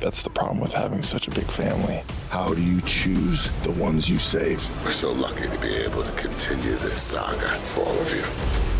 That's the problem with having such a big family. How do you choose the ones you save? We're so lucky to be able to continue this saga for all of you.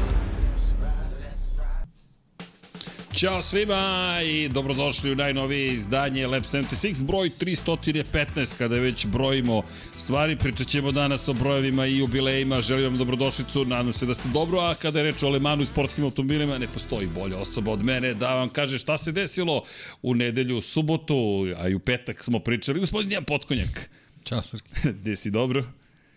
Ćao svima i dobrodošli u najnovije izdanje Lab 76, broj 315, kada već brojimo stvari, pričat ćemo danas o brojevima i jubilejima, želim vam dobrodošlicu, nadam se da ste dobro, a kada je reč o Lemanu i sportskim automobilima, ne postoji bolja osoba od mene da vam kaže šta se desilo u nedelju, subotu, a i u petak smo pričali, gospodin Jan Potkonjak. Ćao, Srki. Gde si dobro?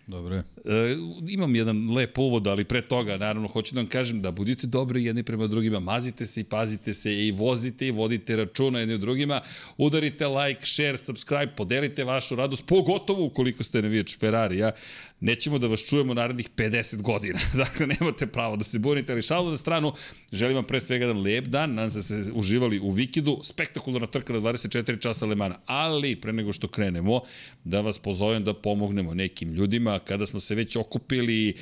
Dobro je. E, imam jedan lep uvod, ali pre toga, naravno, hoću da vam kažem da budite dobri jedni prema drugima, mazite se i pazite se i vozite i vodite računa jedni u drugima, udarite like, share, subscribe, podelite vašu radost, pogotovo ukoliko ste navijač Ferrarija, nećemo da vas čujemo narednih 50 godina. dakle, nemate pravo da se bunite, ali šalu na stranu, želim vam pre svega jedan lep dan, nadam se da ste uživali u Vikidu, spektakularna trka na 24 časa Lemana, ali pre nego što krenemo, da vas pozovem da pomognemo nekim ljudima, kada smo se već okupili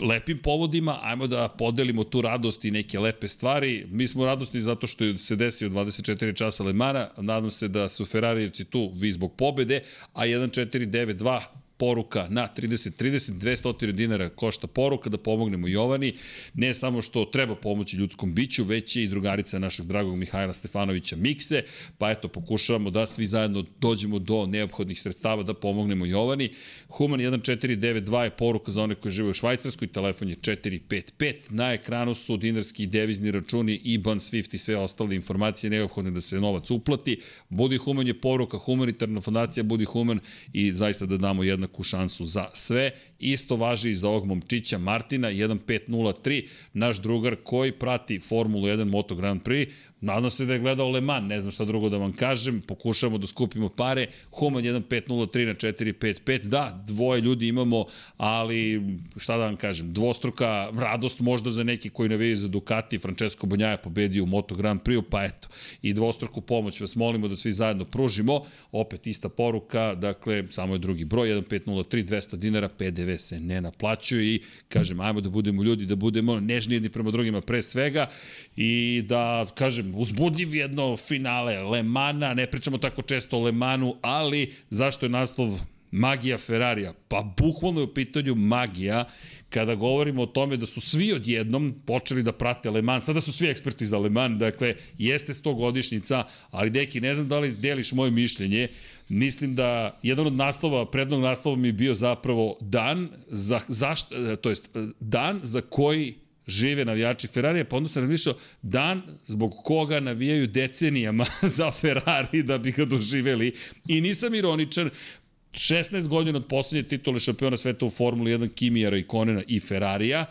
lepim povodima, ajmo da podelimo tu radost i neke lepe stvari. Mi smo radosni zato što se desio 24 časa Lemana, nadam se da su Ferrarijevci tu vi zbog pobede, a 1492 poruka na 30-30, 200 dinara košta poruka da pomognemo Jovani, ne samo što treba pomoći ljudskom biću, već i drugarica našeg dragog Mihajla Stefanovića Mikse, pa eto, pokušavamo da svi zajedno dođemo do neophodnih sredstava da pomognemo Jovani. Human 1492 je poruka za one koji žive u Švajcarskoj, telefon je 455, na ekranu su dinarski i devizni računi, IBAN, SWIFT i sve ostale informacije. Neophodne da se novac uplati. Budi Human je poruka, humanitarna fondacija Budi Human i zaista da damo jedna jednaku šansu za sve. Isto važi i za ovog momčića Martina 1503, naš drugar koji prati Formulu 1 Moto Grand Prix. Nadam se da je gledao Le Mans, ne znam šta drugo da vam kažem, pokušamo da skupimo pare. Human 1503 na 455, da, dvoje ljudi imamo, ali šta da vam kažem, dvostruka radost možda za neki koji navijaju za Ducati, Francesco Bonjaja pobedio u Moto Grand Prix, pa eto, i dvostruku pomoć vas molimo da svi zajedno pružimo. Opet ista poruka, dakle, samo je drugi broj, 1503, 200 dinara, PDV se ne naplaćuje i kažem, ajmo da budemo ljudi, da budemo nežni jedni prema drugima pre svega i da, kažem, uzbudljiv jedno finale Lemana, ne pričamo tako često o Lemanu, ali zašto je naslov magija Ferrarija? Pa bukvalno je u pitanju magija kada govorimo o tome da su svi odjednom počeli da prate Le Mans, sada su svi eksperti za Le Mans, dakle, jeste 100 godišnjica, ali deki, ne znam da li deliš moje mišljenje, mislim da jedan od naslova, prednog naslova mi je bio zapravo dan, za, zašto, to jest, dan za koji žive navijači Ferrarija, pa onda sam razmišljao dan zbog koga navijaju decenijama za Ferrari da bi ga doživeli. I nisam ironičan, 16 godina od poslednje titule šampiona sveta u Formuli 1 Kimijara i Konena i Ferrarija,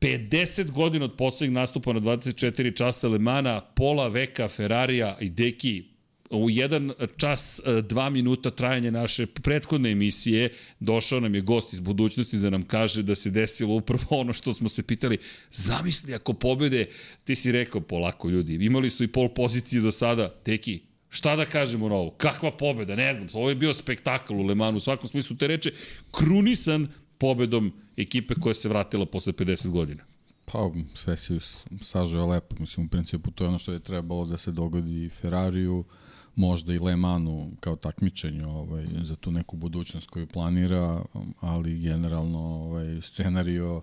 50 godina od poslednjeg nastupa na 24 časa Lemana, pola veka Ferrarija i Deki, u jedan čas, e, dva minuta trajanja naše prethodne emisije došao nam je gost iz budućnosti da nam kaže da se desilo upravo ono što smo se pitali. Zamisli ako pobede, ti si rekao polako ljudi, imali su i pol pozicije do sada, teki, Šta da kažemo na ovo? Kakva pobeda? Ne znam. Ovo je bio spektakl u Lemanu u svakom smislu te reče. Krunisan pobedom ekipe koja se vratila posle 50 godina. Pa, sve si sažao lepo. Mislim, u principu to je ono što je trebalo da se dogodi Ferrariju, možda i Le Manu kao takmičenju ovaj, za tu neku budućnost koju planira, ali generalno ovaj, scenario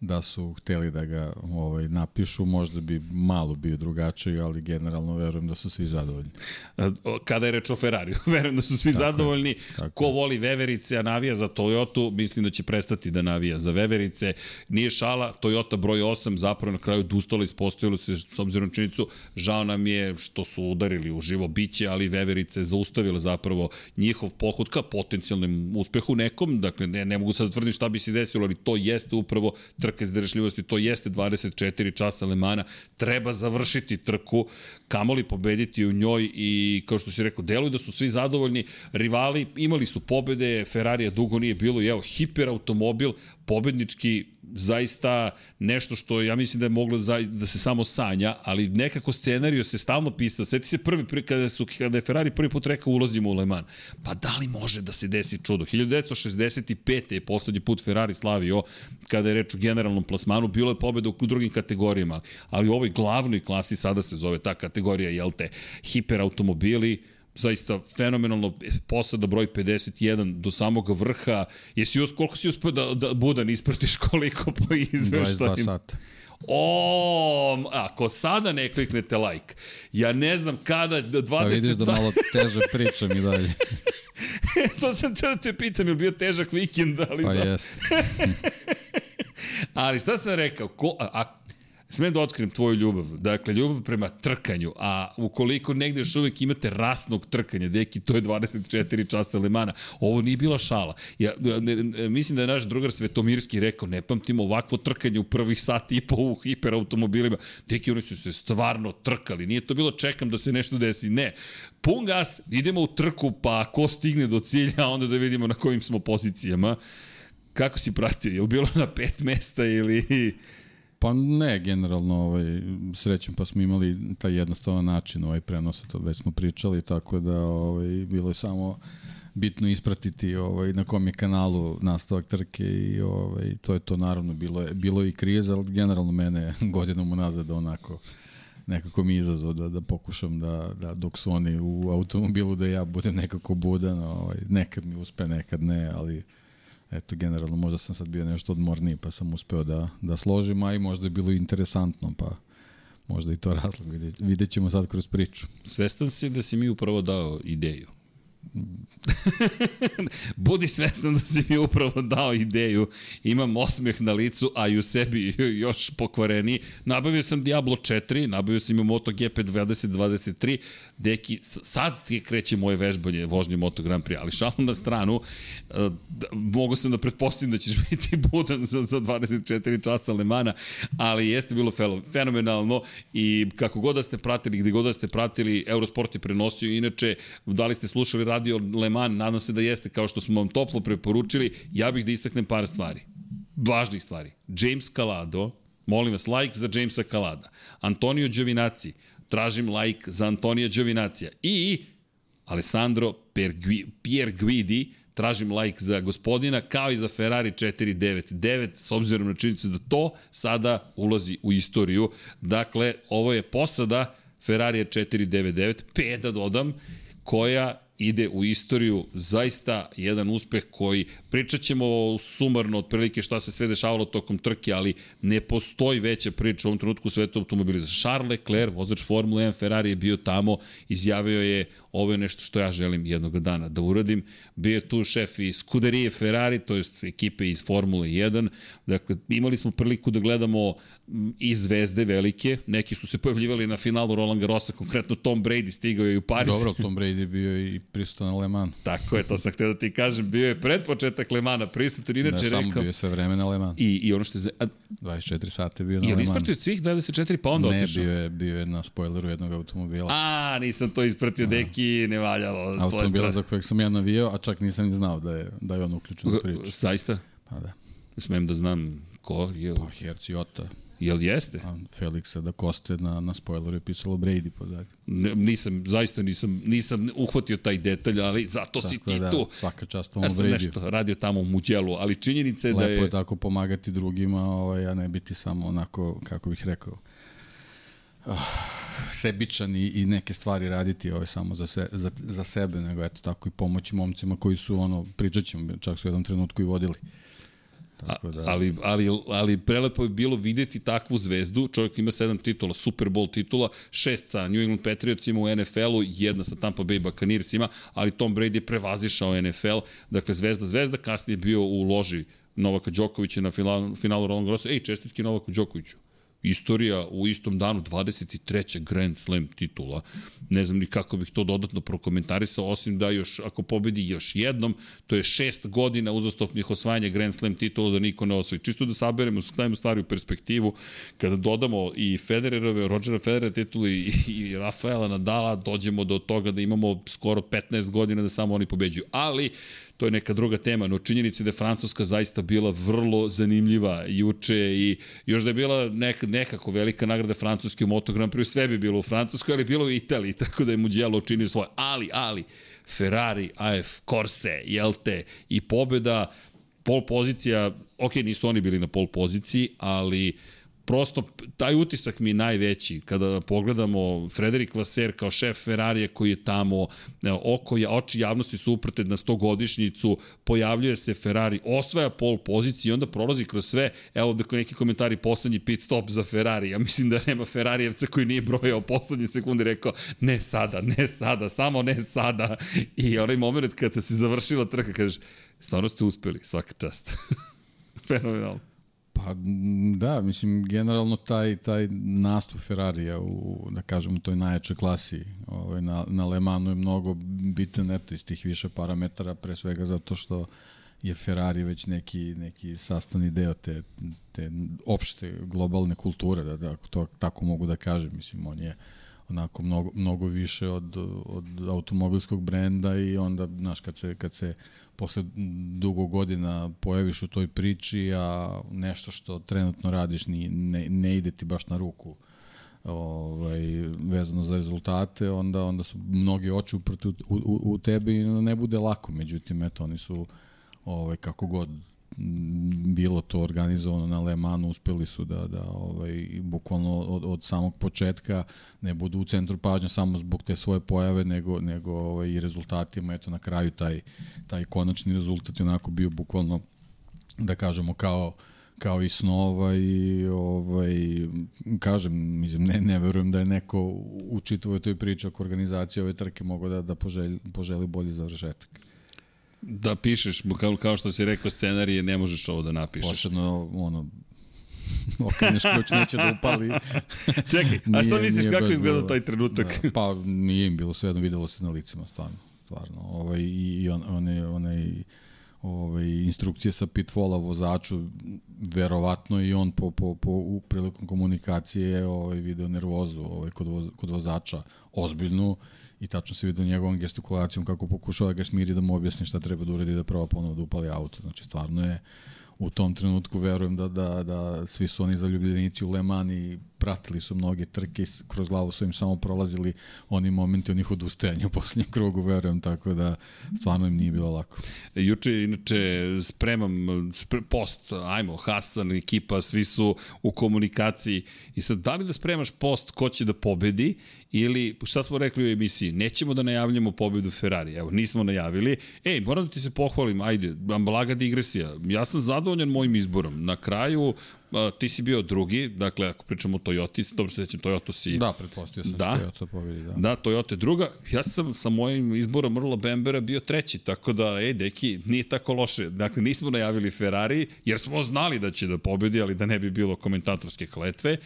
da su hteli da ga ovaj, napišu, možda bi malo bio drugačiji, ali generalno verujem da su svi zadovoljni. Kada je reč o Ferrariju, verujem da su svi tako zadovoljni. Je, tako Ko voli veverice, a navija za Toyota, mislim da će prestati da navija za veverice. Nije šala, Toyota broj 8 zapravo na kraju dustala ispostavilo se s obzirom na činjenicu, žao nam je što su udarili u živo biće, ali veverice zaustavile zapravo njihov pohod ka potencijalnom uspehu nekom, dakle ne, ne mogu sad da tvrdim šta bi se desilo, ali to jeste upravo trka izdržljivosti, to jeste 24 časa Lemana, treba završiti trku, kamoli pobediti u njoj i kao što si rekao, deluju da su svi zadovoljni, rivali imali su pobede, Ferrarija dugo nije bilo i evo, hiperautomobil, pobednički zaista nešto što ja mislim da je moglo da, da se samo sanja, ali nekako scenariju se stalno pisao. Sjeti se prvi, kada, su, kada je Ferrari prvi put rekao ulazimo u Le Mans. Pa da li može da se desi čudo? 1965. je poslednji put Ferrari slavio kada je reč o generalnom plasmanu. Bilo je pobeda u drugim kategorijama, ali u ovoj glavnoj klasi sada se zove ta kategorija, jel te, hiperautomobili, zaista fenomenalno posada broj 51 do samog vrha. Jesi us, koliko si uspio da, da Budan ispratiš koliko po izveštajima? 22 sata. O, ako sada ne kliknete like, ja ne znam kada 22... Pa vidiš da malo teže pričam i dalje. to sam te da te pitam, je bio težak vikend, ali pa znam. jeste. ali šta sam rekao, ko, a, a Smem da otkrijem tvoju ljubav. Dakle, ljubav prema trkanju, a ukoliko negde još uvek imate rasnog trkanja, deki, to je 24 časa Lemana. Ovo nije bila šala. Ja, ne, ne, mislim da je naš drugar Svetomirski rekao, ne pamtim ovakvo trkanje u prvih sati i po u hiperautomobilima. Deki, oni su se stvarno trkali. Nije to bilo čekam da se nešto desi. Ne. Pun gas, idemo u trku, pa ko stigne do cilja, onda da vidimo na kojim smo pozicijama. Kako si pratio? Je li bilo na pet mesta ili... Pa ne, generalno ovaj, srećem pa smo imali taj jednostavan način ovaj prenosa, to već smo pričali, tako da ovaj, bilo je samo bitno ispratiti ovaj na kom je kanalu nastavak trke i ovaj to je to naravno bilo je bilo i kriza ali generalno mene godinom unazad onako nekako mi izazov da da pokušam da da dok su oni u automobilu da ja budem nekako budan ovaj nekad mi uspe nekad ne ali eto, generalno možda sam sad bio nešto odmorniji, pa sam uspeo da, da složim, a i možda je bilo interesantno, pa možda i to razlog, vidjet, vidjet ćemo sad kroz priču. Svestan si da si mi upravo dao ideju. Budi svestan da si mi upravo dao ideju. Imam osmeh na licu, a i u sebi još pokvareni. Nabavio sam Diablo 4, nabavio sam i MotoGP 2023. Deki, sad ti kreće moje vežbanje vožnje Moto Grand Prix, ali šalom na stranu, uh, mogu sam da pretpostavim da ćeš biti budan za, za 24 časa Lemana, ali jeste bilo fenomenalno i kako god da ste pratili, gde god da ste pratili, Eurosport je prenosio, inače, da li ste slušali radio Le Mans, nadam se da jeste, kao što smo vam toplo preporučili, ja bih da istaknem par stvari. Važnih stvari. James Calado, molim vas, like za Jamesa Calada. Antonio Giovinazzi, tražim like za Antonija Giovinazija. I Alessandro Pierre Guidi, tražim like za gospodina, kao i za Ferrari 499, s obzirom na činjenicu da to sada ulazi u istoriju. Dakle, ovo je posada Ferrari 499, P da dodam, koja ide u istoriju zaista jedan uspeh koji pričat ćemo sumarno otprilike šta se sve dešavalo tokom trke, ali ne postoji veća priča u ovom trenutku u svetu automobiliza. Charles Leclerc, vozač Formule 1 Ferrari je bio tamo, izjavio je ovo je nešto što ja želim jednog dana da uradim. Bio je tu šef iz Scuderije Ferrari, to jest ekipe iz Formule 1. Dakle, imali smo priliku da gledamo i zvezde velike. Neki su se pojavljivali na finalu Roland Garrosa, konkretno Tom Brady stigao je u Pariz. Dobro, Tom Brady bio i prisutan na Le Mans. Tako je, to sam htio da ti kažem. Bio je pred početak Le Mana prisutan, inače ne, rekao... Ne, samo bio sve vreme na Le Mans. I, i ono što je... A... 24 sata bio na Le Mans. Je li ispratio svih 24 pa onda ne, otišao? Ne, bio je, bio je na spoileru jednog automobila. A, nisam to ispratio, da. Deki, ne valjalo. Automobila za kojeg sam ja navio, a čak nisam ni znao da je, da je on uključen u priču. Zaista? Pa da. Smem da znam ko je... Pa Herciota. Jel jeste? A Felixa da Koste na, na spoileru je pisalo Brady. Ne, nisam, zaista nisam, nisam uhvatio taj detalj, ali zato tako si ti da, tu. Svaka čast ovom ja sam Brady. nešto radio tamo u Muđelu, ali činjenica je Lepo da je... Lepo je tako pomagati drugima, ovaj, a ne biti samo onako, kako bih rekao, uh, sebičan i, i neke stvari raditi ovaj, samo za, se, za, za sebe, nego eto tako i pomoći momcima koji su, ono, pričat ćemo, čak su u jednom trenutku i vodili. Tako da... ali, ali, ali prelepo je bilo videti takvu zvezdu. Čovjek ima sedam titula, Super Bowl titula, šest sa New England Patriotsima u NFL-u, jedna sa Tampa Bay Buccaneersima, ali Tom Brady je prevazišao NFL. Dakle, zvezda, zvezda, kasnije je bio u loži Novaka Đokovića na finalu, finalu Roland Garrosa. Ej, čestitke Novaku Đokoviću istorija u istom danu 23. Grand Slam titula. Ne znam ni kako bih to dodatno prokomentarisao, osim da još, ako pobedi još jednom, to je šest godina uzastopnih osvajanja Grand Slam titula da niko ne osvoji. Čisto da saberemo, stavimo stvari u perspektivu, kada dodamo i Federerove, Rodgera Federer tituli i Rafaela Nadala, dođemo do toga da imamo skoro 15 godina da samo oni pobeđuju. Ali, to je neka druga tema, no činjenica da je Francuska zaista bila vrlo zanimljiva juče i još da je bila nek, nekako velika nagrada Francuske u Moto Grand Prix, sve bi bilo u Francuskoj, ali bilo u Italiji, tako da je Mugello učinio svoje. Ali, ali, Ferrari, AF, Corse, Jelte i pobeda, pol pozicija, ok, nisu oni bili na pol poziciji, ali prosto taj utisak mi je najveći kada pogledamo Frederik Vaser kao šef Ferrarija koji je tamo oko je oči javnosti su uprte na 100 godišnjicu pojavljuje se Ferrari osvaja pol poziciju i onda prolazi kroz sve. Evo da neki komentari poslednji pit stop za Ferrari. Ja mislim da nema Ferrarijevca koji nije brojao poslednje sekunde rekao ne sada ne sada samo ne sada. I onaj moment kada se završila trka kažeš stvarno ste uspeli svaka čast. Fenomenalno Pa da, mislim, generalno taj, taj nastup Ferrarija u, da kažemo, toj najjačoj klasi ovaj, na, na Le Manu je mnogo bitan eto iz tih više parametara, pre svega zato što je Ferrari već neki, neki sastavni deo te, te opšte globalne kulture, da, da to tako mogu da kažem. Mislim, on je onako mnogo, mnogo više od, od automobilskog brenda i onda, znaš, kad se, kad se posle dugo godina pojaviš u toj priči, a nešto što trenutno radiš ni, ne, ne ide ti baš na ruku ovaj, vezano za rezultate, onda onda su mnogi oči uprti u, u, u tebi i ne bude lako. Međutim, eto, oni su ovaj, kako god bilo to organizovano na Le Manu, uspeli su da, da ovaj, bukvalno od, od samog početka ne budu u centru pažnja samo zbog te svoje pojave, nego, nego ovaj, i rezultatima. Eto, na kraju taj, taj konačni rezultat je onako bio bukvalno, da kažemo, kao kao i snova i ovaj, kažem, mislim, ne, ne verujem da je neko u čitavoj toj priči oko organizacije ove trke mogao da, da poželi, poželi bolji završetak da pišeš, kao, kao što si rekao scenarije, ne možeš ovo da napišeš. Posebno, ono, okreneš ključ, neće da upali. Čekaj, a šta misliš kako izgleda taj trenutak? Da, pa nije im bilo sve jedno, videlo se na licima, stvarno. stvarno. Ovaj, I on, one, one, ovaj, instrukcije sa pitvola vozaču, verovatno i on po, po, po u prilikom komunikacije ovaj, video nervozu ovaj, kod, voz, kod vozača ozbiljnu i tačno se vidio njegovom gestikulacijom kako pokušava da ga smiri da mu objasni šta treba da uradi da prava ponovo da upali auto. Znači stvarno je u tom trenutku verujem da, da, da svi su oni zaljubljenici u Le Mans i pratili su mnoge trke, kroz glavu su im samo prolazili oni momenti onih odustajanja u posljednjem krugu, verujem, tako da stvarno im nije bilo lako. E, juče, inače, spremam spre, post, ajmo, Hasan, ekipa, svi su u komunikaciji i sad, da li da spremaš post ko će da pobedi ili, šta smo rekli u emisiji, nećemo da najavljamo pobedu Ferrari, evo, nismo najavili, ej, moram da ti se pohvalim, ajde, blaga digresija, ja sam zadovoljan mojim izborom, na kraju, a, ti si bio drugi, dakle, ako pričamo o Toyota, dobro se sećam, Toyota si... Da, pretpostavio sam da, Toyota pobedi, da. Da, Toyota druga, ja sam sa mojim izborom Mrla Bembera bio treći, tako da, ej, deki, nije tako loše. Dakle, nismo najavili Ferrari, jer smo znali da će da pobedi, ali da ne bi bilo komentatorske kletve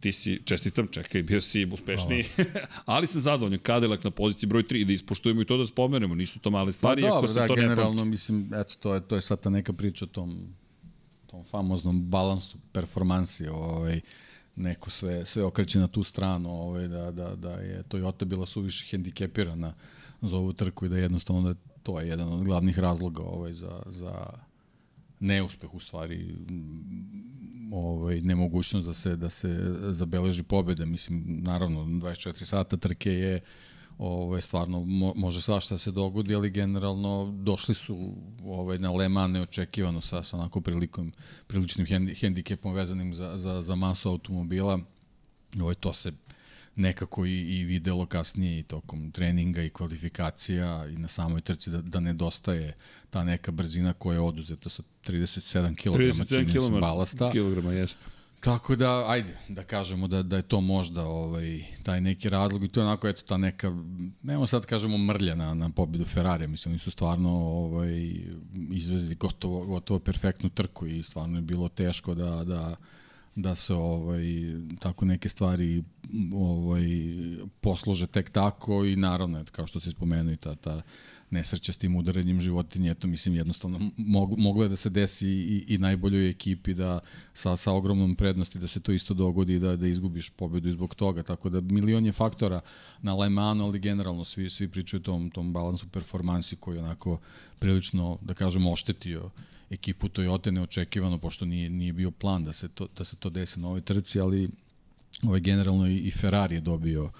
ti si, čestitam, čekaj, bio si uspešniji, ali sam zadovoljan, Cadillac na poziciji broj 3, da ispoštujemo i to da spomenemo, nisu to male stvari, pa, dobro, se da, to generalno, ne mislim, eto, to je, to je sad ta neka priča o tom, tom famoznom balansu performansi, ovaj, neko sve, sve okreće na tu stranu, ovaj, da, da, da je Toyota bila suviše hendikepirana za ovu trku i da jednostavno da to je jedan od glavnih razloga ovaj, za, za neuspeh u stvari ovaj nemogućnost da se da se zabeleži pobeda mislim naravno 24 sata trke je ovaj stvarno mo, može svašta se dogodi ali generalno došli su ovaj na Le Mans neočekivano sa sa onako prilikom priličnim hendi, hendikepom vezanim za za za masu automobila. Ovaj to se nekako i, i videlo kasnije i tokom treninga i kvalifikacija i na samoj trci da, da nedostaje ta neka brzina koja je oduzeta sa 37 kg 37 kg balasta. Kilograma, jeste. Tako da, ajde, da kažemo da, da je to možda ovaj, taj neki razlog i to je onako, eto, ta neka, nemo sad kažemo mrlja na, na pobedu Ferrari, mislim, oni su stvarno ovaj, izvezli gotovo, gotovo perfektnu trku i stvarno je bilo teško da, da, da se ovaj tako neke stvari ovaj poslože tek tako i naravno kao što se spomenuo i ta ta nesreća s tim udaranjem životinje, eto mislim jednostavno mog, moglo je da se desi i, i najboljoj ekipi da sa, sa ogromnom prednosti da se to isto dogodi da, da izgubiš pobedu zbog toga, tako da milion je faktora na Le Manu, ali generalno svi, svi pričaju o tom, tom balansu performansi koji onako prilično, da kažemo, oštetio ekipu Toyota neočekivano, pošto nije, nije bio plan da se to, da se to desi na ovoj trci, ali ovaj, generalno i, i Ferrari je dobio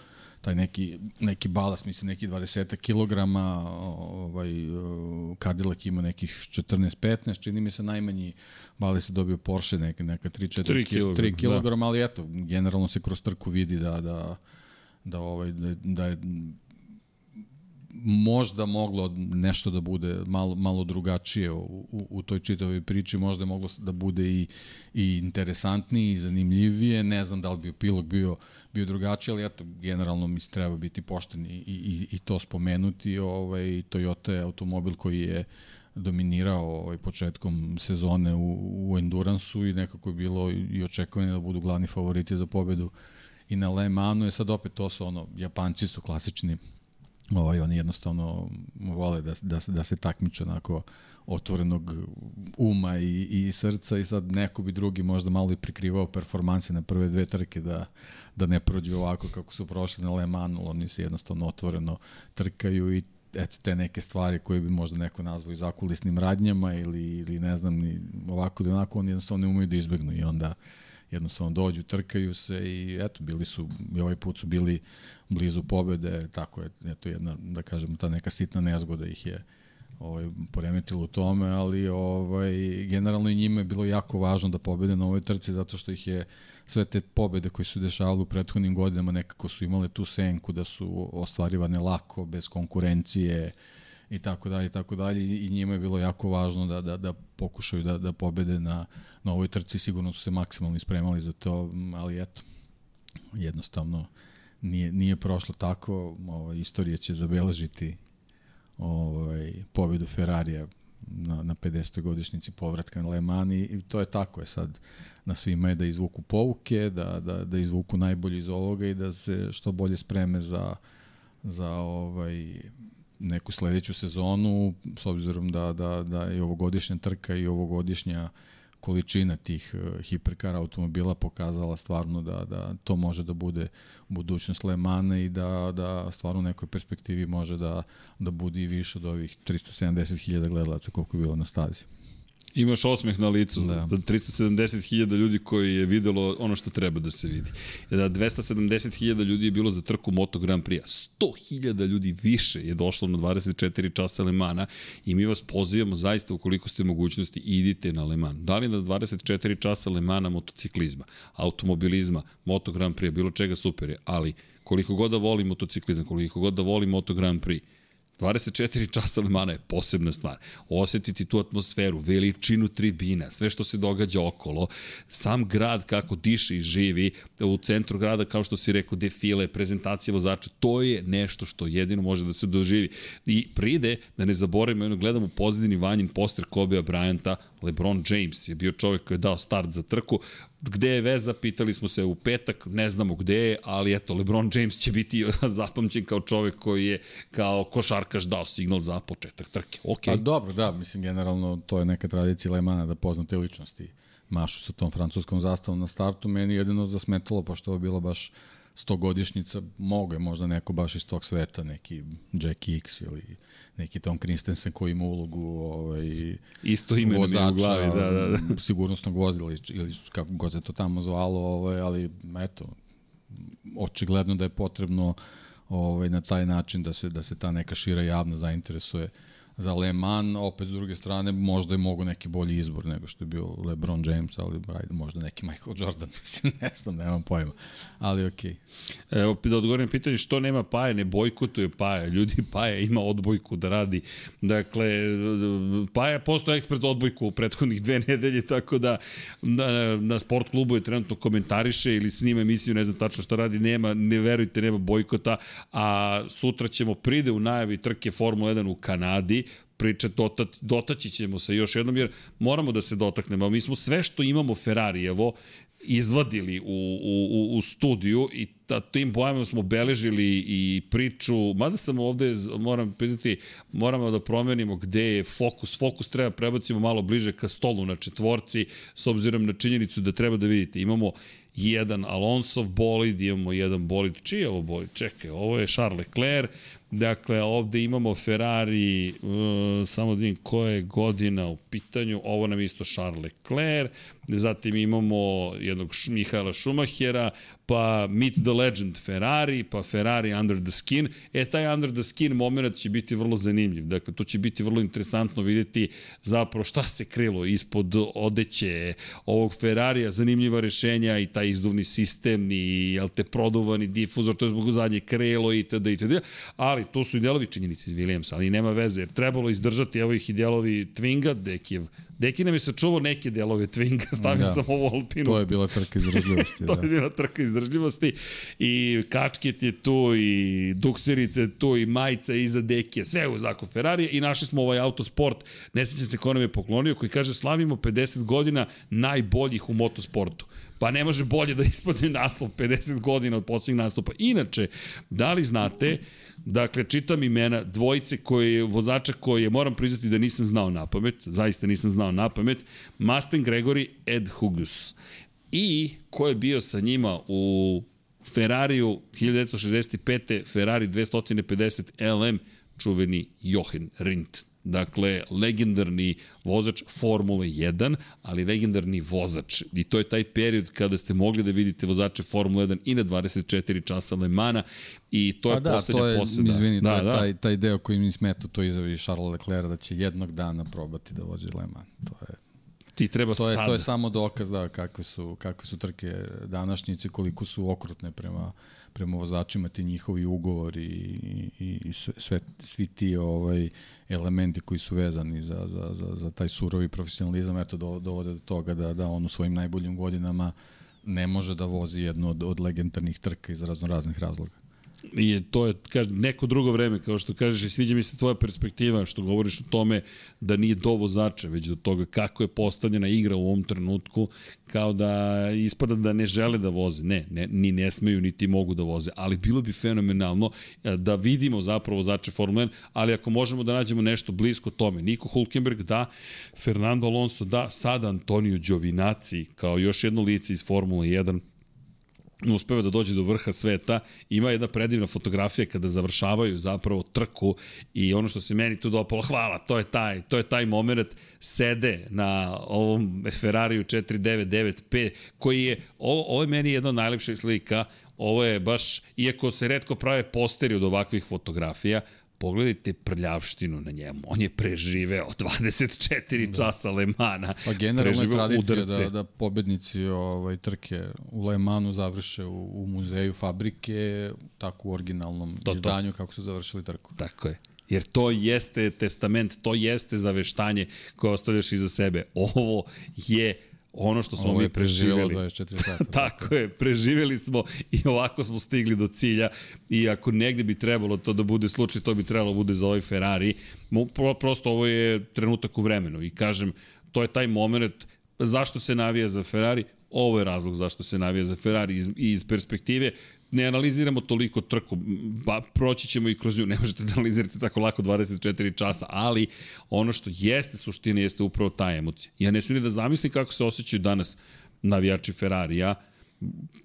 taj neki, neki balast, mislim neki 20 kg, ovaj, Cadillac ima nekih 14-15, čini mi se najmanji balast je dobio Porsche neka, neka 3-4 kg, 3 kg, da. ali eto, generalno se kroz trku vidi da, da, da, ovaj, da, da je možda moglo nešto da bude malo, malo drugačije u, u, u toj čitavoj priči, možda je moglo da bude i, i interesantnije i zanimljivije, ne znam da li bi epilog bio, bio drugačiji, ali eto, generalno mi se treba biti pošten i, i, i to spomenuti, ovaj, Toyota je automobil koji je dominirao ovaj, početkom sezone u, u Enduransu i nekako je bilo i očekovanje da budu glavni favoriti za pobedu i na Le Manu. Je sad opet to su ono, Japanci su klasični ovaj, oni jednostavno vole da, da, da se takmiče onako otvorenog uma i, i srca i sad neko bi drugi možda malo i prikrivao performanse na prve dve trke da, da ne prođe ovako kako su prošli na Le Manu, oni se jednostavno otvoreno trkaju i eto te neke stvari koje bi možda neko nazvao i zakulisnim radnjama ili, ili ne znam, ni ovako ili onako, oni jednostavno ne umeju da izbegnu i onda jednostavno dođu, trkaju se i eto, bili su, i ovaj put su bili blizu pobede, tako je, eto jedna, da kažemo, ta neka sitna nezgoda ih je ovaj, poremetilo u tome, ali ovaj, generalno i njima je bilo jako važno da pobede na ovoj trci, zato što ih je sve te pobede koje su dešavale u prethodnim godinama nekako su imale tu senku da su ostvarivane lako, bez konkurencije, i tako dalje i tako dalje i njima je bilo jako važno da, da, da pokušaju da, da pobede na, na ovoj trci, sigurno su se maksimalno ispremali za to, ali eto, jednostavno nije, nije prošlo tako, ovo, istorija će zabeležiti ovaj, pobedu Ferrarija na, na 50. godišnjici povratka na Le Mans i to je tako je sad na svima je da izvuku pouke, da, da, da izvuku najbolje iz ovoga i da se što bolje spreme za, za ovaj neku sledeću sezonu, s obzirom da, da, da je ovogodišnja trka i ovogodišnja količina tih uh, hiperkar automobila pokazala stvarno da, da to može da bude budućnost Le Mana i da, da stvarno u nekoj perspektivi može da, da bude i više od ovih 370.000 gledalaca koliko je bilo na stazi. Imaš osmeh na licu. Da. 370.000 ljudi koji je videlo ono što treba da se vidi. Da 270.000 ljudi je bilo za trku Moto Grand Prix. 100.000 ljudi više je došlo na 24 časa Le Mana i mi vas pozivamo zaista ukoliko ste mogućnosti idite na Le Mans. Da li na 24 časa Le Mana motociklizma, automobilizma, Moto Grand Prix, bilo čega super je, ali koliko god da voli motociklizam, koliko god da voli Moto Grand Prix, 24 časa Lemana je posebna stvar. Osetiti tu atmosferu, veličinu tribina, sve što se događa okolo, sam grad kako diše i živi, u centru grada, kao što si rekao, defile, prezentacije vozača, to je nešto što jedino može da se doživi. I pride, da ne zaboravimo, gledamo u pozadini vanjin poster Kobe Bryanta, LeBron James je bio čovjek koji je dao start za trku. Gde je veza, pitali smo se u petak, ne znamo gde je, ali eto, LeBron James će biti zapamćen kao čovjek koji je kao košarkaš dao signal za početak trke. Okay. Pa dobro, da, mislim, generalno to je neka tradicija Lemana da poznate ličnosti mašu sa tom francuskom zastavom na startu. Meni jedino zasmetalo, pošto ovo bilo baš stogodišnjica, mogo je možda neko baš iz tog sveta, neki Jack X ili neki Tom Christensen koji ima ulogu ovaj, Isto ime vozača, u glavi, da, da, da. sigurnosnog vozila ili kako god se to tamo zvalo, ovaj, ali eto, očigledno da je potrebno ovaj, na taj način da se, da se ta neka šira javna zainteresuje za Le Mans, opet s druge strane možda je mogo neki bolji izbor nego što je bio LeBron James, ali ajde, možda neki Michael Jordan, mislim, ne znam, nemam pojma, ali okej. Okay. Evo, da odgovorim pitanje što nema Paja, ne bojkotuje Paja, ljudi Paja ima odbojku da radi, dakle, Paja postoje ekspert odbojku u prethodnih dve nedelje, tako da na, na sport klubu je trenutno komentariše ili snima emisiju, ne znam tačno šta radi, nema, ne verujte, nema bojkota, a sutra ćemo pride u najavi trke Formula 1 u Kanadi, pričat, dotat, dotaći ćemo se još jednom, jer moramo da se dotaknemo. Mi smo sve što imamo Ferrarijevo izvadili u, u, u studiju i ta, tim pojamom smo beležili i priču, mada sam ovde, moram priznati, moramo da promenimo gde je fokus. Fokus treba prebacimo malo bliže ka stolu na četvorci, s obzirom na činjenicu da treba da vidite. Imamo jedan Alonsov bolid, imamo jedan bolid, čiji je ovo bolid? Čekaj, ovo je Charles Leclerc, dakle ovde imamo Ferrari, uh, samo da vidim koja je godina u pitanju, ovo nam isto Charles Leclerc, zatim imamo jednog Mihaela Schumachera, pa Meet the Legend Ferrari, pa Ferrari Under the Skin. E, taj Under the Skin moment će biti vrlo zanimljiv. Dakle, to će biti vrlo interesantno videti zapravo šta se krilo ispod odeće ovog Ferrarija, zanimljiva rešenja i taj izduvni sistem i jel te produvani difuzor, to je zbog zadnje krelo i tada. Ali to su i delovi činjenici iz Williamsa, ali nema veze, trebalo izdržati evo ih i delovi Twinga, Dekijev Deki nam je sačuvao neke delove Twinga, stavio da. sam ovo Alpinu. To je bila trka izdržljivosti. to da. je bila trka izdržljivosti i kačket je tu i dukserice tu i majica iza Dekija, sve u znaku Ferrari i našli smo ovaj autosport, ne sećam se ko nam je poklonio, koji kaže slavimo 50 godina najboljih u motosportu. Pa ne može bolje da ispadne naslov 50 godina od poslednjeg nastupa. Inače, da li znate, dakle, čitam imena dvojice koje, vozača koje moram priznati da nisam znao na pamet, zaista nisam znao na pamet, Mustang Gregory, Ed Hugus. I ko je bio sa njima u Ferrariju 1965. Ferrari 250 LM, čuveni Jochen Rindt. Dakle, legendarni vozač Formule 1, ali legendarni vozač. I to je taj period kada ste mogli da vidite vozače Formule 1 i na 24 časa Le Mana i to je pa da, poslednja to je, poseda. Izvini, da, to je da. taj, taj deo koji mi smeta, to izjavi Charles Leclerc da će jednog dana probati da vozi Le Mans. To je ti treba to je, sad. To je samo dokaz da kakve su, kakve su trke današnjice, koliko su okrutne prema, prema vozačima, ti njihovi ugovori i, i, i sve, svi ti ovaj, elementi koji su vezani za, za, za, za taj surovi profesionalizam, eto, do, dovode do toga da, da on u svojim najboljim godinama ne može da vozi jednu od, od legendarnih trka iz razno raznih razloga. I to je kaž, neko drugo vreme, kao što kažeš, i sviđa mi se tvoja perspektiva, što govoriš o tome da nije do vozača, već do toga kako je postavljena igra u ovom trenutku, kao da ispada da ne žele da voze. Ne, ne ni ne smeju, niti mogu da voze. Ali bilo bi fenomenalno e, da vidimo zapravo vozače Formule 1, ali ako možemo da nađemo nešto blisko tome. Niko Hulkenberg da, Fernando Alonso da, sada Antonio Giovinazzi kao još jedno lice iz Formule 1 uspeva da dođe do vrha sveta. Ima jedna predivna fotografija kada završavaju zapravo trku i ono što se meni tu dopalo, hvala, to je taj, to je taj moment, sede na ovom Ferrariju 499P, koji je, ovo, ovo je meni jedna od najlepših slika, ovo je baš, iako se redko prave posteri od ovakvih fotografija, pogledajte prljavštinu na njemu. On je preživeo 24 da. časa Lemana. Pa generalno je tradicija da, da pobednici ovaj, trke u Lemanu završe u, u muzeju fabrike, tako u originalnom to, izdanju to. kako su završili trku. Tako je. Jer to jeste testament, to jeste zaveštanje koje ostavljaš iza sebe. Ovo je ono što smo Ovo mi preživjeli. 24 sata. tako je, preživjeli smo i ovako smo stigli do cilja i ako negde bi trebalo to da bude slučaj, to bi trebalo da bude za ovaj Ferrari. Prosto ovo je trenutak u vremenu i kažem, to je taj moment zašto se navija za Ferrari, ovo je razlog zašto se navija za Ferrari iz, iz perspektive ne analiziramo toliko trku, ba, proći ćemo i kroz nju, ne možete da analizirate tako lako 24 časa, ali ono što jeste suština jeste upravo ta emocija. Ja ne smijem da zamislim kako se osjećaju danas navijači Ferrarija,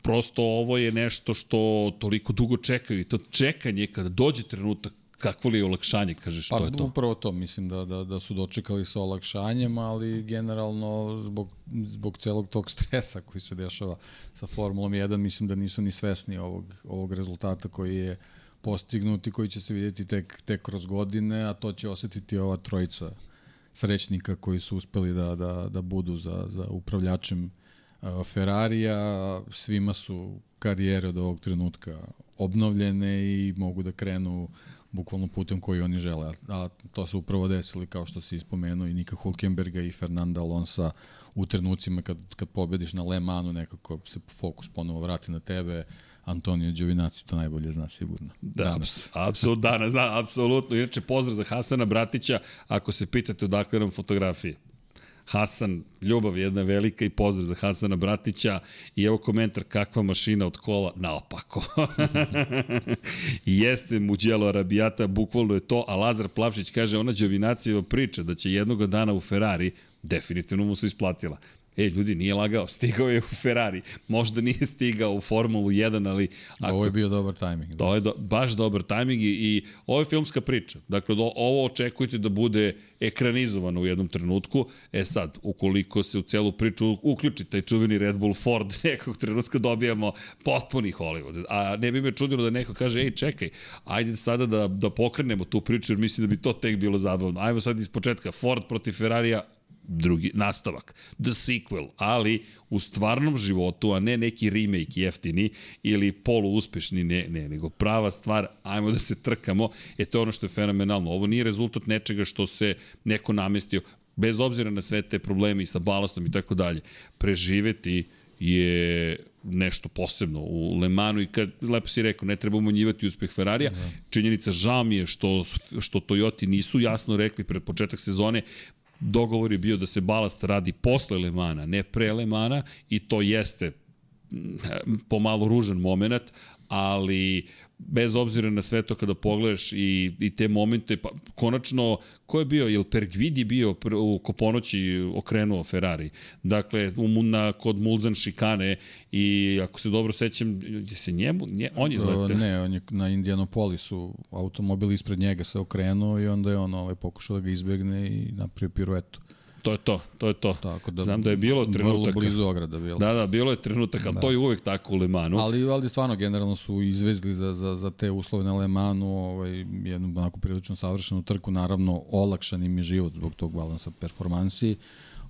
prosto ovo je nešto što toliko dugo čekaju i to čekanje kada dođe trenutak kakvo li je olakšanje, kažeš, pa, to je to? Upravo to, mislim da, da, da su dočekali sa olakšanjem, ali generalno zbog, zbog celog tog stresa koji se dešava sa Formulom 1, mislim da nisu ni svesni ovog, ovog rezultata koji je postignuti, koji će se vidjeti tek, tek kroz godine, a to će osetiti ova trojica srećnika koji su uspeli da, da, da budu za, za upravljačem uh, Ferrarija. Svima su karijere od ovog trenutka obnovljene i mogu da krenu bukvalno putem koji oni žele. A to se upravo desili, kao što se ispomenuo, i Nika Hulkenberga i Fernanda Alonsa u trenucima kad, kad pobediš na Le Manu, nekako se fokus ponovo vrati na tebe, Antonio Đovinaci to najbolje zna sigurno. Da, danas. Apsolutno, danas, da, apsolutno. Inače, pozdrav za Hasana Bratića, ako se pitate odakle nam fotografije. Hasan, ljubav jedna velika i pozdrav za Hasana Bratića i evo komentar kakva mašina od kola naopako. Jeste Muđelo Arabijata, bukvalno je to, a Lazar Plavšić kaže ona Đovinacijeva priča da će jednog dana u Ferrari definitivno mu se isplatila. E, ljudi, nije lagao, stigao je u Ferrari. Možda nije stigao u Formulu 1, ali... Ako, ovo je bio dobar tajming. To je do, baš dobar tajming i, i ovo je filmska priča. Dakle, do, ovo očekujte da bude ekranizovano u jednom trenutku. E sad, ukoliko se u celu priču uključi taj čuveni Red Bull Ford, nekog trenutka dobijamo potpuni Hollywood. A ne bi me čudilo da neko kaže, ej, čekaj, ajde sada da, da pokrenemo tu priču, jer mislim da bi to tek bilo zabavno. Ajmo sad iz početka, Ford protiv Ferrarija, drugi nastavak, the sequel, ali u stvarnom životu, a ne neki remake jeftini ili poluuspešni, ne, ne, nego prava stvar, ajmo da se trkamo, e to je ono što je fenomenalno. Ovo nije rezultat nečega što se neko namestio, bez obzira na sve te probleme i sa balastom i tako dalje. Preživeti je nešto posebno u Le Manu i kad lepo si rekao, ne treba umanjivati uspeh Ferrarija. Da. Činjenica žao mi je što, što Toyoti nisu jasno rekli pred početak sezone dogovor je bio da se balast radi posle Lemana, ne pre Lemana i to jeste mm, pomalo ružan moment, ali bez obzira na sve to kada pogledaš i, i te momente, pa konačno, ko je bio, jel Pergvidi bio u Koponoći okrenuo Ferrari? Dakle, u, na, kod Mulzan šikane i ako se dobro sećam, je se njemu, nje, on je izletio? Ne, on je na Indianapolisu, automobil ispred njega se okrenuo i onda je on ovaj, pokušao da ga izbegne i napravio piruetu. To je to, to je to. Tako da, Znam da je bilo trenutaka. Vrlo blizu ograda bilo. Da, da, bilo je trenutak, ali da. to je uvek tako u Lemanu. Ali, ali stvarno, generalno su izvezli za, za, za te uslove na Lemanu ovaj, jednu onako prilično savršenu trku, naravno olakšan im je život zbog tog balansa performansi.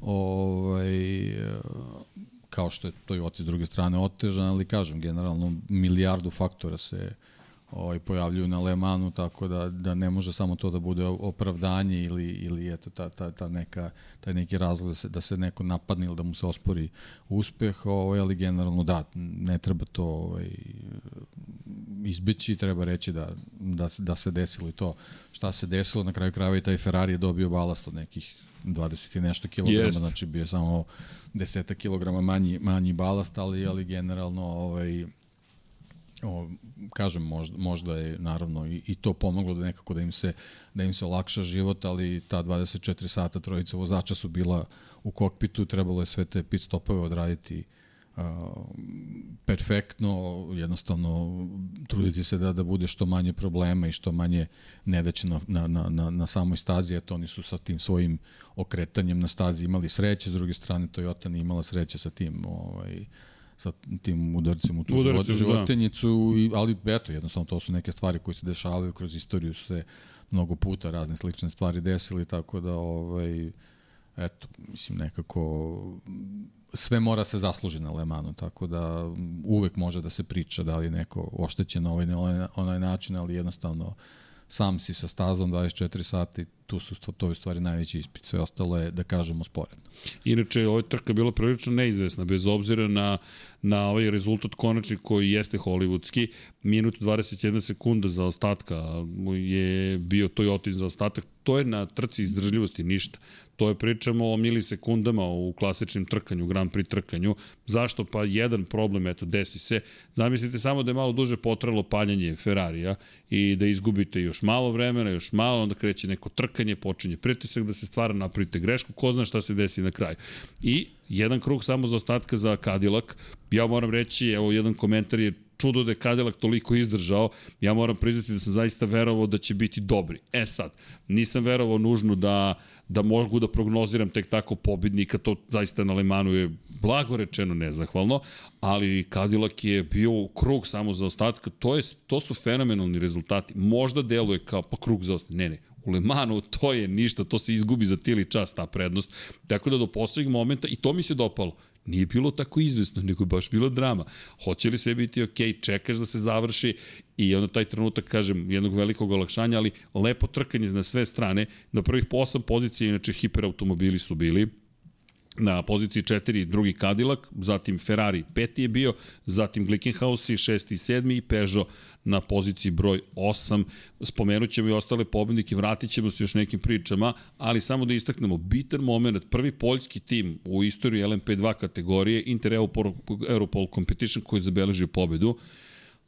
Ovaj, kao što je to i s druge strane otežan, ali kažem, generalno milijardu faktora se ovaj, pojavljuju na Le Manu, tako da, da ne može samo to da bude opravdanje ili, ili eto, ta, ta, ta neka, taj neki razlog da se, da se neko napadne ili da mu se ospori uspeh, ovaj, ali generalno da, ne treba to ovaj, izbeći, treba reći da, da, da se desilo i to šta se desilo, na kraju krajeva i taj Ferrari je dobio balast od nekih 20 i nešto kilograma, Jest. znači bio je samo deseta kilograma manji, manji balast, ali, ali generalno ovaj, o, kažem, možda, možda je naravno i, i to pomoglo da nekako da im se da im se olakša život, ali ta 24 sata trojica vozača su bila u kokpitu, trebalo je sve te pit stopove odraditi uh, perfektno, jednostavno truditi se da da bude što manje problema i što manje nedaće na, na, na, na samoj stazi, eto oni su sa tim svojim okretanjem na stazi imali sreće, s druge strane Toyota nije imala sreće sa tim ovaj, uh, sa tim udarcem u tu Udarcem, da. životinjicu, da. ali eto, jednostavno to su neke stvari koje se dešavaju kroz istoriju, su se mnogo puta razne slične stvari desili, tako da, ovaj, eto, mislim, nekako sve mora se zasluži na Lemanu, tako da uvek može da se priča da li neko oštećen na ovaj, na onaj način, ali jednostavno sam si sa stazom 24 sata i tu su to je stvari najveći ispit, sve ostalo je da kažemo sporedno. Inače, je trka bila prilično neizvesna, bez obzira na, na ovaj rezultat konačni koji jeste hollywoodski. Minut 21 sekunda za ostatka je bio Toyota za ostatak. To je na trci izdržljivosti ništa. To je pričamo o milisekundama u klasičnim trkanju, Grand Prix trkanju. Zašto? Pa jedan problem, eto, desi se. Zamislite samo da je malo duže potralo paljanje Ferrarija i da izgubite još malo vremena, još malo, onda kreće neko trkanje, počinje pritisak da se stvara, napravite grešku, ko zna šta se desi na kraju. I jedan krug samo za ostatka za Cadillac. Ja moram reći, evo jedan komentar je čudo da je Cadillac toliko izdržao. Ja moram priznati da sam zaista verovao da će biti dobri. E sad, nisam verovao nužno da da mogu da prognoziram tek tako pobednika, to zaista na Lemanu je blago rečeno nezahvalno, ali Cadillac je bio krug samo za ostatka, to, je, to su fenomenalni rezultati. Možda deluje kao pa krug za ostatka, ne ne, u Le Manu to je ništa, to se izgubi za tili čas ta prednost. Tako da do poslednjeg momenta, i to mi se dopalo, nije bilo tako izvesno, nego je baš bila drama. Hoće li sve biti ok, čekaš da se završi i onda taj trenutak, kažem, jednog velikog olakšanja, ali lepo trkanje na sve strane. Na prvih osam pozicija, inače hiperautomobili su bili, na poziciji 4 drugi Cadillac, zatim Ferrari peti je bio, zatim Glickenhaus i šesti i sedmi i Peugeot na poziciji broj 8. Spomenut ćemo i ostale pobednike, vratit ćemo se još nekim pričama, ali samo da istaknemo, bitan moment, prvi poljski tim u istoriji LMP2 kategorije, Inter Europol Competition koji je zabeležio pobedu,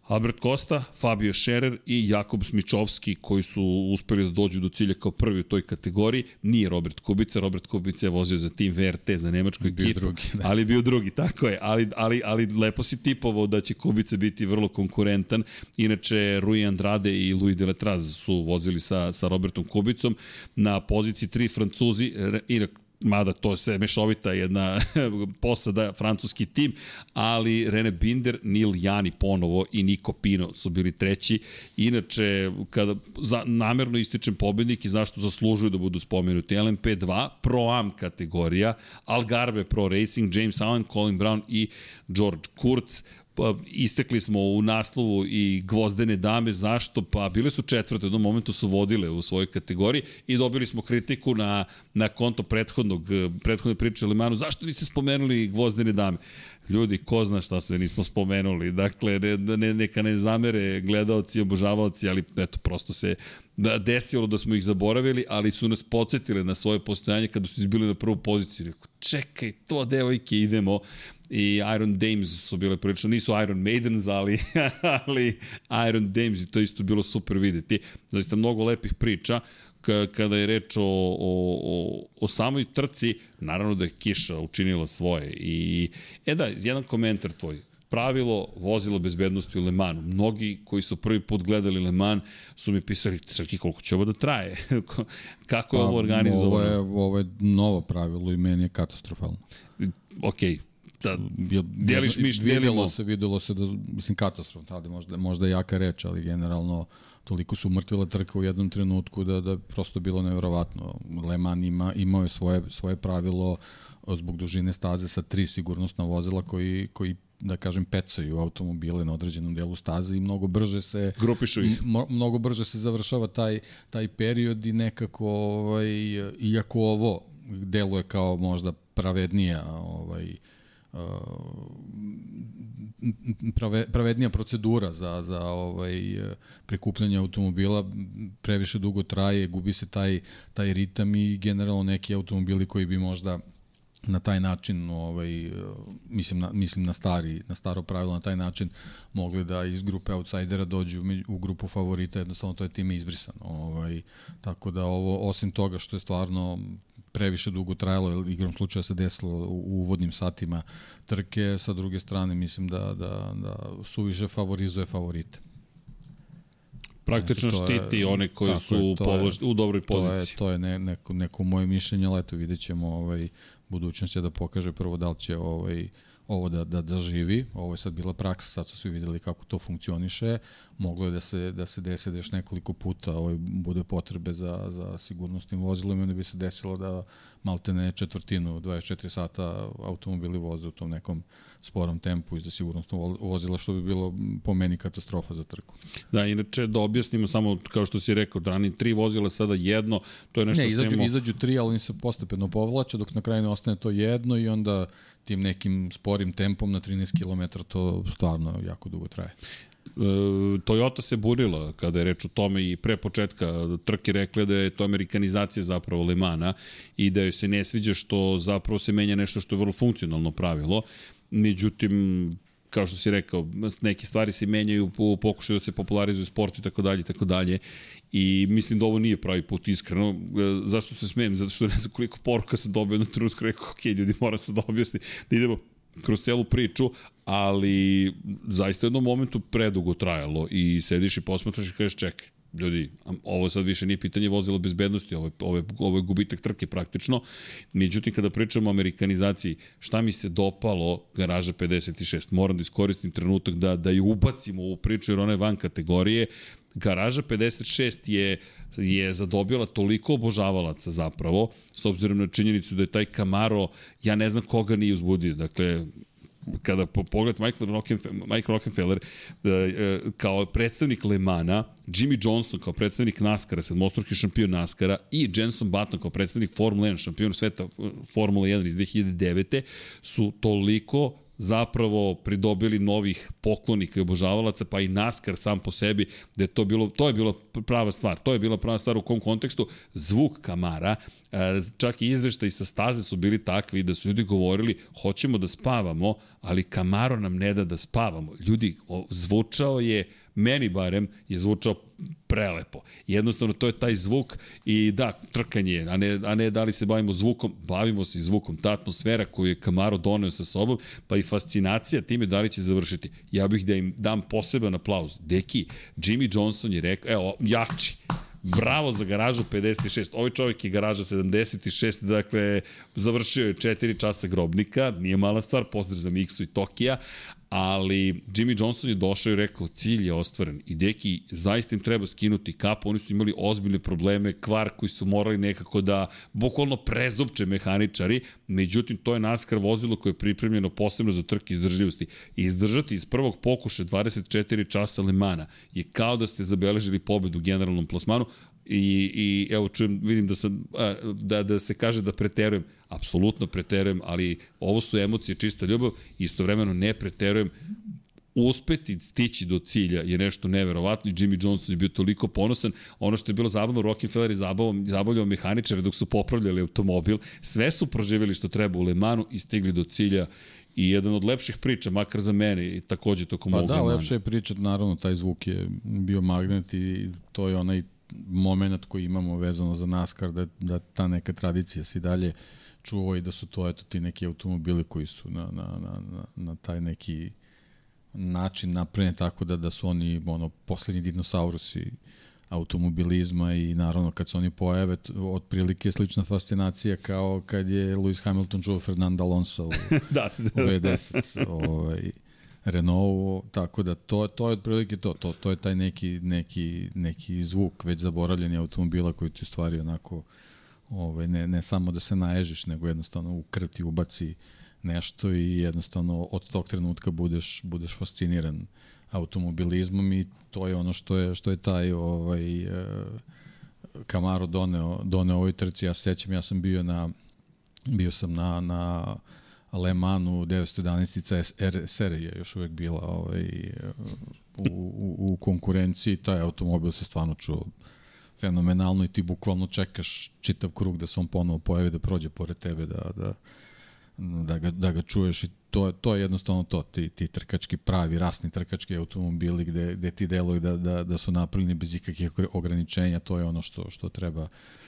Albert Costa, Fabio Scherer i Jakob Smičovski koji su uspeli da dođu do cilja kao prvi u toj kategoriji. Nije Robert Kubica, Robert Kubica je vozio za tim VRT, za nemačku bio ekipu, drugi, da. ali bio drugi, tako je. Ali, ali, ali lepo si tipovao da će Kubica biti vrlo konkurentan. Inače, Rui Andrade i Louis Deletraz su vozili sa, sa Robertom Kubicom. Na poziciji tri Francuzi, i mada to sve mešovita jedna posada, francuski tim, ali Rene Binder, Nil Jani ponovo i Niko Pino su bili treći. Inače, kada za, namerno ističem pobednik i zašto zaslužuju da budu spomenuti, LMP2, Pro Am kategorija, Algarve Pro Racing, James Allen, Colin Brown i George Kurz pa, istekli smo u naslovu i gvozdene dame, zašto? Pa bile su četvrte, u jednom momentu su vodile u svojoj kategoriji i dobili smo kritiku na, na konto prethodnog, prethodne priče Limanu, zašto niste spomenuli gvozdene dame? Ljudi, ko zna šta sve nismo spomenuli. Dakle, ne, ne, neka ne zamere gledalci, obožavaoci, ali eto, prosto se desilo da smo ih zaboravili, ali su nas podsjetile na svoje postojanje kada su izbili na prvu poziciju. Rekao, čekaj, to devojke, idemo. I Iron Dames su bile prilično, nisu Iron Maidens, ali, ali Iron Dames i to isto bilo super videti. Zaista mnogo lepih priča kada je reč o, o, o, o samoj trci, naravno da je kiša učinila svoje. I, e da, jedan komentar tvoj pravilo vozila bezbednosti u Le Manu. Mnogi koji su prvi put gledali Le Mans su mi pisali, čekaj koliko će ovo da traje? Kako je pa, ovo organizovano? Ovo je, ovo je novo pravilo i meni je katastrofalno. Ok, da, deliš mišljenje. Videlo se, videlo se da, mislim, katastrof, ali možda, možda jaka reč, ali generalno toliko su umrtvila trka u jednom trenutku da da prosto bilo neverovatno. Le Mans ima, imao je svoje, svoje pravilo zbog dužine staze sa tri sigurnosna vozila koji, koji da kažem pecaju automobile na određenom delu staze i mnogo brže se grupišu ih. mnogo brže se završava taj taj period i nekako ovaj iako ovo deluje kao možda pravednija ovaj prave, pravednija procedura za, za ovaj, prikupljanje automobila previše dugo traje, gubi se taj, taj ritam i generalno neki automobili koji bi možda na taj način ovaj mislim na mislim na stari na staro pravilo na taj način mogli da iz grupe outsidera dođu u grupu favorita jednostavno to je time izbrisano ovaj. Tako da ovo osim toga što je stvarno previše dugo trajalo, igrom slučaja se desilo u uvodnim satima trke, sa druge strane mislim da, da, da suviše favorizuje favorite. Praktično znači, štiti je, one koji su je, povlaš, je, u dobroj poziciji. To je, to je ne, neko, neko moje mišljenje, ali eto vidjet ćemo ovaj, budućnost je da pokaže prvo da li će ovaj, ovo da, da, da živi. Ovo je sad bila praksa, sad su svi videli kako to funkcioniše. Moglo je da se, da se desi da još nekoliko puta ovaj, bude potrebe za, za sigurnosnim vozilom i onda bi se desilo da malte ne četvrtinu, 24 sata automobili voze u tom nekom sporom tempu i za sigurnosno vozila, što bi bilo po meni katastrofa za trku. Da, inače da objasnimo samo, kao što si rekao, rani tri vozila, sada jedno, to je nešto ne, izađu, što imamo... izađu tri, ali oni se postepeno povlače, dok na kraju ne ostane to jedno i onda tim nekim sporim tempom na 13 km to stvarno jako dugo traje. E, Toyota se burila kada je reč o tome i pre početka trke rekla da je to amerikanizacija zapravo Lemana i da joj se ne sviđa što zapravo se menja nešto što je vrlo funkcionalno pravilo. Međutim, kao što si rekao, neke stvari se menjaju u pokušaju da se popularizuju sport i tako dalje i tako dalje. I mislim da ovo nije pravi put iskreno. E, zašto se smijem? Zato što ne znam koliko poruka sam dobio na trenutku rekao, ok, ljudi, moram se da objasni da idemo kroz celu priču, ali zaista u jednom momentu predugo trajalo i sediš i posmatraš i kažeš čekaj, ljudi, ovo sad više nije pitanje vozila bezbednosti, ovo je, ovo je, ovo je gubitak trke praktično. Međutim, kada pričamo o amerikanizaciji, šta mi se dopalo garaža 56? Moram da iskoristim trenutak da, da je ubacimo u priču jer ona je van kategorije. Garaža 56 je je zadobila toliko obožavalaca zapravo, s obzirom na činjenicu da je taj Camaro, ja ne znam koga nije uzbudio. Dakle, kada po pogled Michael, Rockenfeller, Michael Rockefeller uh, kao predstavnik Le Mana, Jimmy Johnson kao predstavnik NASCAR-a, sedmostruki šampion NASCAR-a i Jenson Button kao predstavnik Formula 1, šampion sveta Formula 1 iz 2009. su toliko zapravo pridobili novih poklonika i obožavalaca, pa i NASCAR sam po sebi, da je to bilo, to je bilo prava stvar. To je bila prava stvar u kom kontekstu. Zvuk Kamara, e, čak i izveštaji sa staze su bili takvi da su ljudi govorili hoćemo da spavamo, ali Kamaro nam ne da da spavamo. Ljudi, zvučao je meni barem, je zvučao prelepo. Jednostavno, to je taj zvuk i da, trkanje, a ne, a ne da li se bavimo zvukom, bavimo se zvukom. Ta atmosfera koju je Camaro doneo sa sobom, pa i fascinacija time da li će završiti. Ja bih da im dam poseban aplauz. Deki, Jimmy Johnson je rekao, evo, jači, Bravo za garažu 56. Ovaj čovjek je garaža 76, dakle, završio je 4 časa grobnika, nije mala stvar, pozdrav za Miksu i Tokija, ali Jimmy Johnson je došao i rekao cilj je ostvaren i deki zaista im treba skinuti kapu, oni su imali ozbiljne probleme, kvar koji su morali nekako da bukvalno prezupče mehaničari, međutim to je NASCAR vozilo koje je pripremljeno posebno za trke izdržljivosti. Izdržati iz prvog pokuša 24 časa Lemana je kao da ste zabeležili pobedu u generalnom plasmanu, I, i evo čujem, vidim da, sam, da, da se kaže da preterujem, apsolutno preterujem, ali ovo su emocije, čista ljubav, istovremeno ne preterujem, uspeti stići do cilja je nešto neverovatno i Jimmy Johnson je bio toliko ponosan. Ono što je bilo zabavno, Rockefeller je zabavljao, zabavljao mehaničare dok su popravljali automobil. Sve su proživjeli što treba u Le Manu i stigli do cilja. I jedan od lepših priča, makar za mene i takođe tokom pa ovog da, lepše je pričat, naravno, taj zvuk je bio magnet i to je onaj moment koji imamo vezano za NASCAR, da, da ta neka tradicija se dalje čuva i da su to eto ti neki automobili koji su na, na, na, na, na taj neki način napravljeni tako da, da su oni ono, poslednji dinosaurusi automobilizma i naravno kad se oni pojave otprilike slična fascinacija kao kad je Lewis Hamilton čuo Fernanda Alonso u, da, da, u V10 ovaj, Renault, tako da to, to je otprilike to, to, to je taj neki, neki, neki zvuk već zaboravljeni automobila koji ti u stvari onako ovaj, ne, ne samo da se naježiš, nego jednostavno u krv ti ubaci nešto i jednostavno od tog trenutka budeš, budeš fasciniran automobilizmom i to je ono što je, što je taj ovaj, eh, Camaro doneo, doneo ovoj trci. Ja sećam, ja sam bio na bio sam na, na Le Manu 911 R serija još uvek bila ovaj, u, u, u konkurenciji, taj automobil se stvarno čuo fenomenalno i ti bukvalno čekaš čitav krug da se on ponovo pojavi, da prođe pored tebe, da, da, da, ga, da ga čuješ i to, to je jednostavno to, ti, ti trkački pravi, rasni trkački automobili gde, gde ti deluju da, da, da su napravljeni bez ikakvih ograničenja, to je ono što, što treba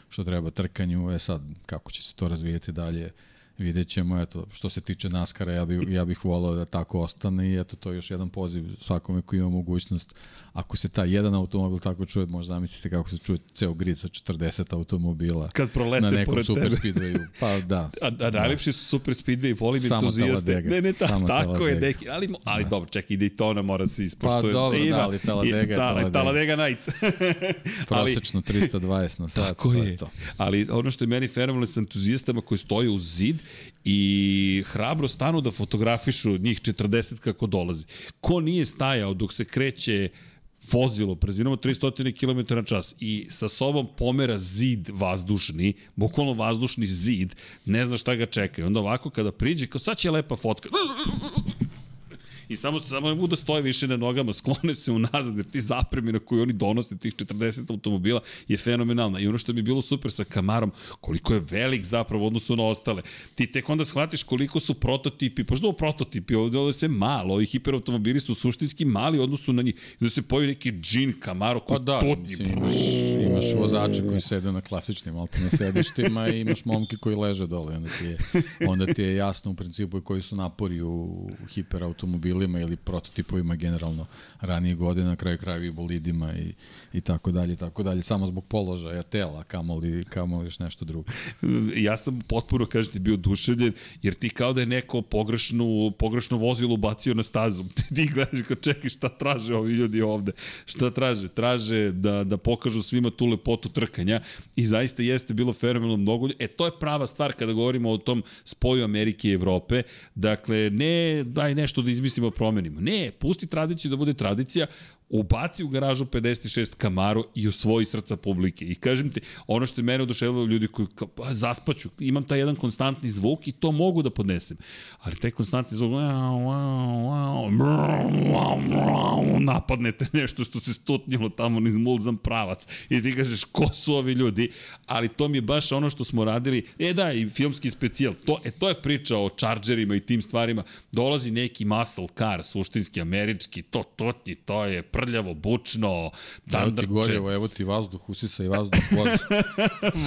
što treba trkanju, e sad kako će se to razvijeti dalje, vidjet ćemo, eto, što se tiče Naskara, ja bih, ja bih volao da tako ostane i eto, to je još jedan poziv svakome koji ima mogućnost. Ako se taj jedan automobil tako čuje, možda zamislite kako se čuje ceo grid sa 40 automobila Kad prolete na nekom super speedwayu. Pa da. A, a najlepši su super speedway, volim Samo entuzijaste. Taladega. Ne, ne, ta, Samo tako je, Taladega. neki, ali, ali da. dobro, čekaj, i Daytona mora se ispoštovati. Pa dobro, Ima- da, ali Talladega je da. Talladega Nights. ali, Prosečno 320 na sat. Tako to je. to. Ali ono što je meni fenomenalno sa entuzijastama koji stoje uz zid i hrabro stanu da fotografišu njih 40 kako dolazi. Ko nije stajao dok se kreće vozilo brzinom od 300 km na čas i sa sobom pomera zid vazdušni, bukvalno vazdušni zid, ne zna šta ga čeka. I onda ovako kada priđe, kao sad će lepa fotka, i samo, samo ne da stoje više na nogama, sklone se unazad, jer ti zapremina koju oni donose, tih 40 automobila, je fenomenalna. I ono što mi je bilo super sa Kamarom, koliko je velik zapravo odnosu na ostale. Ti tek onda shvatiš koliko su prototipi, pošto ovo prototipi, ovde, ovde se malo, ovi hiperautomobili su suštinski mali odnosu na njih. I onda se pojavi neki džin Camaro koji Pa da, mislim, imaš, imaš vozače koji sede na klasičnim alternativnim sedištima i imaš momke koji leže dole. Onda ti je, onda ti je jasno u principu koji su napori u hiperautomobilima ili prototipovima generalno ranije godine, na kraju kraju i bolidima i, i tako dalje, tako dalje. Samo zbog položaja tela, kamoli, kamoli još nešto drugo. ja sam potpuno, kažete, bio oduševljen, jer ti kao da je neko pogrešnu, pogrešno vozilo ubacio na stazu. ti gledaš kao čekaj šta traže ovi ljudi ovde. Šta traže? Traže da, da pokažu svima tu lepotu trkanja i zaista jeste bilo fenomenalno mnogo. E, to je prava stvar kada govorimo o tom spoju Amerike i Evrope. Dakle, ne daj nešto da izmislimo, promenimo. Ne, pusti tradiciju da bude tradicija, ubaci u garažu 56 Camaro i osvoji srca publike. I kažem ti, ono što je mene oduševilo ljudi koji pa, zaspaću, imam taj jedan konstantni zvuk i to mogu da podnesem. Ali taj konstantni zvuk, wow, wow, wow, napadnete nešto što se stutnjilo tamo niz mulzam pravac. I ti kažeš ko su ovi ljudi, ali to mi je baš ono što smo radili, e da, i filmski specijal, to, e, to je priča o Chargerima i tim stvarima, dolazi neki muscle car, suštinski američki, to totnji, to je prljavo, bučno, Evo ti gorjevo, evo ti vazduh, usisa i vazduh, voz.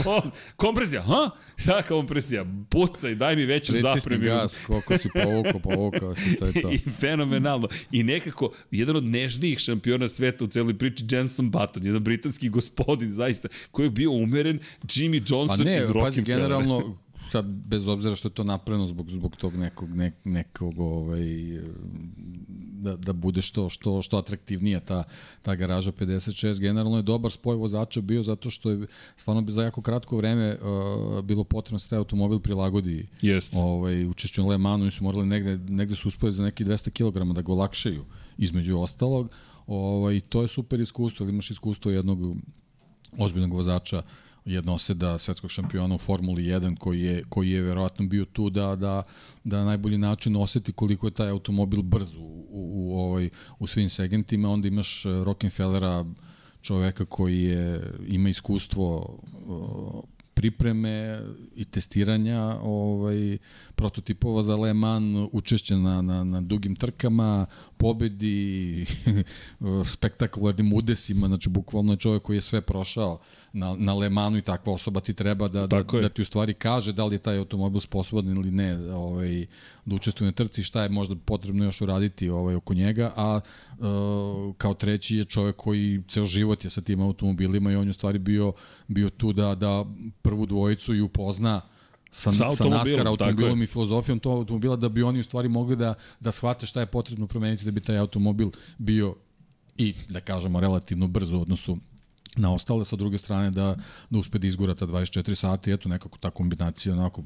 kompresija, ha? Šta kompresija? Pucaj, daj mi veću Pritisni zapreminu. gas, koliko si povukao, povukao si, to je to. I fenomenalno. I nekako, jedan od nežnijih šampiona sveta u celoj priči, Jenson Button, jedan britanski gospodin, zaista, koji je bio umeren, Jimmy Johnson Pa ne, i pazi, Rockefeller. generalno, sad bez obzira što je to napravljeno zbog zbog tog nekog nek, nekog ovaj da da bude što što što atraktivnija ta ta garaža 56 generalno je dobar spoj vozača bio zato što je stvarno bi za jako kratko vreme uh, bilo potrebno da se taj automobil prilagodi Jeste. ovaj učešću Le Manu. I su morali negde negde su uspeli za neki 200 kg da ga olakšaju između ostalog. Ovaj to je super iskustvo. Imaš iskustvo jednog ozbiljnog vozača jednoseda svetskog šampiona u Formuli 1 koji je koji je verovatno bio tu da da da na najbolji način oseti koliko je taj automobil brz u, u, u ovaj u svim segmentima. Onda imaš Rockefellera čoveka koji je ima iskustvo pripreme i testiranja ovaj prototipova za Le Mans, učešće na, na, na dugim trkama, pobedi, spektakularnim udesima, znači bukvalno je čovjek koji je sve prošao na, na Le Manu i takva osoba ti treba da, da, da ti u stvari kaže da li je taj automobil sposoban ili ne ovaj, da učestvuje na trci, šta je možda potrebno još uraditi ovaj, oko njega, a uh, kao treći je čovjek koji ceo život je sa tim automobilima i on je u stvari bio, bio tu da, da prvu dvojicu i upozna sa, sa, sa NASCAR automobilom i filozofijom tog automobila da bi oni u stvari mogli da, da shvate šta je potrebno promeniti da bi taj automobil bio i da kažemo relativno brzo u odnosu na ostale, sa druge strane da, da uspe da izgura ta 24 sata i eto nekako ta kombinacija onako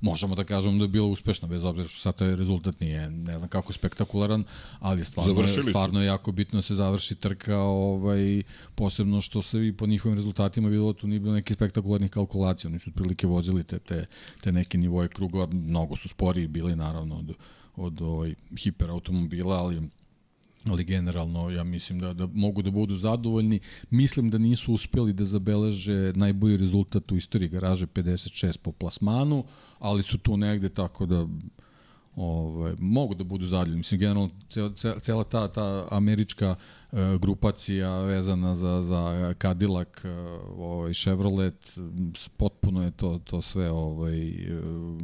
možemo da kažemo da je bila uspešna, bez obzira što sad taj rezultat nije, ne znam kako spektakularan, ali stvarno, je, stvarno je jako bitno da se završi trka, ovaj, posebno što se i po njihovim rezultatima videlo tu nije bilo neki spektakularnih kalkulacija, oni su otprilike vozili te, te, te neke nivoje krugova, mnogo su sporiji bili naravno od, od ovaj, hiperautomobila, ali ali generalno ja mislim da, da mogu da budu zadovoljni. Mislim da nisu uspeli da zabeleže najbolji rezultat u istoriji garaže 56 po plasmanu, ali su tu negde tako da ovaj, mogu da budu zadovoljni. Mislim, generalno, cela, ta, ta američka uh, grupacija vezana za, za Cadillac, uh, ovaj, Chevrolet, potpuno je to, to sve ovaj, uh,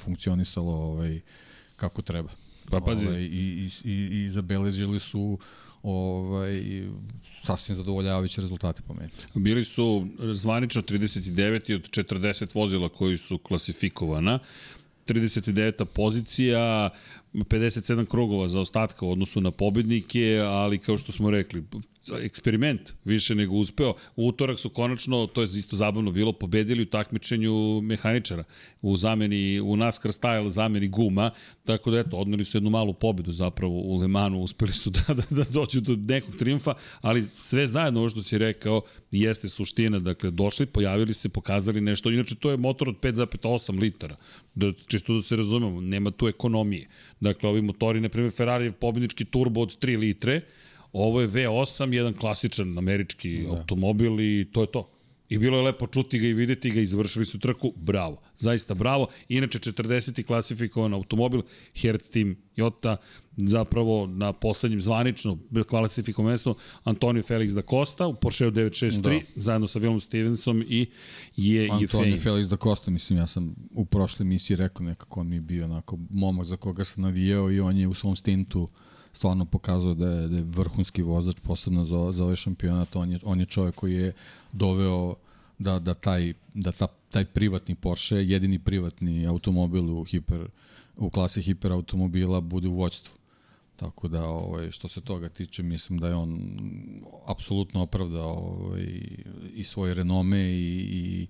funkcionisalo ovaj, kako treba. Pa pazi. Ovaj, i, i, i, i zabeležili su ovaj, sasvim zadovoljavajući rezultati po meni. Bili su zvanično 39 od 40 vozila koji su klasifikovana. 39. pozicija, 57 krugova za ostatka u odnosu na pobednike, ali kao što smo rekli, eksperiment više nego uspeo. U utorak su konačno, to je isto zabavno bilo, pobedili u takmičenju mehaničara u zameni, u NASCAR style zameni guma, tako da eto, odneli su jednu malu pobedu zapravo u Le Manu, uspeli su da, da, da dođu do nekog triumfa, ali sve zajedno ovo što si rekao jeste suština, dakle došli, pojavili se, pokazali nešto, inače to je motor od 5,8 litara, da, čisto da se razumemo, nema tu ekonomije. Dakle, ovi motori, na primjer, Ferrari je pobjednički turbo od 3 litre, ovo je V8, jedan klasičan američki da. automobil i to je to. I bilo je lepo čuti ga i videti ga i završili su trku. Bravo. Zaista bravo. Inače, 40. klasifikovan automobil, Hertz Team Jota, zapravo na poslednjem zvanično klasifikovan mesto Antonio Felix da Costa u Porsche 963 da. zajedno sa Willem Stevensom i je Antonio Felix da Costa, mislim, ja sam u prošle emisiji rekao nekako on mi je bio onako momak za koga sam navijao i on je u svom stintu stvarno pokazao da je, da je vrhunski vozač, posebno za, za ovaj šampionat. On je, on je čovjek koji je doveo da, da, taj, da ta, taj privatni Porsche, jedini privatni automobil u, hiper, u klasi hiperautomobila bude u vođstvu. Tako da, ovaj, što se toga tiče, mislim da je on apsolutno opravdao ovaj, i svoje renome i, i,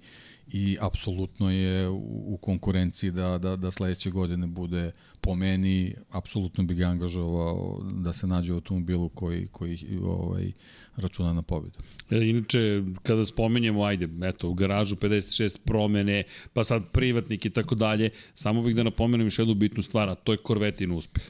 i apsolutno je u, konkurenciji da, da, da sledeće godine bude po meni, apsolutno bi ga angažovao da se nađe u automobilu koji, koji ovaj, računa na pobedu. E, inače, kada spomenjemo, ajde, eto, u garažu 56 promene, pa sad privatnik i tako dalje, samo bih da napomenem još jednu bitnu stvar, a to je Korvetin uspeh.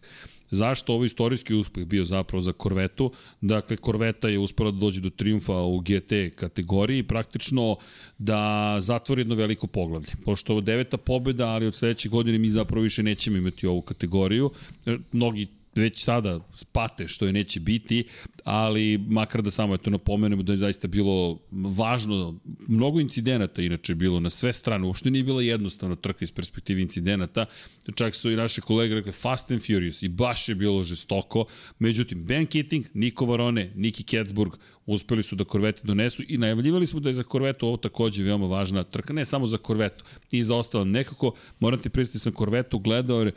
Zašto ovo istorijski uspeh bio zapravo za Korvetu? Dakle, Korveta je uspela da dođe do triumfa u GT kategoriji, praktično da zatvori jedno veliko poglavlje. Pošto ovo deveta pobeda, ali od sledeće godine mi zapravo više nećemo imati ovu kategoriju. E, mnogi već sada spate što je neće biti, ali makar da samo eto napomenemo da je zaista bilo važno, mnogo incidenata inače bilo na sve strane, uopšte nije bila jednostavna trka iz perspektive incidenata, čak su i naše kolege rekli Fast and Furious i baš je bilo žestoko, međutim Ben Keating, Niko Varone, Niki Ketsburg uspeli su da Korvete donesu i najavljivali smo da je za Korvetu ovo takođe veoma važna trka, ne samo za Korvetu, i za ostalo nekako, moram ti pristati sam Korvetu gledao jer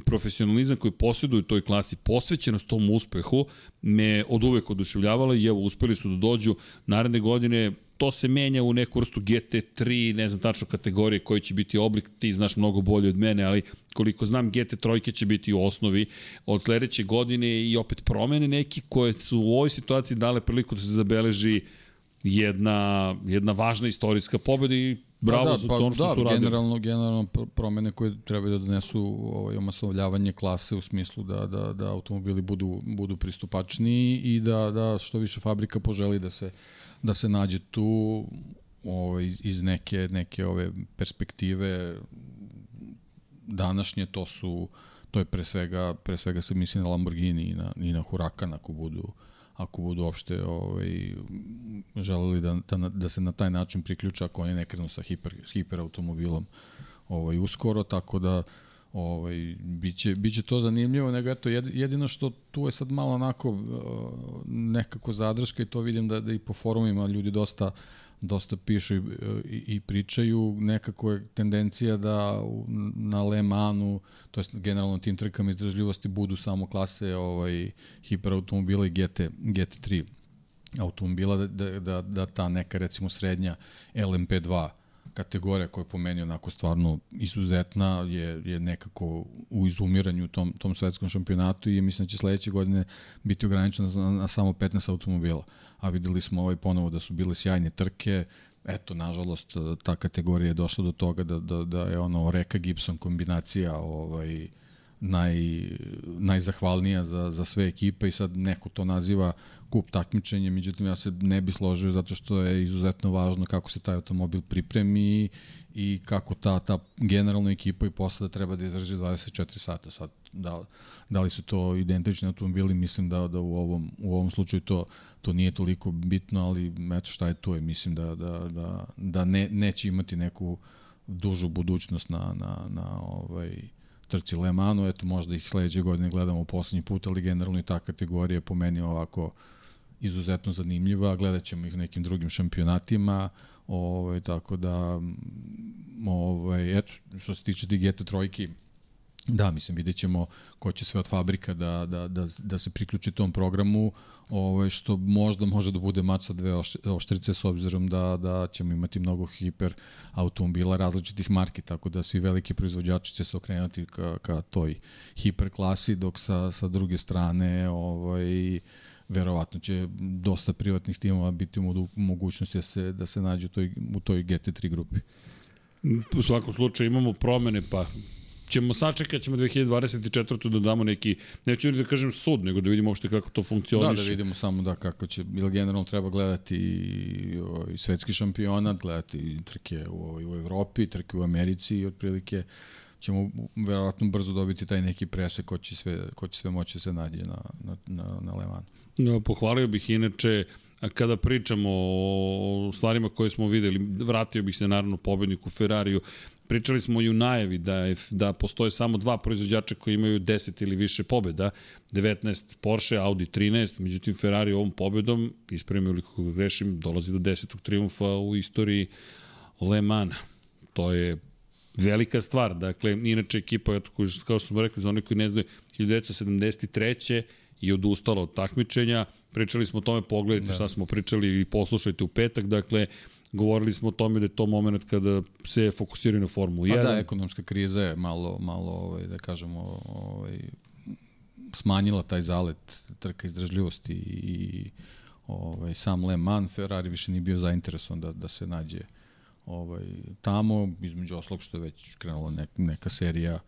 profesionalizam koji posjeduju u toj klasi, posvećenost tom uspehu, me od uvek oduševljavala i evo, uspeli su da dođu naredne godine, to se menja u neku vrstu GT3, ne znam tačno kategorije koji će biti oblik, ti znaš mnogo bolje od mene, ali koliko znam GT3 će biti u osnovi od sledeće godine i opet promene neki koje su u ovoj situaciji dale priliku da se zabeleži jedna, jedna važna istorijska pobeda i bravo pa da, za pa, to što da, su radili. Generalno, generalno promene koje treba da donesu ovaj, omasovljavanje klase u smislu da, da, da automobili budu, budu pristupačniji i da, da što više fabrika poželi da se, da se nađe tu ovaj, iz neke, neke ove perspektive današnje to su to je pre svega, pre svega se misli na Lamborghini i na, i na Huracan ako budu uh, ako budu uopšte ovaj, želeli da, da, da se na taj način priključa ako oni ne krenu sa hiper, s hiperautomobilom ovaj, uskoro, tako da ovaj, biće, biće to zanimljivo, nego eto, jedino što tu je sad malo onako uh, nekako zadrška i to vidim da, da i po forumima ljudi dosta dosta pišu i, i, i pričaju, nekako je tendencija da na Le Manu, to je generalno tim trkama izdržljivosti budu samo klase ovaj, hiperautomobila i GT, GT3 automobila, da, da, da ta neka recimo srednja LMP2 kategorija koja je po meni onako stvarno izuzetna je, je nekako u izumiranju tom, tom svetskom šampionatu i mislim da će sledeće godine biti ograničena na, na samo 15 automobila. A videli smo ovaj ponovo da su bile sjajne trke, eto, nažalost, ta kategorija je došla do toga da, da, da je ono Reka Gibson kombinacija ovaj, naj, najzahvalnija za, za sve ekipe i sad neko to naziva kup takmičenje, međutim ja se ne bi složio zato što je izuzetno važno kako se taj automobil pripremi i kako ta, ta generalna ekipa i posada treba da izdrži 24 sata. Sad, da, da li su to identični automobili, mislim da, da u, ovom, u ovom slučaju to, to nije toliko bitno, ali eto šta je to je, mislim da, da, da, da ne, neće imati neku dužu budućnost na, na, na ovaj, trci Le Manu, eto možda ih sledeće godine gledamo poslednji put, ali generalno i ta kategorija po meni ovako izuzetno zanimljiva, gledat ćemo ih u nekim drugim šampionatima, ovaj, tako da ovaj, eto, što se tiče Digete trojki, Da, mislim, vidjet ćemo ko će sve od fabrika da, da, da, da se priključi tom programu, ovaj, što možda može da bude mač sa dve oštrice s obzirom da, da ćemo imati mnogo hiper automobila različitih marki, tako da svi veliki proizvođači će se okrenuti ka, ka toj hiper klasi, dok sa, sa druge strane ovaj, verovatno će dosta privatnih timova biti u mogućnosti da se, da se nađe u toj, u toj GT3 grupi. U svakom slučaju imamo promene, pa ćemo sačekat ćemo 2024. da damo neki, neću da kažem sud, nego da vidimo uopšte kako to funkcioniše. Da, da vidimo samo da kako će, ili generalno treba gledati i, i svetski šampionat, gledati i trke u, u Evropi, trke u Americi i otprilike ćemo verovatno brzo dobiti taj neki presek ko će sve, ko će sve moći da se nađe na, na, na, na Le Mans. No, pohvalio bih inače kada pričamo o stvarima koje smo videli, vratio bih se naravno pobedniku Ferrariju, Pričali smo i u najavi da, je, da postoje samo dva proizvođača koji imaju 10 ili više pobeda, 19 Porsche, Audi 13, međutim Ferrari ovom pobedom, ispravimo ili kako grešim, dolazi do 10. triumfa u istoriji Le Mana. To je velika stvar. Dakle, inače ekipa, kao što smo rekli, za one koji ne znaju, 1973. je odustala od takmičenja. Pričali smo o tome, pogledajte da. šta smo pričali i poslušajte u petak. Dakle, govorili smo o tome da je to moment kada se fokusiraju na Formulu 1. Pa da, ekonomska kriza je malo, malo ovaj, da kažemo, ovaj, smanjila taj zalet trka izdržljivosti i ovaj, sam Le Mans, Ferrari više nije bio zainteresovan da, da se nađe ovaj, tamo, između oslog što je već krenula neka, neka serija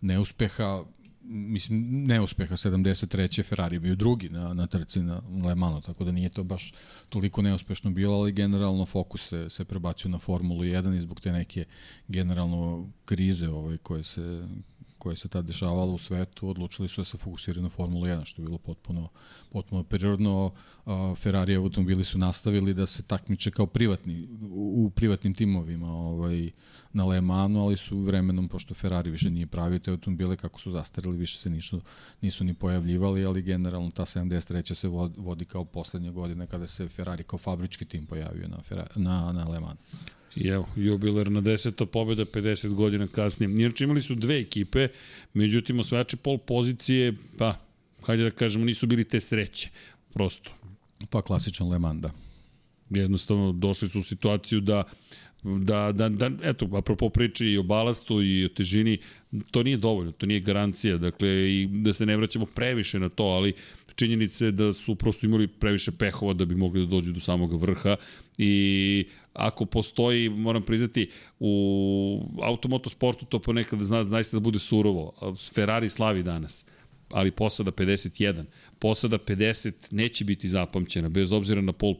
neuspeha, mislim, neuspeha 73. Ferrari bio drugi na, na trci na Le Manu, tako da nije to baš toliko neuspešno bilo, ali generalno fokus se, se prebacio na Formulu 1 i zbog te neke generalno krize ovaj, koje se koje se tad dešavalo u svetu, odlučili su da se fokusiraju na Formulu 1, što je bilo potpuno, potpuno prirodno. Ferrari automobili su nastavili da se takmiče kao privatni, u, u privatnim timovima ovaj, na Le Manu, ali su vremenom, pošto Ferrari više nije pravio te automobile, kako su zastarili, više se nisu, nisu ni pojavljivali, ali generalno ta 73. se vodi kao poslednje godine kada se Ferrari kao fabrički tim pojavio na, Ferrari, na, na Le Manu. I evo, jubilar na deseta pobjeda 50 godina kasnije. Inače imali su dve ekipe, međutim osvajači pol pozicije, pa, hajde da kažemo, nisu bili te sreće. Prosto. Pa klasičan Le Mans, da. Jednostavno došli su u situaciju da da, da, da, eto, apropo priče i o balastu i o težini, to nije dovoljno, to nije garancija, dakle, i da se ne vraćamo previše na to, ali činjenice da su prosto imali previše pehova da bi mogli da dođu do samog vrha i ako postoji, moram priznati, u automotosportu to ponekad zna, zaista da bude surovo. Ferrari slavi danas ali posada 51. Posada 50 neće biti zapamćena, bez obzira na pol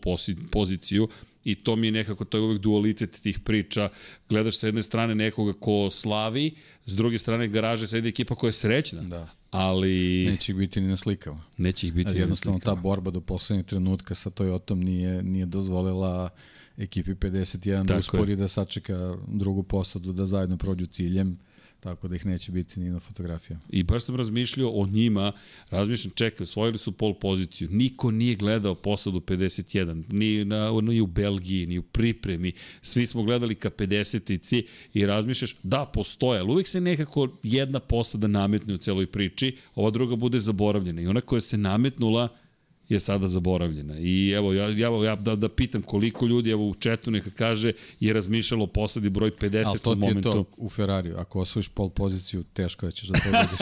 poziciju, i to mi je nekako, to je uvek dualitet tih priča. Gledaš sa jedne strane nekoga ko slavi, s druge strane garaže sedi ekipa koja je srećna. Da. Ali... Neće ih biti ni na slikama. Neće ih biti ni na slikama. ta borba do poslednjeg trenutka sa Toyotom nije, nije dozvolila ekipi 51 da Tako da uspori je. da sačeka drugu posadu da zajedno prođu ciljem tako da ih neće biti ni na fotografijama. I baš sam razmišljao o njima, razmišljam, čekaj, osvojili su pol poziciju, niko nije gledao posadu 51, ni, na, ni u Belgiji, ni u pripremi, svi smo gledali ka 50-ici i razmišljaš, da, postoje, ali uvijek se nekako jedna posada nametne u celoj priči, ova druga bude zaboravljena i ona koja se nametnula, je sada zaboravljena. I evo, ja, ja, ja da, da pitam koliko ljudi, evo u četu neka kaže, je razmišljalo posadi broj 50 Ali to u momentu. Ali to u Ferrariju. Ako osvojiš pol poziciju, teško da ćeš da pobediš.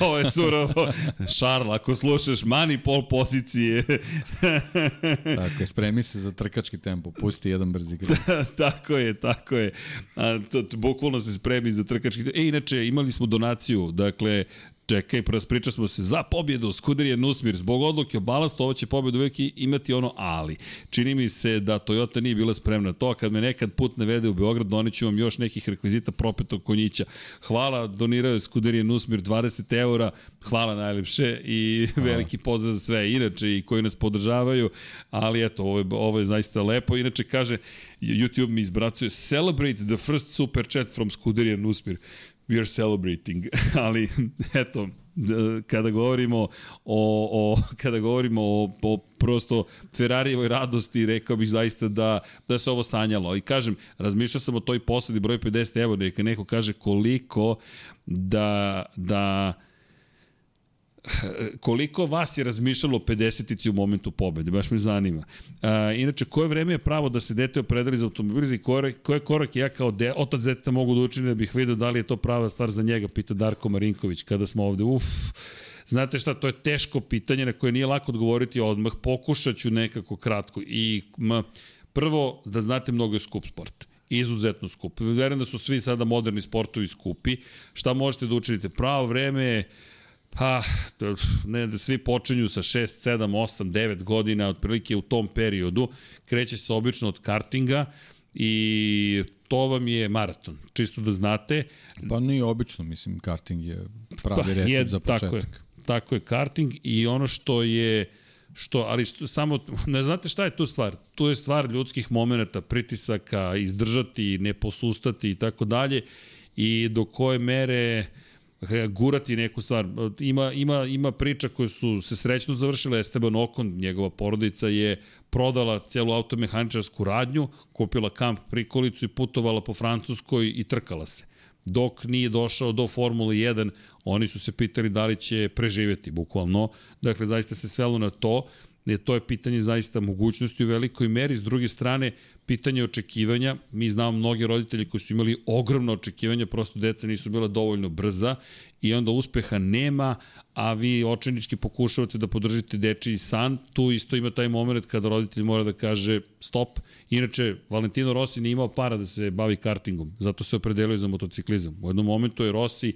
Ovo je surovo. Šarl, ako slušaš, mani pol pozicije. tako je, spremi se za trkački tempo, pusti jedan brzi gre. tako je, tako je. A, to, to, bukvalno se spremi za trkački tempo. E, inače, imali smo donaciju, dakle, čekaj, priča smo se za pobjedu Skuderije Nusmir, zbog odluke o balastu, ovo će pobjedu uvijek imati ono ali. Čini mi se da Toyota nije bila spremna to, kad me nekad put ne vede u Beograd, doniću vam još nekih rekvizita propetog konjića. Hvala, doniraju Skuderije Nusmir 20 eura, hvala najlepše i veliki pozdrav za sve, inače i koji nas podržavaju, ali eto, ovo je, ovo je zaista lepo. Inače, kaže, YouTube mi izbracuje Celebrate the first super chat from Skuderija Nusmir we are celebrating, ali eto, kada govorimo o, o kada govorimo o, o prosto Ferrarijevoj radosti, rekao bih zaista da, da se ovo sanjalo. I kažem, razmišljao sam o toj posledi broj 50, evo neka neko kaže koliko da, da koliko vas je razmišljalo o 50-ici u momentu pobede, baš me zanima. A, inače, koje vreme je pravo da se dete opredeli za automobiliza i koje, koje korak ja kao de, otac deteta mogu da učinim da bih vidio da li je to prava stvar za njega, pita Darko Marinković, kada smo ovde, uf, Znate šta, to je teško pitanje na koje nije lako odgovoriti odmah, pokušat ću nekako kratko. I m, prvo, da znate mnogo je skup sport izuzetno skup. Verujem da su svi sada moderni sportovi skupi. Šta možete da učinite? Pravo vreme je Pa, ne, da svi počinju sa 6, 7, 8, 9 godina, otprilike u tom periodu. Kreće se obično od kartinga i to vam je maraton, čisto da znate. Pa nije obično, mislim, karting je pravi pa, recept je, za početak. Tako je, tako je karting i ono što je što, ali što, samo, ne znate šta je tu stvar? Tu je stvar ljudskih momenta, pritisaka, izdržati, ne posustati i tako dalje i do koje mere gurati neku stvar. Ima, ima, ima priča koje su se srećno završile. Esteban Okon, njegova porodica, je prodala celu automehaničarsku radnju, kupila kamp prikolicu i putovala po Francuskoj i trkala se. Dok nije došao do Formule 1, oni su se pitali da li će preživjeti, bukvalno. Dakle, zaista se svelo na to je to je pitanje zaista mogućnosti u velikoj meri. S druge strane, pitanje očekivanja. Mi znamo mnogi roditelji koji su imali ogromno očekivanja, prosto deca nisu bila dovoljno brza i onda uspeha nema, a vi očenički pokušavate da podržite dečiji san. Tu isto ima taj moment kada roditelj mora da kaže stop. Inače, Valentino Rossi nije imao para da se bavi kartingom, zato se opredelio za motociklizam. U jednom momentu je Rossi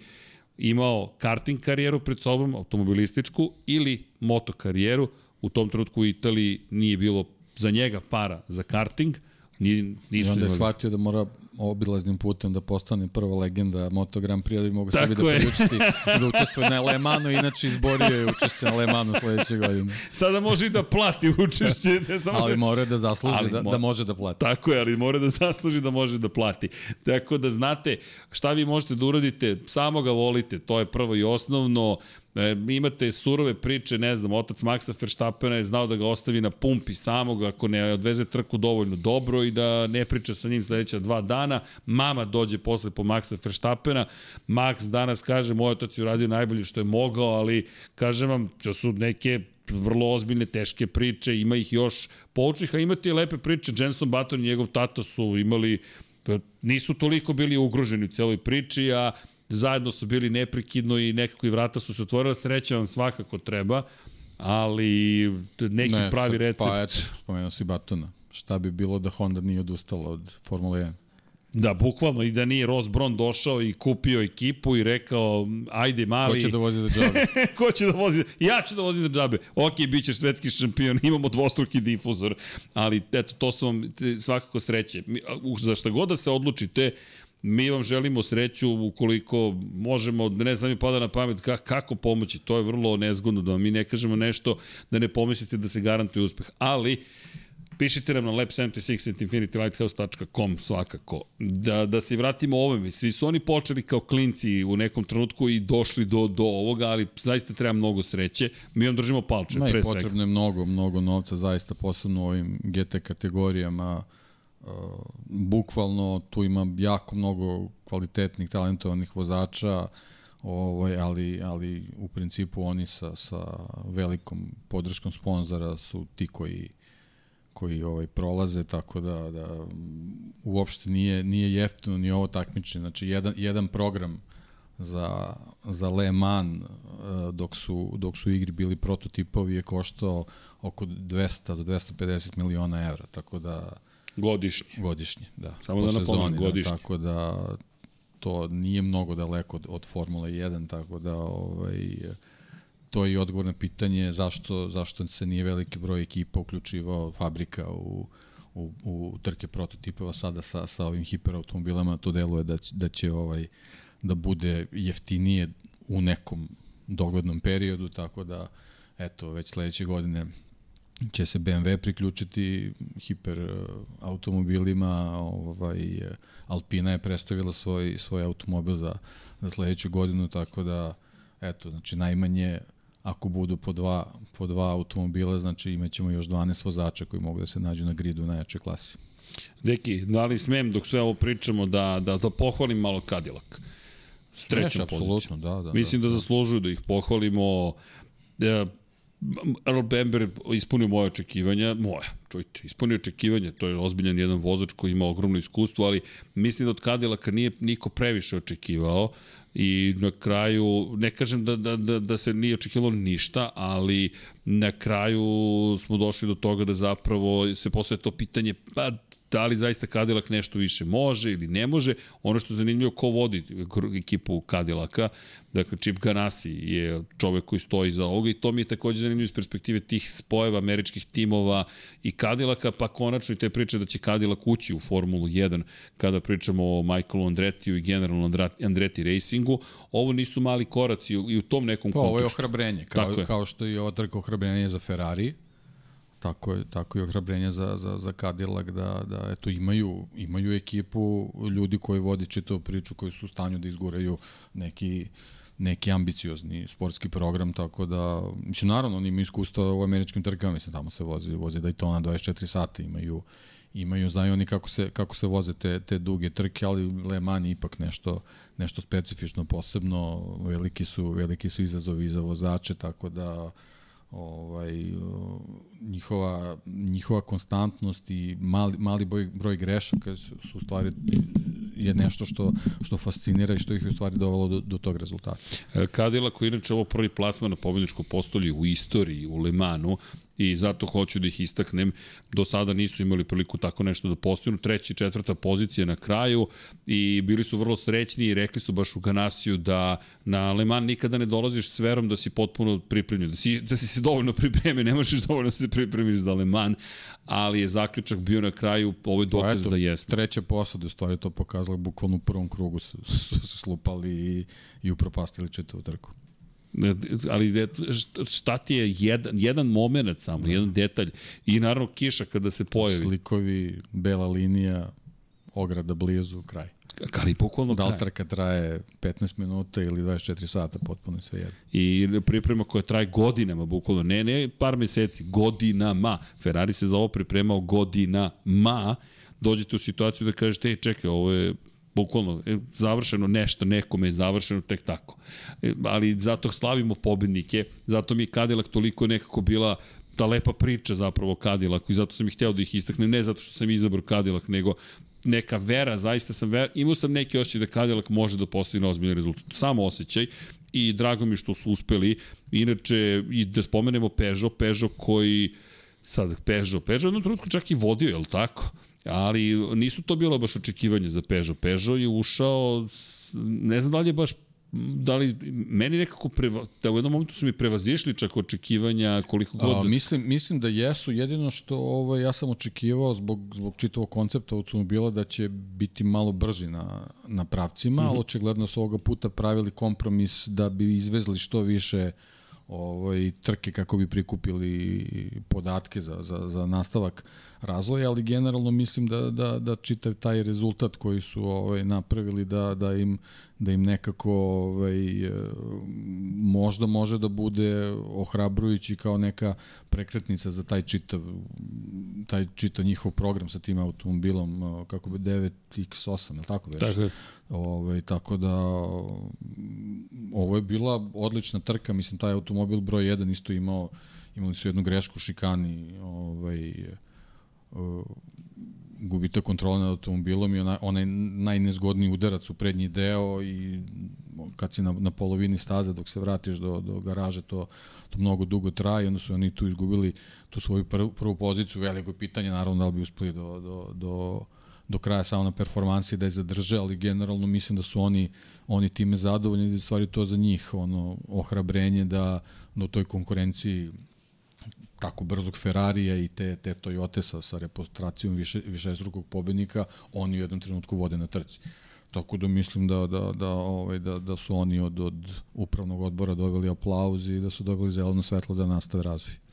imao karting karijeru pred sobom, automobilističku, ili moto karijeru, u tom trenutku u Italiji nije bilo za njega para za karting, Ni, nisu I onda je shvatio da mora obilaznim putem da postane prva legenda Moto Grand Prix, da bi mogo sebi da priučiti da učestvuje na Le Manu, inače izborio je učešće na Le Manu sledeće godine. Sada može i da plati učešće. Ne samo ali da... mora da zasluži ali, da, da može da plati. Tako je, ali mora da zasluži da može da plati. Tako da znate šta vi možete da uradite, samo ga volite, to je prvo i osnovno. E, imate surove priče, ne znam, otac Maxa Verstappena je znao da ga ostavi na pumpi samog ako ne odveze trku dovoljno dobro i da ne priča sa njim sledeća dva dana. Mama dođe posle po Maxa Verstappena. Max danas kaže, moj otac je uradio najbolje što je mogao, ali kažem vam, to su neke vrlo ozbiljne, teške priče, ima ih još poučnih, a imate i lepe priče. Jenson Button i njegov tata su imali nisu toliko bili ugroženi u celoj priči, a zajedno su bili neprekidno i nekako i vrata su se otvorila, sreća vam svakako treba, ali neki ne, pravi recept... Pa eto, spomenuo si Batona. Šta bi bilo da Honda nije odustala od Formule 1? Da, bukvalno, i da nije Ross Brown došao i kupio ekipu i rekao, ajde mali... Ko će da vozi za džabe? Ko će da vozi? Ja ću da vozi za džabe. Ok, bit ćeš svetski šampion, imamo dvostruki difuzor, ali eto, to su vam svakako sreće. Za šta god da se odlučite, Mi vam želimo sreću ukoliko možemo, ne znam mi pada na pamet kako pomoći, to je vrlo nezgodno da mi ne kažemo nešto da ne pomislite da se garantuje uspeh, ali Pišite nam na lab76.infinitylighthouse.com svakako. Da, da se vratimo ovome. Svi su oni počeli kao klinci u nekom trenutku i došli do, do ovoga, ali zaista treba mnogo sreće. Mi vam držimo palče, ne, pre svega. Potrebno je mnogo, mnogo novca, zaista posebno u ovim GT kategorijama bukvalno tu ima jako mnogo kvalitetnih, talentovanih vozača, ovaj, ali, ali u principu oni sa, sa velikom podrškom sponzora su ti koji koji ovaj prolaze tako da da uopšte nije nije jeftino ni ovo takmičenje. Znači jedan jedan program za za Le Mans uh, dok su dok su igri bili prototipovi je koštao oko 200 do 250 miliona evra tako da Godišnje. Godišnje, da. Samo da napomenem, da, godišnje. Da, tako da to nije mnogo daleko od, od Formule 1, tako da ovaj, to je i odgovor na pitanje zašto, zašto se nije veliki broj ekipa uključivao fabrika u, u, u trke prototipova sada sa, sa ovim hiperautomobilama, to deluje da će, da će ovaj da bude jeftinije u nekom doglednom periodu, tako da eto, već sledeće godine će se BMW priključiti hiper uh, automobilima, ovaj, Alpina je predstavila svoj, svoj automobil za, za sledeću godinu, tako da, eto, znači najmanje ako budu po dva, po dva automobila, znači imaćemo još 12 vozača koji mogu da se nađu na gridu u najjačoj klasi. Deki, da li smem dok sve ovo pričamo da, da, da pohvalim malo Cadillac? S trećom apsolutno, da, da. Mislim da, da, da zaslužuju da ih pohvalimo. Da, Earl Bamber ispunio moje očekivanja, moja, čujte, ispunio očekivanja, to je ozbiljan jedan vozač koji ima ogromno iskustvo, ali mislim da od Cadillaca nije niko previše očekivao i na kraju, ne kažem da, da, da, da se nije očekivalo ništa, ali na kraju smo došli do toga da zapravo se postoje to pitanje, pa da li zaista Cadillac nešto više može ili ne može. Ono što je zanimljivo, ko vodi ekipu Cadillaca, dakle Chip Ganassi je čovek koji stoji za ovoga i to mi je takođe zanimljivo iz perspektive tih spojeva američkih timova i Cadillaca, pa konačno i te priče da će Cadillac ući u Formulu 1 kada pričamo o Michaelu Andretiju i generalno Andreti Racingu. Ovo nisu mali koraci i u tom nekom pa, kontekstu. Ovo je ohrabrenje, kao, kao što je ova trka ohrabrenje za Ferrari, tako je, tako je ohrabrenje za, za, za Cadillac da, da eto, imaju, imaju ekipu ljudi koji vodi čitavu priču, koji su u stanju da izguraju neki neki ambiciozni sportski program, tako da, mislim, naravno, oni imaju iskustva u američkim trkama, mislim, tamo se vozi, vozi Daytona 24 sata, imaju, imaju, znaju oni kako se, kako se voze te, te duge trke, ali Le Mans je ipak nešto, nešto specifično, posebno, veliki su, veliki su izazovi za vozače, tako da, ovaj, njihova, njihova konstantnost i mali, mali broj, broj grešaka su, su u stvari je nešto što, što fascinira i što ih je u stvari dovelo do, do tog rezultata. Kadila koji inače ovo prvi plasman na pobjedičkom postolju u istoriji u Lemanu i zato hoću da ih istaknem. Do sada nisu imali priliku tako nešto da postignu. Treća i četvrta pozicija na kraju i bili su vrlo srećni i rekli su baš u Ganasiju da na Le Mans nikada ne dolaziš s verom da si potpuno pripremljen, da si, da si se dovoljno pripremio, ne možeš dovoljno da se pripremiš za Le Mans, ali je zaključak bio na kraju ovo je dokaz pa eto, da jeste. Treća posada, u stvari to pokazala, bukvalno u prvom krugu su, su se slupali i, i upropastili čitavu trku ali šta ti je jedan, jedan moment samo, da. jedan detalj i naravno kiša kada se pojavi. Slikovi, bela linija, ograda blizu, kraj. Ali bukvalno da li trka traje 15 minuta ili 24 sata, potpuno sve jedno. I priprema koja traje godinama, bukvalno, ne, ne par meseci, godinama. Ferrari se za ovo pripremao godinama. Dođete u situaciju da kažete, ej, čekaj, ovo je bukvalno e, završeno nešto, nekome je završeno tek tako. E, ali zato slavimo pobednike, zato mi je Cadillac toliko nekako bila ta lepa priča zapravo Cadillac i zato sam ih hteo da ih istaknem, ne zato što sam izabrao Cadillac, nego neka vera, zaista sam vera, imao sam neki osjećaj da Cadillac može da postoji ozbiljni rezultat. Samo osjećaj i drago mi što su uspeli. Inače, i da spomenemo Peugeot, Peugeot koji sad Peugeot, Peugeot jednom trenutku čak i vodio, je li tako? Ali nisu to bilo baš očekivanje za Peugeot. Peugeot je ušao, ne znam da li je baš da li meni nekako preva, da u jednom momentu su mi prevazišli čak očekivanja koliko god. A, mislim mislim da jesu jedino što ovaj ja sam očekivao zbog zbog čitavog koncepta automobila da će biti malo brži na na pravcima, mm -hmm. ali očigledno su ovoga puta pravili kompromis da bi izvezli što više ovaj trke kako bi prikupili podatke za, za, za nastavak razvoja, ali generalno mislim da, da, da čitav taj rezultat koji su ovaj, napravili da, da, im, da im nekako ovaj, e, možda može da bude ohrabrujući kao neka prekretnica za taj čitav, taj čitav njihov program sa tim automobilom, e, kako bi 9X8, je tako već? Tako je. Ove, ovaj, tako da ovo je bila odlična trka, mislim taj automobil broj 1 isto imao imali su jednu grešku u šikani, ovaj gubite kontrole nad automobilom i ona, onaj najnezgodniji udarac u prednji deo i kad si na, na polovini staze dok se vratiš do, do garaže to, to mnogo dugo traje onda su oni tu izgubili tu svoju prvu, prvu poziciju. Veliko pitanje naravno da li bi uspeli do, do, do, do kraja samo na performansi da je zadrže, ali generalno mislim da su oni oni time zadovoljni da stvari to za njih ono ohrabrenje da, da u toj konkurenciji tako brzog Ferrarija i te, te Toyota sa, sa reputacijom više, višestrukog pobednika, oni u jednom trenutku vode na trci. Tako da mislim da, da, da, ovaj, da, da su oni od, od upravnog odbora dobili aplauz i da su dobili zeleno svetlo da nastave razvoj.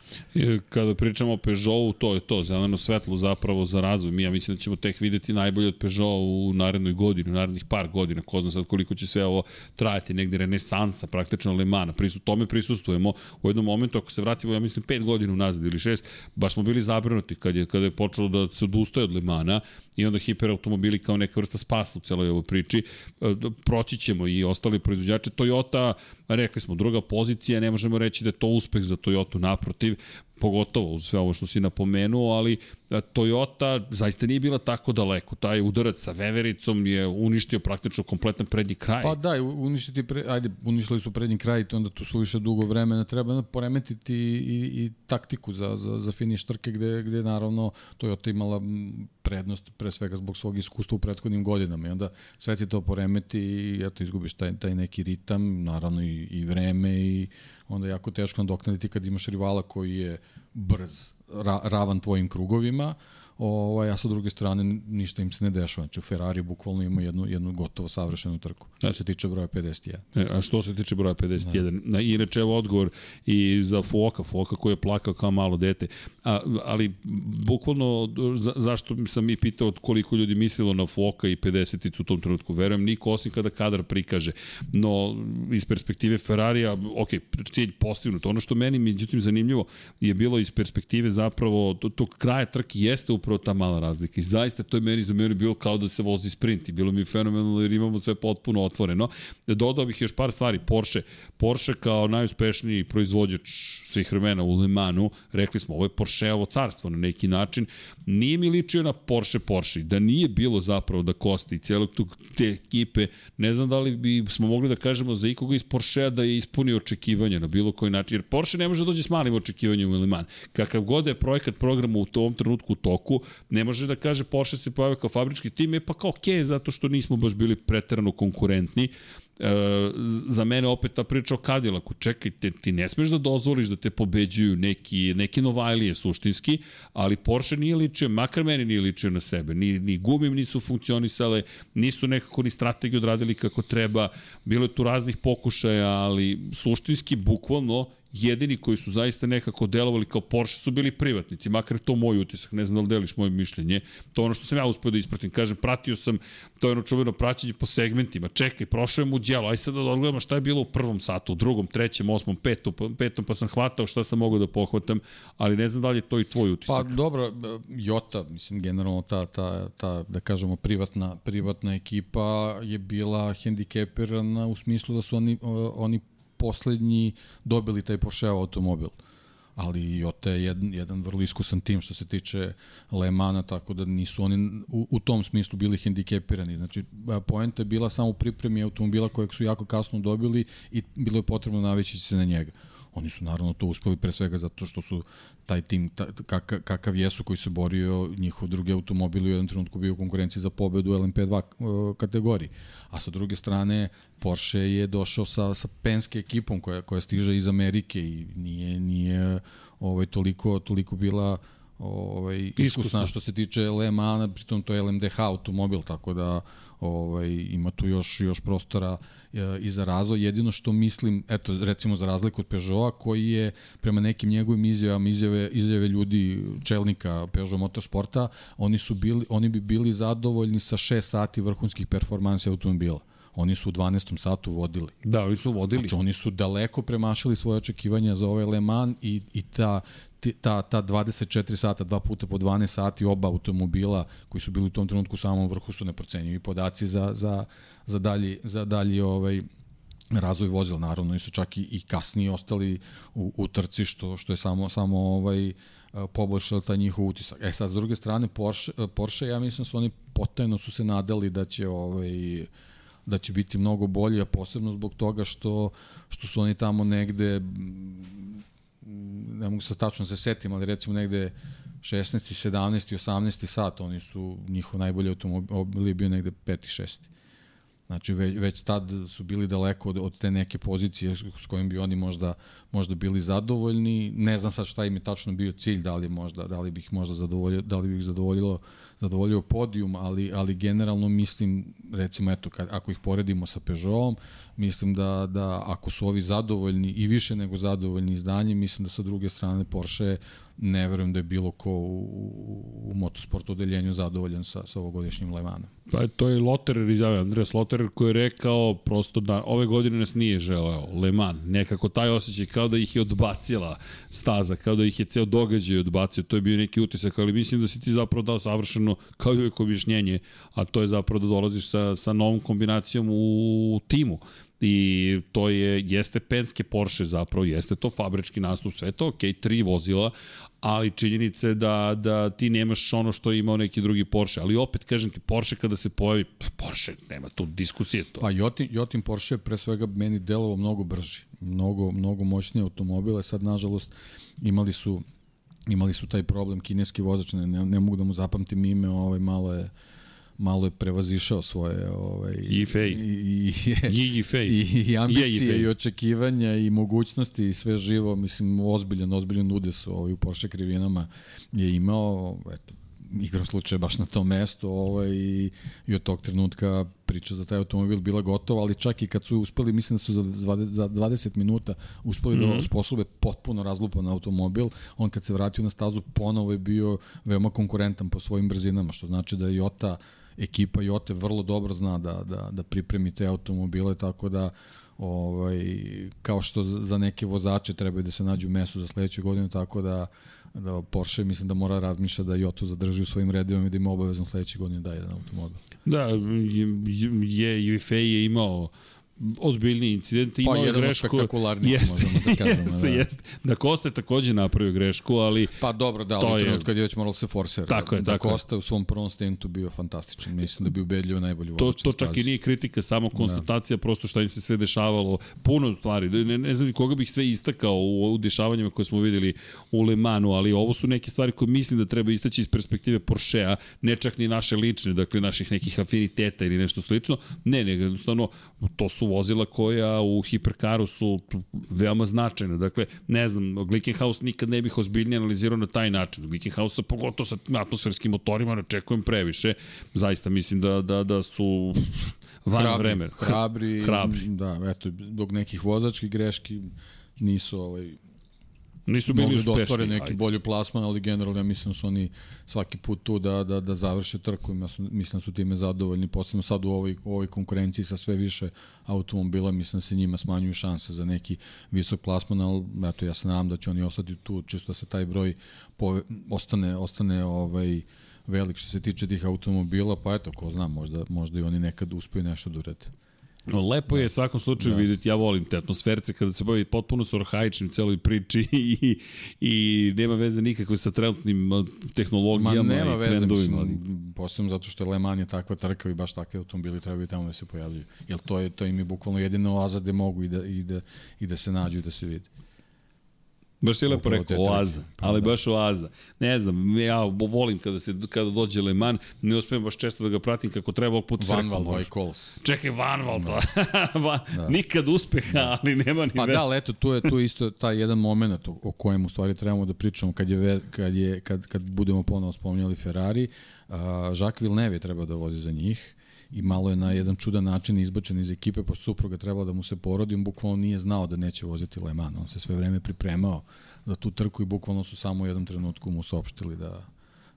Kada pričamo o Peugeotu, to je to, zeleno svetlo zapravo za razvoj. Mi ja mislim da ćemo tek videti najbolje od Peugeot u narednoj godini, u narednih par godina. Ko zna sad koliko će sve ovo trajati, negde renesansa praktično Le Mans. Prisu, tome prisustujemo u jednom momentu, ako se vratimo, ja mislim, pet godina unazad ili šest, baš smo bili zabrinuti kad je, kada je počelo da se odustaje od Le Mana i onda hiperautomobili kao neka vrsta spasa u celoj ovoj priči. E, proći ćemo i ostali proizvođači. Toyota, rekli smo, druga pozicija, ne možemo reći da je to uspeh za Toyota naprotiv, pogotovo uz sve ovo što si napomenuo, ali e, Toyota zaista nije bila tako daleko. Taj udarac sa Vevericom je uništio praktično kompletan prednji kraj. Pa da, uništiti, pre, ajde, uništili su prednji kraj i onda tu su više dugo vremena. Treba poremetiti i, i taktiku za, za, za finiš trke gde, gde naravno Toyota imala prednost pre svega zbog svog iskustva u prethodnim godinama i onda sve ti to poremeti i eto izgubiš taj, taj neki ritam, naravno i, i vreme i onda je jako teško nadoknaditi kad imaš rivala koji je brz, ra, ravan tvojim krugovima, ovaj, a sa druge strane ništa im se ne dešava. Znači, Ferrari bukvalno ima jednu, jednu gotovo savršenu trku, što se tiče broja 51. E, a što se tiče broja 51? Da. Inače, evo odgovor i za Foka, Foka koji je plakao kao malo dete. A, ali, bukvalno, za, zašto sam i pitao koliko ljudi mislilo na Foka i 50 u tom trenutku? Verujem, niko osim kada kadar prikaže. No, iz perspektive Ferrarija, ok, cilj postignut. Ono što meni, međutim, zanimljivo je bilo iz perspektive zapravo tog kraja trke jeste upravo ta mala razlika. I zaista to je meni za mene bilo kao da se vozi sprint i bilo mi fenomenalno jer imamo sve potpuno otvoreno. Dodao bih još par stvari. Porsche, Porsche kao najuspešniji proizvođač svih vremena u Le Mansu, rekli smo, ovo je Porscheovo carstvo na neki način. Nije mi ličio na Porsche Porsche. Da nije bilo zapravo da Kosti i celog tog te ekipe, ne znam da li bi smo mogli da kažemo za ikoga iz Porschea da je ispunio očekivanja na bilo koji način. Jer Porsche ne može da dođe s malim očekivanjem u Le Mans. Kakav god je projekat programa u tom trenutku u toku, ne može da kaže Porsche se pojavio kao fabrički tim, je pa kao okej, okay, zato što nismo baš bili preterano konkurentni. E, za mene opet ta priča o Cadillacu, čekaj, te, ti ne smeš da dozvoliš da te pobeđuju neki, neki Novajlije suštinski, ali Porsche nije ličio, makar meni nije ličio na sebe, ni, ni gumim nisu funkcionisale, nisu nekako ni strategiju odradili kako treba, bilo je tu raznih pokušaja, ali suštinski, bukvalno, jedini koji su zaista nekako delovali kao Porsche su bili privatnici, makar to moj utisak, ne znam da li deliš moje mišljenje, to je ono što sam ja uspio da ispratim, kažem, pratio sam, to je ono čuveno praćenje po segmentima, čekaj, prošao je mu djelo, aj sad da odgledamo šta je bilo u prvom satu, u drugom, trećem, osmom, petom, petom, pa sam hvatao šta sam mogao da pohvatam, ali ne znam da li je to i tvoj utisak. Pa dobro, Jota, mislim, generalno ta, ta, ta da kažemo, privatna, privatna ekipa je bila hendikepirana u smislu da su oni, oni poslednji dobili taj Porsche automobil ali Jota je jedan, jedan vrlo iskusan tim što se tiče Le Mana, tako da nisu oni u, u tom smislu bili hendikepirani. Znači, poenta je bila samo u pripremi automobila kojeg su jako kasno dobili i bilo je potrebno naveći se na njega. Oni su naravno to uspeli pre svega zato što su taj tim ta, kakav, kakav jesu koji se borio, njihov drugi automobil u jednom trenutku bio u konkurenciji za pobedu u LMP2 uh, kategoriji. A sa druge strane, Porsche je došao sa, sa Penske ekipom koja, koja stiže iz Amerike i nije, nije ovaj, toliko, toliko bila ovaj, iskusna što se tiče Le Mans, pritom to je LMDH automobil, tako da ovaj, ima tu još, još prostora e, i za razvoj. Jedino što mislim, eto, recimo za razliku od Peugeota, koji je prema nekim njegovim izjavama, izjave, izjave ljudi, čelnika Peugeot Motorsporta, oni, su bili, oni bi bili zadovoljni sa 6 sati vrhunskih performansi automobila oni su u 12. satu vodili. Da, oni su vodili. Znači, oni su daleko premašili svoje očekivanja za ovaj Le Mans i, i ta, ta, ta 24 sata, dva puta po 12 sati, oba automobila koji su bili u tom trenutku u samom vrhu su neprocenjivi podaci za, za, za dalji, za dalji ovaj, razvoj vozila, naravno, i su čak i, i kasnije ostali u, u trci, što, što je samo, samo ovaj, poboljšao taj njihov utisak. E sad, s druge strane, Porsche, Porsche ja mislim da su oni potajno su se nadali da će ovaj, da će biti mnogo bolji, a posebno zbog toga što, što su oni tamo negde ne mogu se tačno se setim, ali recimo negde 16. 17. 18. sat, oni su, njihov najbolji automobil je bio negde 5. 6. Znači već, već tad su bili daleko od, od te neke pozicije s kojim bi oni možda, možda bili zadovoljni. Ne znam sad šta im je tačno bio cilj, da li, možda, da li bih možda zadovoljio, da li bih zadovoljilo zadovoljio podijum, ali, ali generalno mislim, recimo, eto, kad, ako ih poredimo sa Peugeotom, mislim da, da ako su ovi zadovoljni i više nego zadovoljni izdanjem, mislim da sa druge strane Porsche ne verujem da je bilo ko u, u, u motosportu odeljenju zadovoljan sa, sa ovogodišnjim Le Manom. Pa to je Lotterer izjavio, Andreas Lotterer koji je rekao prosto da ove godine nas nije želeo Le Mans, nekako taj osjećaj kao da ih je odbacila staza, kao da ih je ceo događaj odbacio, to je bio neki utisak, ali mislim da si ti zapravo dao savršeno kao i uvijek objašnjenje, a to je zapravo da dolaziš sa, sa novom kombinacijom u timu i to je, jeste Penske Porsche zapravo, jeste to fabrički nastup, sve to, ok, tri vozila, ali činjenica je da, da ti nemaš ono što je imao neki drugi Porsche, ali opet kažem ti, Porsche kada se pojavi, pa Porsche, nema tu diskusije to. Pa Jotin, Jotin Porsche pre svega meni delovo mnogo brži, mnogo, mnogo moćnije automobile, sad nažalost imali su imali su taj problem, kineski vozač, ne, ne, ne mogu da mu zapamtim ime, ovaj, malo je malo je prevazišao svoje ovaj i fej. i i i fej. i, i ambicije i očekivanja i mogućnosti i sve živo mislim ozbiljan ozbiljan udes ovaj u Porsche krivinama je imao eto igrom slučaja baš na tom mestu ovaj, i, i od tog trenutka priča za taj automobil bila gotova, ali čak i kad su uspeli, mislim da su za 20, za 20 minuta uspeli mm -hmm. da mhm. sposobe potpuno razlupan automobil, on kad se vratio na stazu ponovo je bio veoma konkurentan po svojim brzinama, što znači da je Jota ekipa Jote vrlo dobro zna da, da, da pripremi te automobile, tako da ovaj, kao što za neke vozače trebaju da se nađu meso za sledeću godinu, tako da da Porsche mislim da mora razmišlja da Jotu zadrži u svojim redovima i da ima obavezno sledeće godine da jedan automobil. Da, je, je, je imao ozbiljni incident. Imao pa jedan grešku, spektakularnih, jeste, možemo da kažemo. Jeste, da. jeste. Da Kosta je takođe napravio grešku, ali... Pa dobro, da, ali trenut kad je već moralo se forsera. Tako je, da tako Kosta je. u svom prvom stentu bio fantastičan. Mislim da bi ubedljivo najbolji vozač. To, to čak i nije kritika, samo da. konstatacija, da. prosto šta im se sve dešavalo. Puno stvari. Ne, ne znam koga bih sve istakao u, u dešavanjima koje smo videli u Le Manu, ali ovo su neke stvari koje mislim da treba istaći iz perspektive Porschea, ne čak ni naše lične, dakle naših nekih afiniteta ili nešto slično. Ne, nego jednostavno to su vozila koja u hiperkaru su veoma značajne. Dakle, ne znam, Glickenhaus nikad ne bih ozbiljnije analizirao na taj način. Glickenhausa, pogotovo sa atmosferskim motorima, ne čekujem previše. Zaista mislim da, da, da su van hrabri, vremena. Hrabri, hrabri. Da, eto, dok nekih vozačkih greški nisu ovaj, Nisu bili da uspešni. da ostvare neki ajde. bolji plasman, ali generalno ja mislim da su oni svaki put tu da, da, da završe trku. Ja mislim da su time zadovoljni, posebno sad u ovoj, u ovoj konkurenciji sa sve više automobila, mislim da se njima smanjuju šanse za neki visok plasman, ali eto, ja se nadam da će oni ostati tu, čisto da se taj broj pove, ostane, ostane ovaj, velik što se tiče tih automobila, pa eto, ko zna, možda, možda i oni nekad uspeju nešto da urede. No, lepo je u svakom slučaju da. videti, ja volim te atmosferce kada se bavi potpuno su orhaičnim u celoj priči i, i nema veze nikakve sa trenutnim tehnologijama Ma, nema i veze, trendovima. Mislim, posebno zato što je Le Mans je takva trka i baš takve automobili trebaju tamo da se pojavljuju. Jer to je, to im je bukvalno jedina oaza gde mogu i da, i da, i da se nađu i da se vidi. Baš je lepo rekao, oaza, pa, ali da. baš oaza. Ne znam, ja volim kada, se, kada dođe Le Mans, ne uspijem baš često da ga pratim kako treba ovog puta. Van Val, Boy Coles. Čekaj, Van Val, da. Da. nikad uspeha, da. ali nema ni Pa vez. da, ali eto, tu je, tu isto taj jedan moment o, kojem u stvari trebamo da pričamo kad, je, kad, je, kad, kad budemo ponovo spominjali Ferrari. Uh, Jacques Villeneuve je trebao da vozi za njih i malo je na jedan čudan način izbačen iz ekipe, pošto supruga trebala da mu se porodi, on bukvalno nije znao da neće voziti Le Mans. On se sve vreme pripremao za tu trku i bukvalno su samo u jednom trenutku mu saopštili da,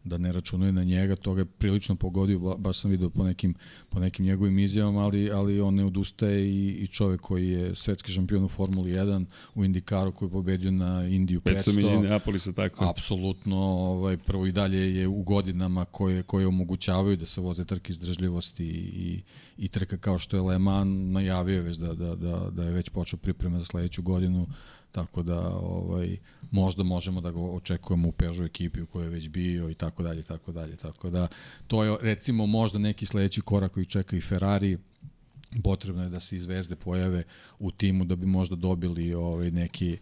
da ne računaju na njega, to ga je prilično pogodio, baš sam vidio po nekim, po nekim njegovim izjavama, ali, ali on ne odustaje i, i čovek koji je svetski šampion u Formuli 1, u Indikaru koji je pobedio na Indiju 500. 500 milijene Apolisa, tako. Apsolutno, ovaj, prvo i dalje je u godinama koje, koje omogućavaju da se voze trke izdržljivosti i, i trka kao što je Le Mans najavio već da, da, da, da je već počeo priprema za sledeću godinu Tako da ovaj možda možemo da ga očekujemo u Peugeot ekipi u kojoj je već bio i tako dalje tako dalje. Tako da to je recimo možda neki sledeći korak koji čeka i Ferrari potrebno je da se izvezde pojave u timu da bi možda dobili ovaj neki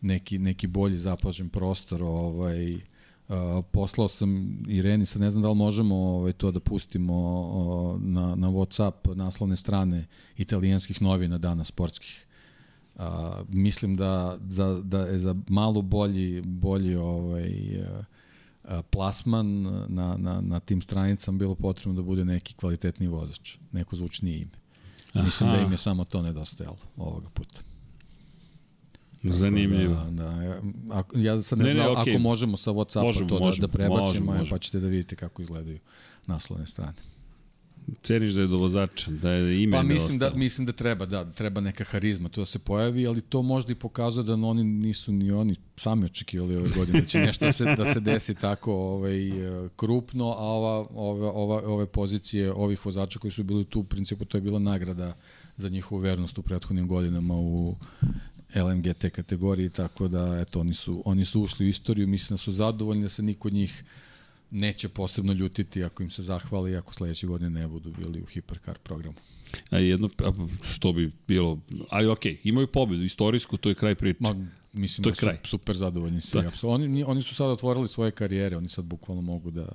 neki neki bolji zapažen prostor ovaj Uh, poslao sam Ireni, sad ne znam da li možemo ovaj, to da pustimo uh, na, na Whatsapp naslovne strane italijanskih novina dana sportskih A, mislim da, za, da je za malo bolji, bolji ovaj, a, plasman na, na, na tim stranicama bilo potrebno da bude neki kvalitetni vozač, neko zvučnije ime. Aha. Mislim da im je samo to nedostajalo ovoga puta. Zanimljivo. Da, da. Ja, ako, ja sad ne, ne znam ne, okay. ako možemo sa Whatsappa možemo, to možemo, da, da prebacimo, možemo, možemo. pa ćete da vidite kako izgledaju naslovne strane. Ceniš da je do vozača, da je ime Pa mislim da, mislim da treba, da, treba neka harizma to da se pojavi, ali to možda i pokazuje da oni nisu ni oni sami očekivali ove godine da će nešto da se, da se desi tako ovaj, krupno, a ova, ova, ova, ove pozicije ovih vozača koji su bili tu, u principu to je bila nagrada za njihovu vernost u prethodnim godinama u LMGT kategoriji, tako da eto, oni su, oni su ušli u istoriju, mislim da su zadovoljni da se niko od njih neće posebno ljutiti ako im se zahvali ako sledeće godine ne budu bili u Hipercar programu. A jedno, što bi bilo, ali okej, okay, imaju pobedu, istorijsku, to je kraj priče. Ma, mislim To je da su kraj. super zadovoljni svi. Da. Oni, oni su sad otvorili svoje karijere, oni sad bukvalno mogu da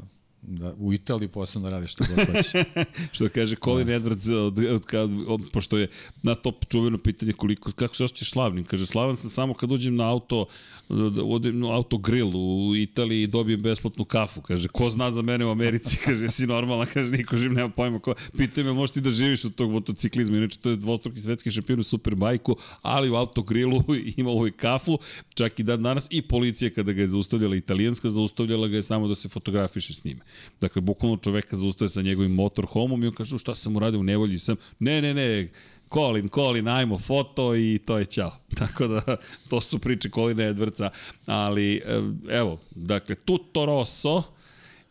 da u Italiji posebno rade što god hoće. što kaže Colin Edwards, od, od, kad, od, pošto je na to čuveno pitanje koliko, kako se osjećaš slavnim. Kaže, slavan sam samo kad uđem na auto, da odem na auto grill u Italiji i dobijem besplatnu kafu. Kaže, ko zna za mene u Americi? Kaže, si normalan, kaže, niko živ, nema pojma. Ko, pitaju me, možeš ti da živiš od tog motociklizma. Inače, to je dvostruki svetski šampion u Superbajku, ali u autogrilu ima ovaj kafu, čak i dan danas, i policija kada ga je zaustavljala italijanska, zaustavljala ga je samo da se fotografiše s njime. Dakle, bukvalno čoveka zaustaje sa njegovim motorhomom i on kaže, šta sam uradio u nevolji sam. Ne, ne, ne, Colin, Colin, ajmo foto i to je ćao. Tako da, to su priče Colina Edvrca, ali evo, dakle, Tutto Rosso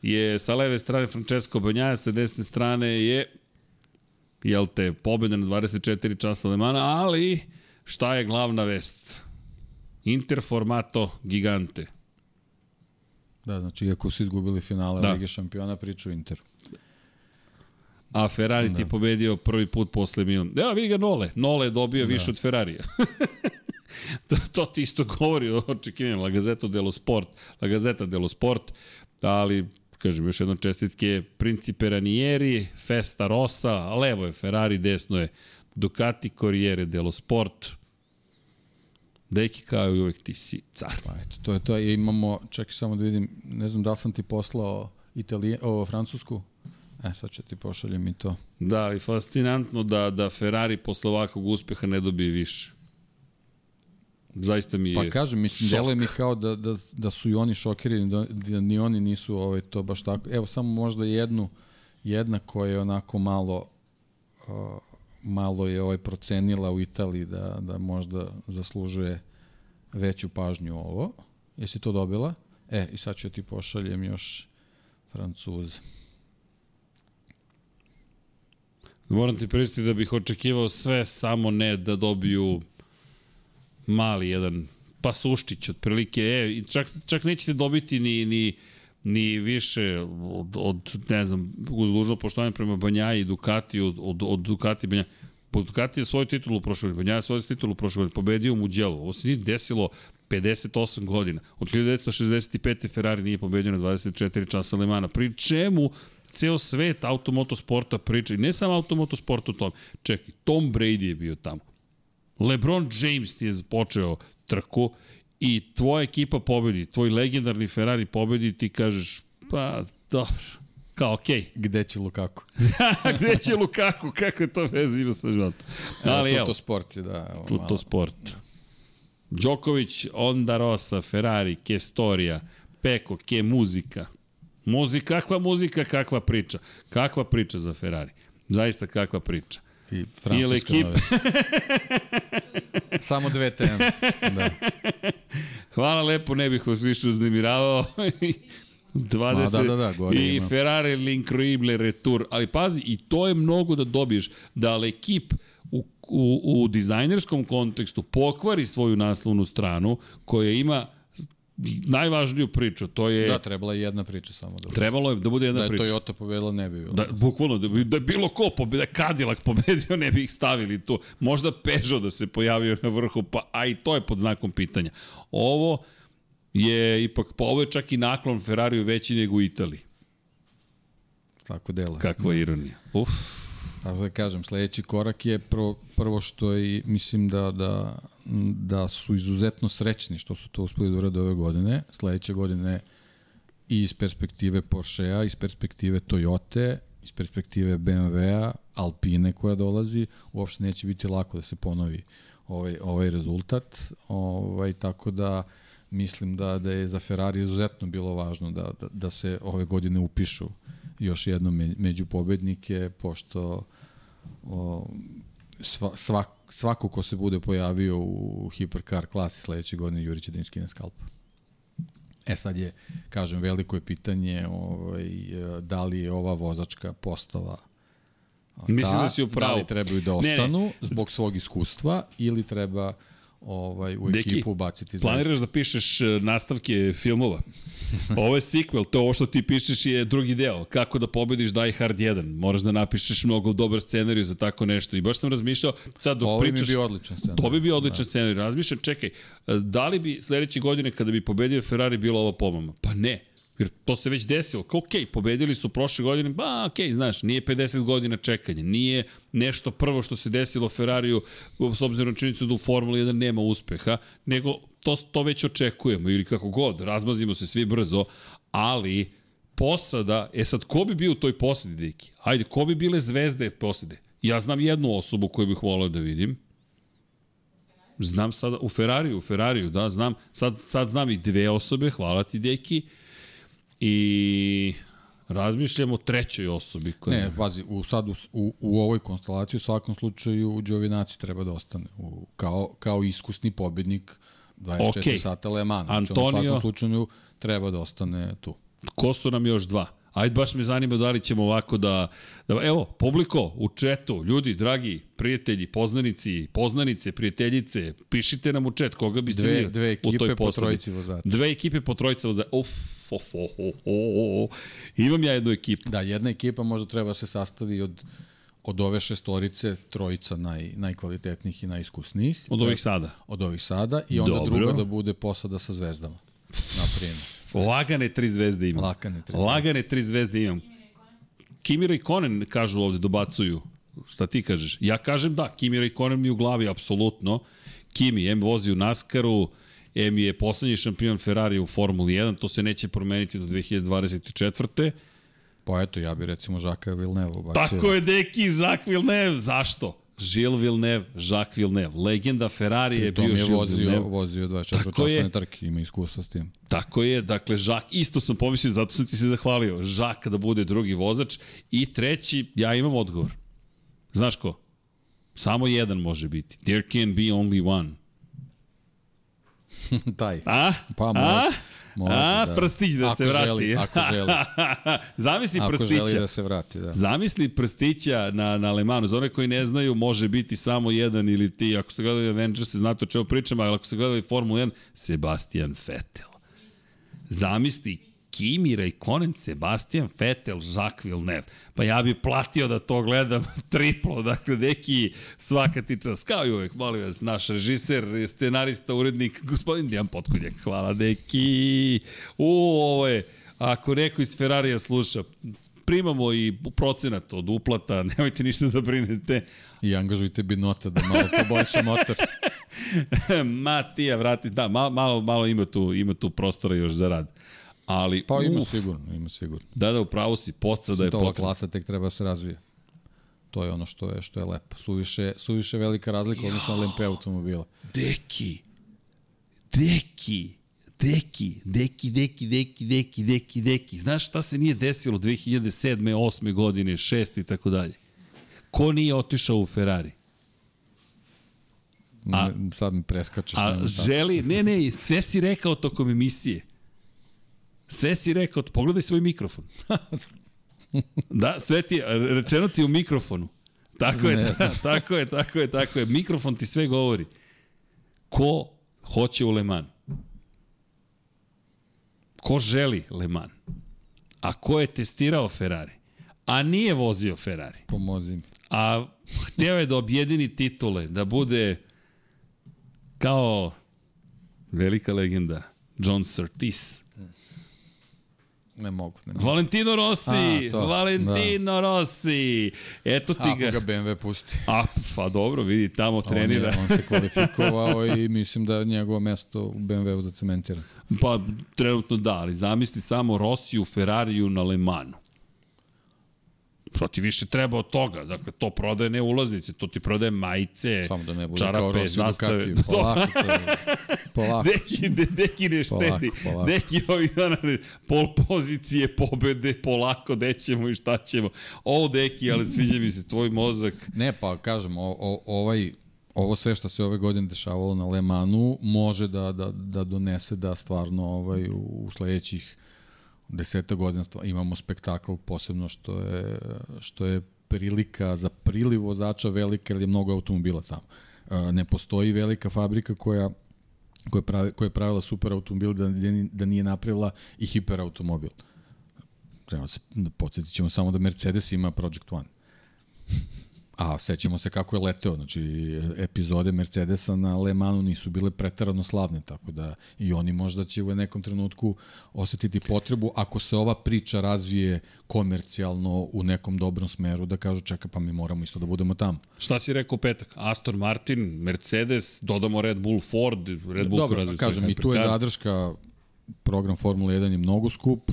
je sa leve strane Francesco Banjaja, sa desne strane je jel te, pobjeda na 24 časa Lemana, ali šta je glavna vest? Interformato gigante. Da, znači, iako su izgubili finale da. Lige šampiona, priču Interu. A Ferrari da. ti pobedio prvi put posle Milan. Evo, vidi ga Nole. Nole je dobio da. više od Ferrarija. to, to ti isto govori o očekivanju. La Gazeta dello Sport. La Gazeta dello Sport. Ali, kažem, još jednom čestitke Principe Ranieri, Festa Rossa, levo je Ferrari, desno je Ducati Corriere dello Sport. Deki kao i uvek ti si car. Pa eto, to je to. I imamo, čekaj samo da vidim, ne znam da li sam ti poslao Italije, o, Francusku. E, sad ću ti pošaljem i to. Da, i fascinantno da, da Ferrari posle ovakvog uspeha ne dobije više. Zaista mi je Pa kažem, mislim, deluje mi kao da, da, da su i oni šokirani, da, da ni oni nisu ovaj, to baš tako. Evo, samo možda jednu, jedna koja je onako malo uh, malo je ovaj procenila u Italiji da, da možda zaslužuje veću pažnju ovo. Jesi to dobila? E, i sad ću ti pošaljem još Francuze. Moram ti pristiti da bih očekivao sve, samo ne da dobiju mali jedan pasuščić otprilike. E, čak, čak nećete dobiti ni, ni, ni više od, od ne znam, uz dužno poštovanje prema Banjaji i Ducati, od, od, od Ducati Banjaji. Po Ducati je svoju titulu prošle godine, Banjaja je svoju titulu prošle godine, pobedio u Mugello. Ovo se nije desilo 58 godina. Od 1965. Ferrari nije pobedio na 24 časa Le Mana. Pri čemu ceo svet automotosporta priča, i ne samo automotosport u tom. Čekaj, Tom Brady je bio tamo. LeBron James je počeo trku i tvoja ekipa pobedi, tvoj legendarni Ferrari pobedi, ti kažeš, pa dobro, kao okej. Okay. Gde će Lukaku? Gde će Lukaku? Kako je to veze ima sa životom? Ali, evo, to sport je, da. Evo, to sport. Đoković, Onda Rosa, Ferrari, Kestorija, Peko, Ke muzika. Muzika, kakva muzika, kakva priča. Kakva priča za Ferrari. Zaista kakva priča. I francuska ekip... Samo dve teme. Da. Hvala lepo, ne bih vas više uznemiravao. 20 Ma, da, da, da, i ima. Ferrari L'Incroyable Retour. Ali pazi, i to je mnogo da dobiješ, da ekip u, u, u dizajnerskom kontekstu pokvari svoju naslovnu stranu koja ima najvažniju priču, to je... Da, trebala je jedna priča samo. Da Trebalo je da bude jedna da priča. Da je Toyota pobedila, ne bi bilo. Da, bukvalno, da, bi, da je bilo ko pobedio, da je Cadillac pobedio, ne bi ih stavili tu. Možda Peugeot da se pojavio na vrhu, pa a i to je pod znakom pitanja. Ovo je ipak, pa ovo je čak i naklon Ferrariju veći nego u Italiji. Tako dela. Kakva ironija. Uf. A da kažem, sledeći korak je prvo, prvo što i mislim da, da, da su izuzetno srećni što su to uspeli da urade ove godine. Sledeće godine i iz perspektive Porschea, iz perspektive Toyota, iz perspektive BMW-a, Alpine koja dolazi, uopšte neće biti lako da se ponovi ovaj, ovaj rezultat. Ovaj, tako da mislim da, da je za Ferrari izuzetno bilo važno da, da, da se ove godine upišu još jednom među pobednike, pošto o, sva, svak, svako ko se bude pojavio u Hypercar klasi sledeće godine Jurić da im skine skalp. E sad je, kažem, veliko je pitanje ovaj, da li je ova vozačka postava Mislim da si upravo. Da li trebaju da ostanu ne, ne. zbog svog iskustva ili treba ovaj, u Deki, ekipu baciti zaista. Planiraš da pišeš nastavke filmova? Ovo je sequel, to ovo što ti pišeš je drugi deo. Kako da pobediš Die Hard 1. Moraš da napišeš mnogo dobar scenariju za tako nešto. I baš sam razmišljao, sad dok Ovo pričaš... mi bi bio odličan scenarij. To bi bio odličan da. scenarij. Razmišljam, čekaj, da li bi sledeće godine kada bi pobedio Ferrari bilo ovo pomama? Pa ne. Jer to se već desilo. Ok, pobedili su prošle godine, ba, ok, znaš, nije 50 godina čekanja, nije nešto prvo što se desilo Ferrariju s obzirom na činjenicu da u Formuli 1 nema uspeha, nego to, to već očekujemo ili kako god, razmazimo se svi brzo, ali posada, e sad, ko bi bio u toj posadi, Diki? Ajde, ko bi bile zvezde posade? Ja znam jednu osobu koju bih volao da vidim, Znam sada, u Ferrariju, u Ferrariju, da, znam, sad, sad znam i dve osobe, hvala ti, Deki, i razmišljamo o trećoj osobi. Koja... Ne, pazi, u, sad u, u, u ovoj konstelaciji u svakom slučaju Đovinaci treba da ostane u, kao, kao iskusni pobednik 24 okay. sata Le Mans. Znači, Antonio... u svakom slučaju treba da ostane tu. Ko su nam još dva? Ajde, baš me zanima da li ćemo ovako da, da... Evo, publiko, u četu, ljudi, dragi, prijatelji, poznanici, poznanice, prijateljice, pišite nam u čet koga biste dve, dve ekipe u toj po trojici vozača. Dve ekipe po trojici vozača. Uf, of, of, of, of, of. Imam ja jednu ekipu. Da, jedna ekipa možda treba se sastavi od od ove šestorice trojica naj, najkvalitetnijih i najiskusnijih. Od ovih sada? Od ovih sada i onda Dobro. druga da bude posada sa zvezdama, na primjer. Lagane tri zvezde imam. Lagane tri zvezde. Lagane tri zvezde imam. Kimira i Konen kažu ovde, dobacuju. Šta ti kažeš? Ja kažem da, Kimira i Konen mi u glavi, apsolutno. Kimi, M vozi u Naskaru, M je poslednji šampion Ferrari u Formuli 1, to se neće promeniti do 2024. Pa eto, ja bi recimo Žaka Villeneuve ubacio. Tako je, deki, Žak Villeneuve. Zašto? Gilles Villeneuve, Jacques Villeneuve, legenda Ferrari je bio Gilles vozio, Villeneuve. vozio 24 časovne trke, ima iskustva s tim. Tako je, dakle, Jacques, isto sam pomislio, zato sam ti se zahvalio, Jacques da bude drugi vozač i treći, ja imam odgovor. Znaš ko? Samo jedan može biti. There can be only one. Taj. A? Pa može. A? Može, A, da. prstić da ako se vrati. Želi, ako želi. Zamisli ako prstića. Ako želi da se vrati, da. Zamisli prstića na, na Lemanu. Za one koji ne znaju, može biti samo jedan ili ti. Ako ste gledali Avengers, znate o čemu pričam, ali ako ste gledali Formula 1, Sebastian Vettel. Zamisli Kimi Raikkonen, Sebastian Vettel, Jacques Villeneuve. Pa ja bi platio da to gledam triplo, dakle, neki svaka ti čas. Kao i uvek, molim vas, naš režiser, scenarista, urednik, gospodin Dijan Potkonjak. Hvala, deki. U, ovo je, ako neko iz Ferrarija sluša, primamo i procenat od uplata, nemojte ništa da brinete. I angažujte binota da malo poboljša motor. Matija, vrati, da, malo, malo, malo ima, tu, ima tu prostora još za rad. Ali, pa ima uf, sigurno, ima sigurno. Da, da, upravo si, poca da je potrebno. Ova klasa tek treba da se razvije. To je ono što je što je lepo. Suviše, suviše velika razlika odnosno na LMP automobila. Deki. Deki. Deki, deki, deki, deki, deki, deki, deki. Znaš šta se nije desilo 2007. 8. godine, 6. i tako dalje? Ko nije otišao u Ferrari? A, sad mi preskačeš. A želi, ne, ne, sve si rekao tokom emisije. Sve si rekao, pogledaj svoj mikrofon. da, sve ti, rečeno ti u mikrofonu. Tako je, ne, tako je, tako je, tako je. Mikrofon ti sve govori. Ko hoće u Le Mans? Ko želi Le Mans? A ko je testirao Ferrari? A nije vozio Ferrari. Pomozi mi. A hteo je da objedini titule, da bude kao velika legenda John Surtees Ne mogu. Ne mogu. Valentino Rossi, A, to, Valentino da. Rossi. Eto ti ga. Ako ga BMW pusti. A, pa dobro, vidi, tamo on trenira. Je, on se kvalifikovao i mislim da je njegovo mesto u BMW-u zacementira. Pa, trenutno da, ali zamisli samo Rossi u Ferrariju na Le Manu. Šta ti više treba od toga? Dakle, to prodaje ne ulaznice, to ti prodaje majice, Samo da ne bude čarape, kao Rossi zastave. Polako, to je, polako. Deki, de, deki ne štedi. Polako, polako. Deki ovih dana ne, pol pozicije, pobede, polako, dećemo i šta ćemo. Ovo deki, ali sviđa mi se tvoj mozak. Ne, pa kažem, o, o, ovaj ovo sve što se ove godine dešavalo na Le Manu može da, da, da donese da stvarno ovaj, u sledećih deseta godina imamo spektakl posebno što je, što je prilika za priliv vozača velika jer je mnogo automobila tamo. Ne postoji velika fabrika koja koja, pravi, koja je pravila super automobil da, da nije napravila i hiperautomobil. Treba se, da podsjetit ćemo samo da Mercedes ima Project One. A sećamo se kako je leteo, znači epizode Mercedesa na Le Manu nisu bile pretarano slavne, tako da i oni možda će u nekom trenutku osetiti potrebu, ako se ova priča razvije komercijalno u nekom dobrom smeru, da kažu čeka pa mi moramo isto da budemo tamo. Šta si rekao petak? Aston Martin, Mercedes, dodamo Red Bull, Ford, Red Bull Dobro, kažem, i tu je zadrška, program Formula 1 je mnogo skup,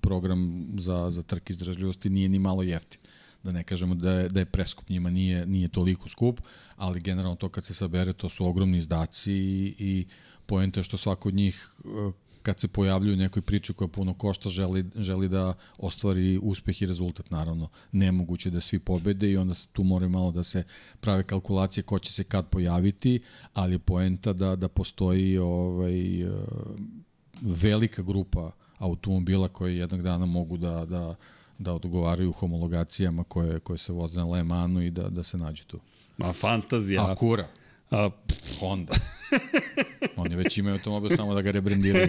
program za, za trk izdržljivosti nije ni malo jeftin da ne kažemo da je, da je preskup njima, nije, nije toliko skup, ali generalno to kad se sabere, to su ogromni izdaci i, i poenta što svako od njih eh, kad se pojavljuju nekoj priči koja puno košta, želi, želi da ostvari uspeh i rezultat, naravno. Nemoguće da svi pobede i onda tu moraju malo da se prave kalkulacije ko će se kad pojaviti, ali je poenta da, da postoji ovaj, eh, velika grupa automobila koje jednog dana mogu da, da da odgovaraju homologacijama koje, koje se voze na Le Manu i da, da se nađu tu. Ma fantazija. A? A, Honda. Oni već imaju automobil samo da ga rebrendiraju.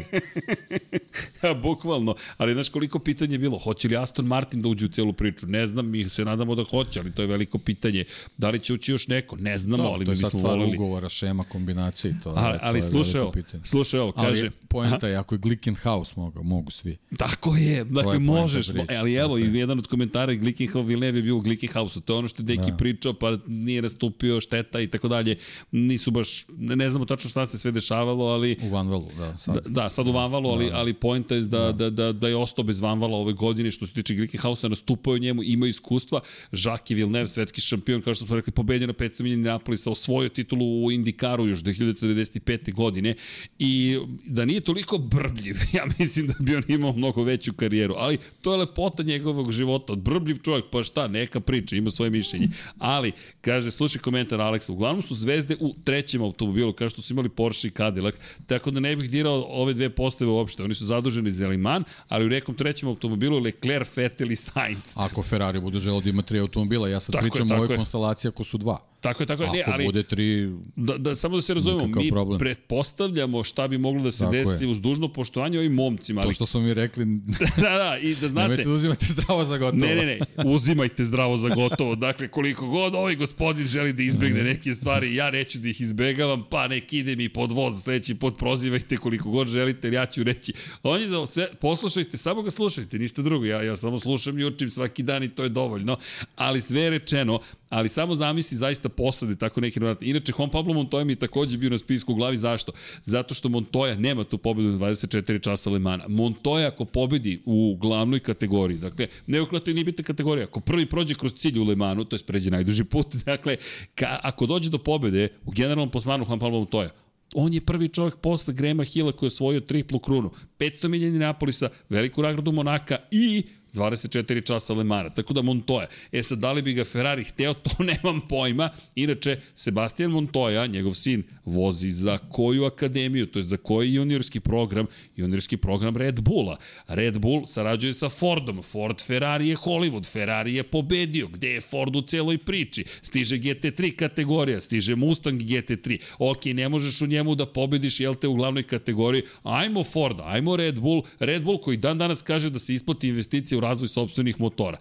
ja, bukvalno. Ali znaš koliko pitanje je bilo? Hoće li Aston Martin da uđe u celu priču? Ne znam, mi se nadamo da hoće, ali to je veliko pitanje. Da li će ući još neko? Ne znamo, ali mi smo volili. To je sad stvar ugovora, šema, kombinacije. To, ali, ali to slušaj ovo, slušaj ovo, kaže... Ali poenta je, ako je Glickenhaus mogu, mogu svi. Tako je, dakle možeš, prič, ali evo i jedan od komentara Glickenhaus Villeneuve je bio u Glickenhausu, to je ono što je Deki da. pričao, pa nije nastupio šteta i tako dalje. Nisu baš, ne, ne znamo tačno šta se sve dešavalo, ali... U Vanvalu, da. Sad, da, da, sad u Vanvalu, ali, da. ali pojenta je da, da. Da, da, da je ostao bez Vanvala ove godine, što se tiče Glickenhausa, nastupaju njemu, ima iskustva. Jacques Villeneuve, svetski šampion, kao što smo rekli, pobedio na 500 milijana Napolisa, osvojio titulu u Indikaru još 2095. godine i da nije toliko brbljiv, ja mislim da bi on imao mnogo veću karijeru, ali to je lepota njegovog života, brbljiv čovjek, pa šta, neka priča, ima svoje mišljenje. Ali, kaže, slušaj komentar Aleksa, uglavnom su zvezde u trećem automobilu, kao što su imali Porsche i Cadillac, tako da ne bih dirao ove dve postave uopšte. Oni su zaduženi za Liman, ali u nekom trećem automobilu Leclerc, Vettel i Sainz. Ako Ferrari bude želeo da ima tri automobila, ja sad tako pričam je, o ovoj konstelaciji ako su dva. Tako je, tako je. Ako ne, ali, bude tri, da, da, samo da se razumemo, mi problem. pretpostavljamo šta bi moglo da se tako desi je. uz dužno poštovanje ovim momcima. Ali... To što smo mi rekli... da, da, i da znate... Nemojte uzimati zdravo za gotovo. Ne, ne, ne, uzimajte zdravo za gotovo. Dakle, koliko god ovaj gospodin želi da izbegne neke stvari, ja neću da ih izbegavam, pa nek ide mi pod voz, sledeći pod prozivajte koliko god želite, ja ću reći, on je za sve, poslušajte, samo ga slušajte, ništa drugo, ja, ja samo slušam i učim svaki dan i to je dovoljno, ali sve je rečeno, ali samo zamisli zaista posade tako neki nevratni. Inače, Juan Pablo Montoya mi je takođe bio na spisku u glavi, zašto? Zato što Montoya nema tu pobedu na 24 časa Le Mans. Montoya ako pobedi u glavnoj kategoriji, dakle, ne u nije bitna kategorija, ako prvi prođe kroz cilj u Le Mansu, to je pređe najduži put, dakle, ka, ako dođe do pobede u generalnom posmanu Juan Pablo Montoya, on je prvi čovjek posle Grema Hila koji je osvojio triplu krunu. 500 milijeni Napolisa, veliku nagradu Monaka i 24 časa Lemana, tako da Montoya. E sad, da li bi ga Ferrari hteo, to nemam pojma. Inače, Sebastian Montoya, njegov sin, vozi za koju akademiju, to je za koji juniorski program, juniorski program Red Bulla. Red Bull sarađuje sa Fordom, Ford Ferrari je Hollywood, Ferrari je pobedio, gde je Ford u celoj priči? Stiže GT3 kategorija, stiže Mustang GT3. Ok, ne možeš u njemu da pobediš, jel te, u glavnoj kategoriji. Ajmo Ford, ajmo Red Bull, Red Bull koji dan danas kaže da se isplati investicija razvoj sobstvenih motora.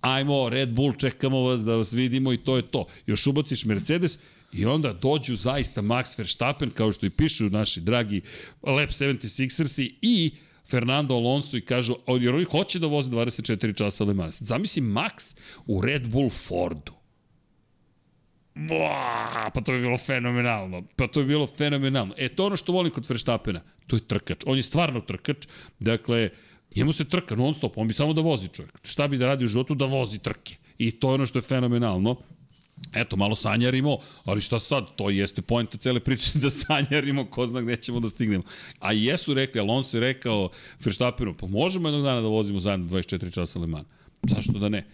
Ajmo, Red Bull, čekamo vas da vas vidimo i to je to. Još ubaciš Mercedes i onda dođu zaista Max Verstappen, kao što i pišu naši dragi Lab 76ersi i Fernando Alonso i kažu, jer oni hoće da voze 24 časa Le Mans. Zamisli Max u Red Bull Fordu. Boa, pa to bi bilo fenomenalno. Pa to bi bilo fenomenalno. E, to ono što volim kod Verstappena. To je trkač. On je stvarno trkač. Dakle, Njemu se trka non stop, on bi samo da vozi čovjek. Šta bi da radi u životu? Da vozi trke. I to je ono što je fenomenalno. Eto, malo sanjarimo, ali šta sad, to jeste pojenta cele priče da sanjarimo, ko zna gde ćemo da stignemo. A jesu rekli, Alonso je rekao Verstappenu, pa možemo jednog dana da vozimo zajedno 24 časa Le Mans. Zašto da ne?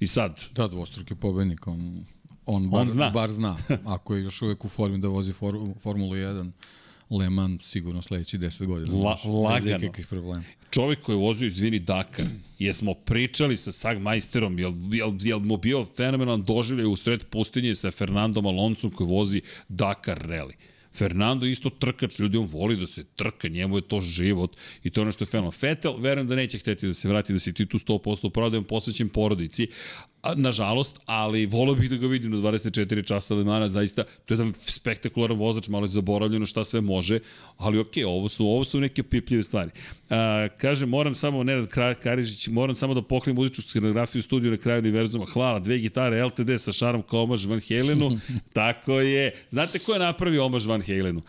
I sad... Da, dvostruki pobednik, on, on, bar, on zna. bar zna. Ako je još uvek u formi da vozi for, Formulu 1, Le Mans sigurno sledeći 10 godina. La, lagano. Bez problema. Čovjek koji je vozio, izvini, Dakar, jesmo pričali sa Sagmajsterom, jel, jel, jel mu bio fenomenalan doživljaj u sred pustinje sa Fernandom Alonsom koji vozi Dakar rally. Fernando isto trkač, ljudi on voli da se trka, njemu je to život i to je ono što je fenomenalno. Fetel, verujem da neće hteti da se vrati, da se ti tu 100% prodajem posvećen porodici, a, nažalost, ali volio bih da ga vidim na 24 časa Lemana, zaista, to je jedan spektakularan vozač, malo je zaboravljeno šta sve može, ali okay, ovo su, ovo su neke pipljive stvari. A, kaže, moram samo, ne da Karižić, moram samo da poklim muzičku scenografiju u studiju na kraju univerzuma. Hvala, dve gitare LTD sa šarom kao omaž Van Halenu. Tako je. Znate ko je napravio omaž Van Halenu?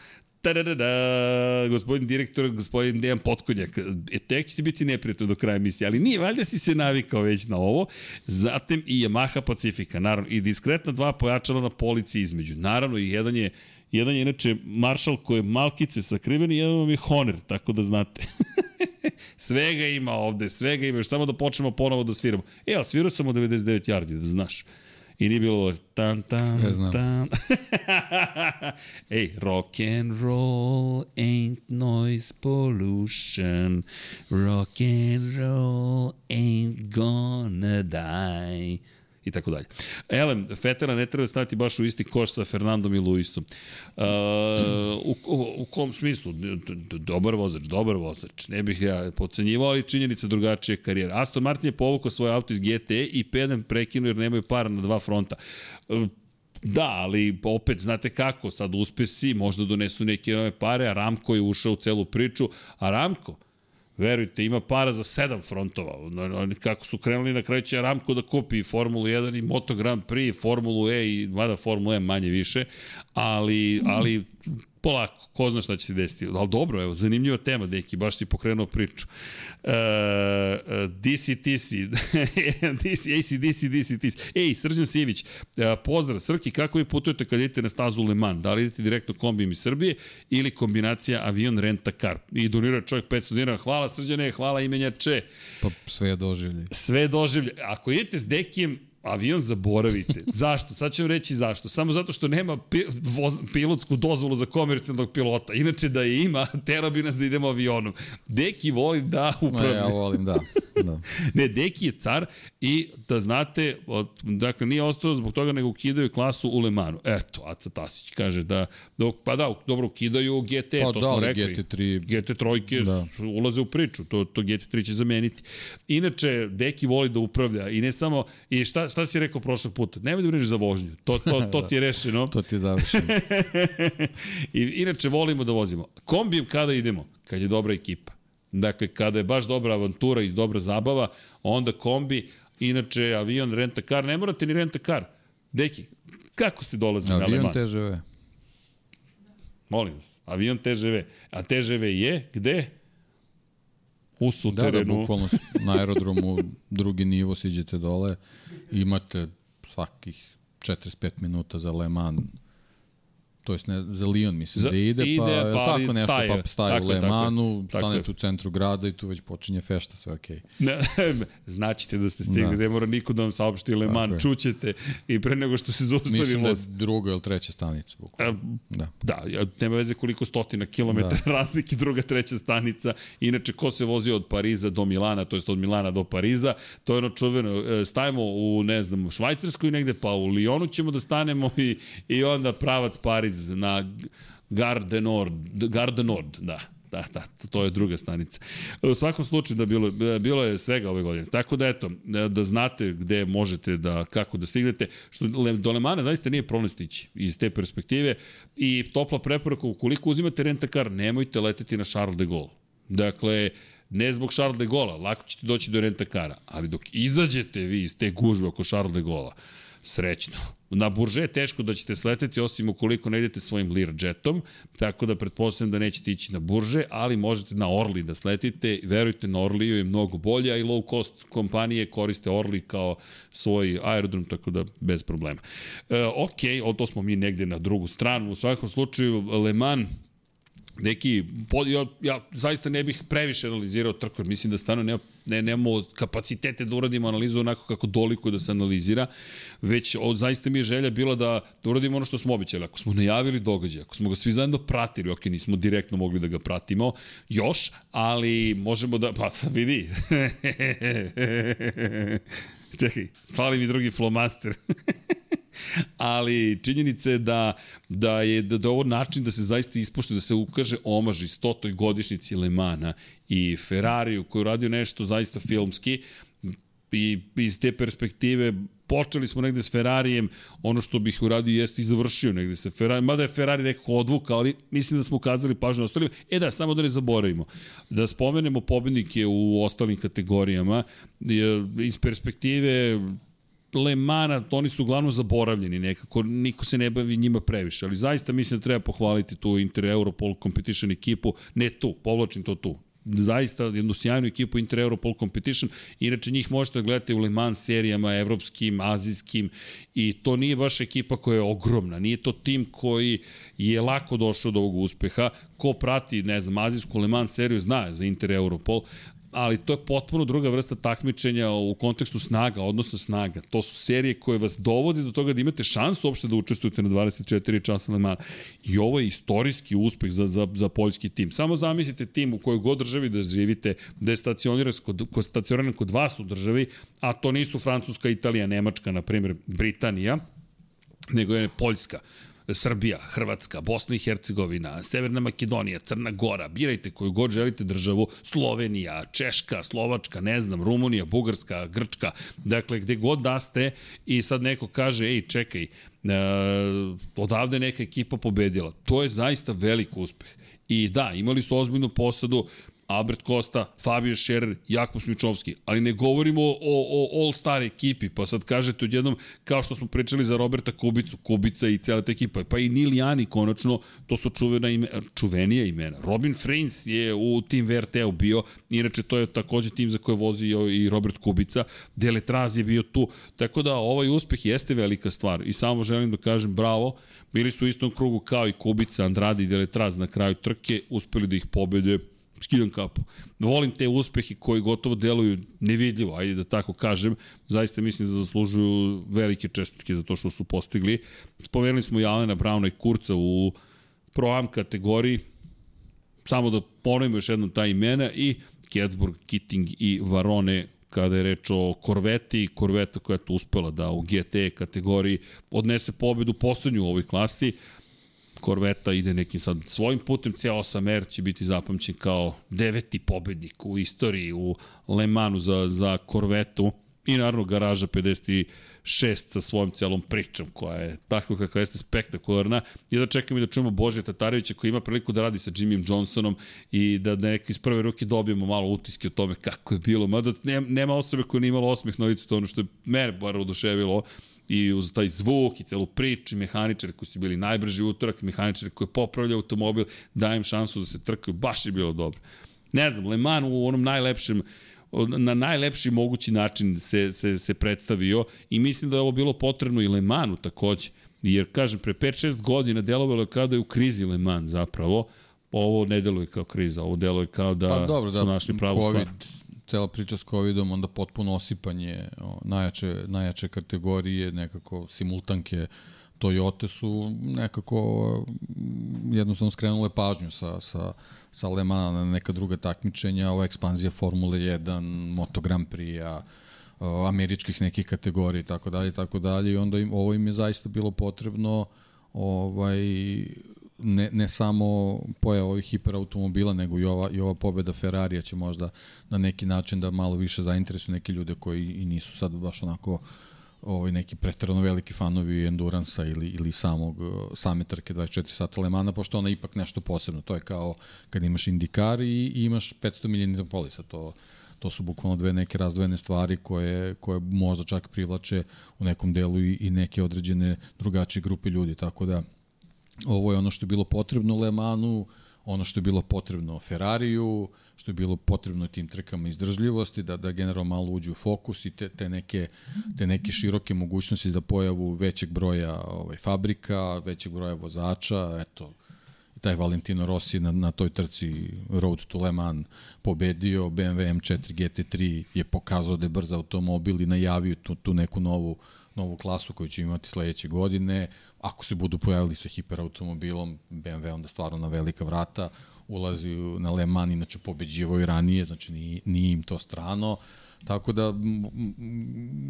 Tadadada, gospodin direktor, gospodin Dejan Potkonjak. E, tek će ti biti neprijatno do kraja emisije, ali nije, valjda si se navikao već na ovo. Zatim i Yamaha Pacifika, naravno, i diskretna dva pojačala na polici između. Naravno, i jedan je Jedan je inače Marshall koji je malkice sakriven i jedan je Honor, tako da znate. svega ima ovde, svega ima, još samo da počnemo ponovo da sviramo. E, ali svirao sam u 99 yardi, da znaš. I nije bilo tam tam Sve znam. tam. Ej, rock and roll ain't noise pollution. Rock and roll ain't gonna die i tako dalje. Elem, Fetera ne treba staviti baš u isti koš sa Fernandom i Luisom. Uh, u, u, u kom smislu? Dobar vozač, dobar vozač. Ne bih ja pocenjivao, ali činjenica drugačije karijera. Aston Martin je povukao svoj auto iz GTE i P1 prekinuo jer nemaju para na dva fronta. Uh, Da, ali opet znate kako, sad uspesi možda donesu neke nove pare, a Ramko je ušao u celu priču, a Ramko, Verujte, ima para za sedam frontova. Oni kako su krenuli na kraju će Ramko da kupi i Formulu 1 i Moto Grand Prix, i Formulu E i mada Formulu E manje više, ali, ali polako, ko zna šta će se desiti. Ali dobro, evo, zanimljiva tema, deki, baš si pokrenuo priču. Uh, DCTC, DC, ACDC, DCTC. Ej, Srđan Sivić, uh, pozdrav, Srki, kako vi putujete kad idete na stazu Le Mans? Da li idete direktno kombijem iz Srbije ili kombinacija avion renta car? I donira čovjek 500 dinara. Hvala Srđane, hvala imenjače. Pa sve je doživlje. Sve je doživlje. Ako idete s Dekijem, Avion zaboravite. zašto? Sad ću vam reći zašto. Samo zato što nema pi, voz, pilotsku dozvolu za komercijalnog pilota. Inače da je ima, tera bi nas da idemo avionom. Deki voli da upravlja. Ne, ja volim da. da. ne, Deki je car i da znate, od, dakle nije ostao zbog toga nego ukidaju klasu u Lemanu. Eto, Aca Tasić kaže da, da pa da, dobro ukidaju GT, pa, to da, smo rekli. GT3. GT3 da. ulaze u priču, to, to GT3 će zameniti. Inače, Deki voli da upravlja i ne samo, i šta, šta si rekao prošlog puta? Nemoj da brineš za vožnju. To, to, to ti je rešeno. to ti je završeno. I, inače, volimo da vozimo. Kombijem kada idemo? Kad je dobra ekipa. Dakle, kada je baš dobra avantura i dobra zabava, onda kombi, inače avion, renta kar, ne morate ni renta kar. Deki, kako se dolazi avion na Avion TŽV. Molim vas, avion TŽV. A TŽV je gde? u suterenu. Da, da, bukvalno na aerodromu drugi nivo siđete dole, imate svakih 45 minuta za Le Mans to jest ne, za Lyon mislim za, da ide, ide pa, pa tako nešto, staje, pa staje tako, u Lemanu, stanete u centru grada i tu već počinje fešta, sve okej. Okay. Znaćete da ste stigli, da. ne mora niko da vam saopšti Leman, čućete i pre nego što se zaustavi Mislim da je druga ili treća stanica. Bukvalno. Da. da, nema veze koliko stotina kilometara da. razlike druga, treća stanica. Inače, ko se vozi od Pariza do Milana, to jest od Milana do Pariza, to je ono čuveno, e, stavimo u, ne znam, Švajcarskoj negde, pa u Lyonu ćemo da stanemo i, i onda pravac Pariz Pariz na Garde Nord, da. Da, da, to je druga stanica. U svakom slučaju da bilo, bilo je svega ove godine. Tako da eto, da znate gde možete da, kako da stignete. Što do Lemana zaista nije problem stići iz te perspektive i topla preporuka, ukoliko uzimate rentakar, nemojte leteti na Charles de Gaulle. Dakle, ne zbog Charles de Gaulle, lako ćete doći do rentakara, ali dok izađete vi iz te gužbe oko Charles de Gaulle, srećno. Na burže je teško da ćete sleteti, osim ukoliko ne idete svojim Learjetom, tako da pretpostavljam da nećete ići na burže, ali možete na Orli da sletite. Verujte, na Orliju je mnogo bolje, a i low cost kompanije koriste Orli kao svoj aerodrom, tako da bez problema. E, ok, o to smo mi negde na drugu stranu. U svakom slučaju, Le Mans neki, ja, ja zaista ne bih previše analizirao trku, mislim da stvarno nema, ne, nemamo kapacitete da uradimo analizu onako kako doliko da se analizira, već od, zaista mi je želja bila da, da uradimo ono što smo običali. Ako smo najavili događaj, ako smo ga svi zajedno pratili, ok, nismo direktno mogli da ga pratimo još, ali možemo da, pa vidi, čekaj, fali mi drugi flomaster. ali činjenica je da, da je da, da ovo način da se zaista ispoštuje, da se ukaže omaž i stotoj godišnjici Lemana i Ferrariju koji radio nešto zaista filmski i iz te perspektive počeli smo negde s Ferrarijem, ono što bih uradio jeste i završio negde sa Ferrarijem, mada je Ferrari nekako odvuka, ali mislim da smo ukazali pažnju ostalim. E da, samo da ne zaboravimo, da spomenemo pobednike u ostalim kategorijama, iz perspektive Le Mana, oni su uglavnom zaboravljeni nekako, niko se ne bavi njima previše, ali zaista mislim da treba pohvaliti tu Inter Europol Competition ekipu, ne tu, povlačim to tu, zaista jednu sjajnu ekipu Inter Europol Competition. Inače njih možete da gledati u Le Mans serijama evropskim, azijskim i to nije baš ekipa koja je ogromna. Nije to tim koji je lako došao do ovog uspeha. Ko prati, ne znam, azijsku Le Mans seriju zna za Inter Europol, ali to je potpuno druga vrsta takmičenja u kontekstu snaga, odnosno snaga. To su serije koje vas dovodi do toga da imate šansu uopšte da učestvujete na 24 časa Le Mans. I ovo je istorijski uspeh za, za, za poljski tim. Samo zamislite tim u kojoj god državi da živite, da je stacioniran kod, kod, stacioniran kod vas u državi, a to nisu Francuska, Italija, Nemačka, na primjer Britanija, nego je Poljska Srbija, Hrvatska, Bosna i Hercegovina, Severna Makedonija, Crna Gora, birajte koju god želite državu, Slovenija, Češka, Slovačka, ne znam, Rumunija, Bugarska, Grčka, dakle gde god da ste i sad neko kaže, ej čekaj, e, odavde neka ekipa pobedila. To je zaista velik uspeh. I da, imali su ozbiljnu posadu, Albert Costa, Fabio Scherer, Jakub Smičovski, ali ne govorimo o, o all-star ekipi, pa sad kažete odjednom, kao što smo pričali za Roberta Kubicu, Kubica i cijela ta ekipa, pa i Nilijani konačno, to su čuvena ime, čuvenije imena. Robin Frins je u tim VRT-u bio, inače to je takođe tim za koje vozi i Robert Kubica, Deletraz je bio tu, tako da ovaj uspeh jeste velika stvar. I samo želim da kažem bravo, bili su u istom krugu kao i Kubica, Andrade i Deletraz na kraju trke, uspeli da ih pobede, skidam kapu. Volim te uspehe koji gotovo deluju nevidljivo, ajde da tako kažem. Zaista mislim da zaslužuju velike čestitke za to što su postigli. Spomenuli smo i Alena Brauna i Kurca u Pro-Am kategoriji. Samo da ponovimo još jednom ta imena i Ketsburg, Kitting i Varone kada je reč o Korveti, Korveta koja je tu uspela da u GT kategoriji odnese pobedu poslednju u ovoj klasi. Korveta ide nekim sad svojim putem, C8R će biti zapamćen kao deveti pobednik u istoriji u Le Mansu za, za Korvetu i naravno garaža 56 sa svojom celom pričom koja je tako kakva jeste spektakularna. I da čekamo i da čujemo Božje Tatarevića koji ima priliku da radi sa Jimmy Johnsonom i da neki iz prve ruke dobijemo malo utiske o tome kako je bilo, mada nema osobe koja nije imala osmeh na licu, to ono što je mene bar oduševilo i uz taj zvuk i celu priču, mehaničari koji su bili najbrži utorak, mehaničari koji popravljaju automobil, dajem šansu da se trkaju, baš je bilo dobro. Ne znam, Le Mans u onom najlepšem na najlepši mogući način se, se, se predstavio i mislim da je ovo bilo potrebno i Le Mansu takođe. Jer, kažem, pre 5-6 godina delovalo je kao da je u krizi Le Mans zapravo, ovo ne deluje kao kriza, ovo deluje kao da, pa, dobro, su da, našli pravu COVID, stvar cela priča s covidom, onda potpuno osipanje najjače, najjače kategorije, nekako simultanke Toyota su nekako jednostavno skrenule pažnju sa, sa, sa Le Mans na neka druga takmičenja, ova ekspanzija Formule 1, Moto Grand Prix-a, američkih nekih kategorija i tako dalje tako dalje i onda im, ovo im je zaista bilo potrebno ovaj ne, ne samo pojava ovih hiperautomobila, nego i ova, i ova pobeda Ferrarija će možda na neki način da malo više zainteresuju neke ljude koji i nisu sad baš onako ovaj neki preterano veliki fanovi Enduransa ili ili samog same trke 24 sata Le Mana pošto ona ipak nešto posebno. To je kao kad imaš Indikar i, i imaš 500 milijuna polisa. To to su bukvalno dve neke razdvojene stvari koje, koje možda čak privlače u nekom delu i, i neke određene drugačije grupe ljudi, tako da Ovo je ono što je bilo potrebno Le Manu, ono što je bilo potrebno Ferrariju, što je bilo potrebno tim trkama izdržljivosti, da, da generalno malo uđe u fokus i te, te, neke, te neke široke mogućnosti da pojavu većeg broja ovaj, fabrika, većeg broja vozača, eto, taj Valentino Rossi na, na toj trci Road to Le Mans pobedio, BMW M4 GT3 je pokazao da je brz automobil i najavio tu, tu neku novu novu klasu koju će imati sledeće godine. Ako se budu pojavili sa hiperautomobilom, BMW onda stvarno na velika vrata ulazi na Le Mans, inače pobeđivo i ranije, znači nije, nije im to strano. Tako da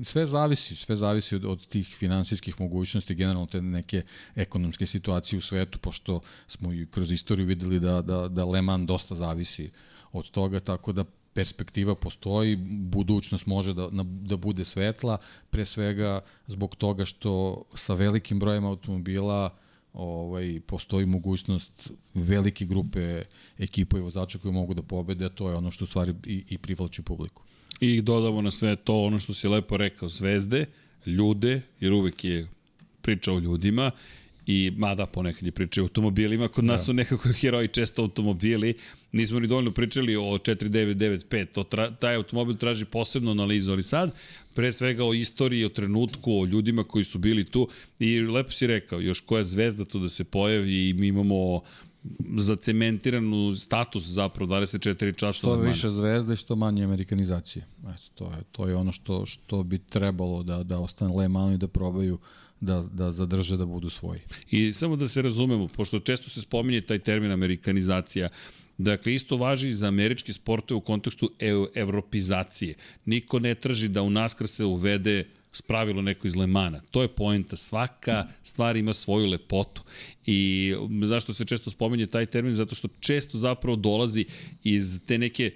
sve zavisi, sve zavisi od, od tih finansijskih mogućnosti, generalno te neke ekonomske situacije u svetu, pošto smo i kroz istoriju videli da, da, da Le Mans dosta zavisi od toga, tako da perspektiva postoji, budućnost može da, da bude svetla, pre svega zbog toga što sa velikim brojem automobila ovaj, postoji mogućnost velike grupe ekipa i vozača koji mogu da pobede, to je ono što stvari i, i privlači publiku. I dodamo na sve to ono što si lepo rekao, zvezde, ljude, jer uvek je priča o ljudima i mada ponekad je priča o automobilima, kod nas da. su nekako heroji često automobili, nismo ni dovoljno pričali o 4995, to tra, taj automobil traži posebnu analizu, ali sad pre svega o istoriji, o trenutku, o ljudima koji su bili tu i lepo si rekao, još koja zvezda tu da se pojavi i mi imamo zacementiranu status zapravo 24 časa. Što više zvezde, što manje amerikanizacije. Eto, to je, to je ono što, što bi trebalo da, da ostane Le Mans i da probaju da, da zadrže da budu svoji. I samo da se razumemo, pošto često se spominje taj termin amerikanizacija, Dakle, isto važi za američki sportove u kontekstu ev evropizacije. Niko ne traži da u NASCAR se uvede spravilo neko iz Lemana. To je poenta. Svaka stvar ima svoju lepotu. I zašto se često spominje taj termin? Zato što često zapravo dolazi iz te neke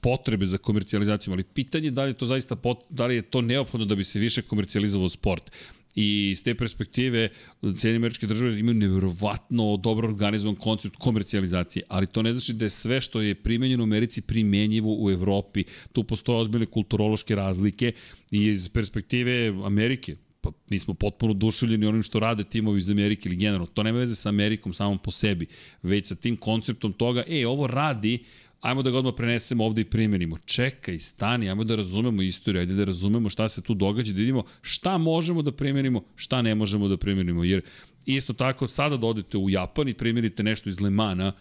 potrebe za komercijalizacijom, ali pitanje da li je to zaista pot, da li je to neophodno da bi se više komercijalizovao sport. I s te perspektive, Sjedinje američke države imaju nevjerovatno dobro organizovan koncept komercijalizacije, ali to ne znači da je sve što je primenjeno u Americi primenjivo u Evropi. Tu postoje ozbiljne kulturološke razlike i iz perspektive Amerike, pa mi smo potpuno duševljeni onim što rade timovi iz Amerike ili generalno. To nema veze sa Amerikom samom po sebi, već sa tim konceptom toga, e, ovo radi ajmo da ga odmah prenesemo ovde i primenimo. Čekaj, stani, ajmo da razumemo istoriju, ajde da razumemo šta se tu događa, da vidimo šta možemo da primenimo, šta ne možemo da primenimo. Jer isto tako, sada da odete u Japan i primenite nešto iz Lemana,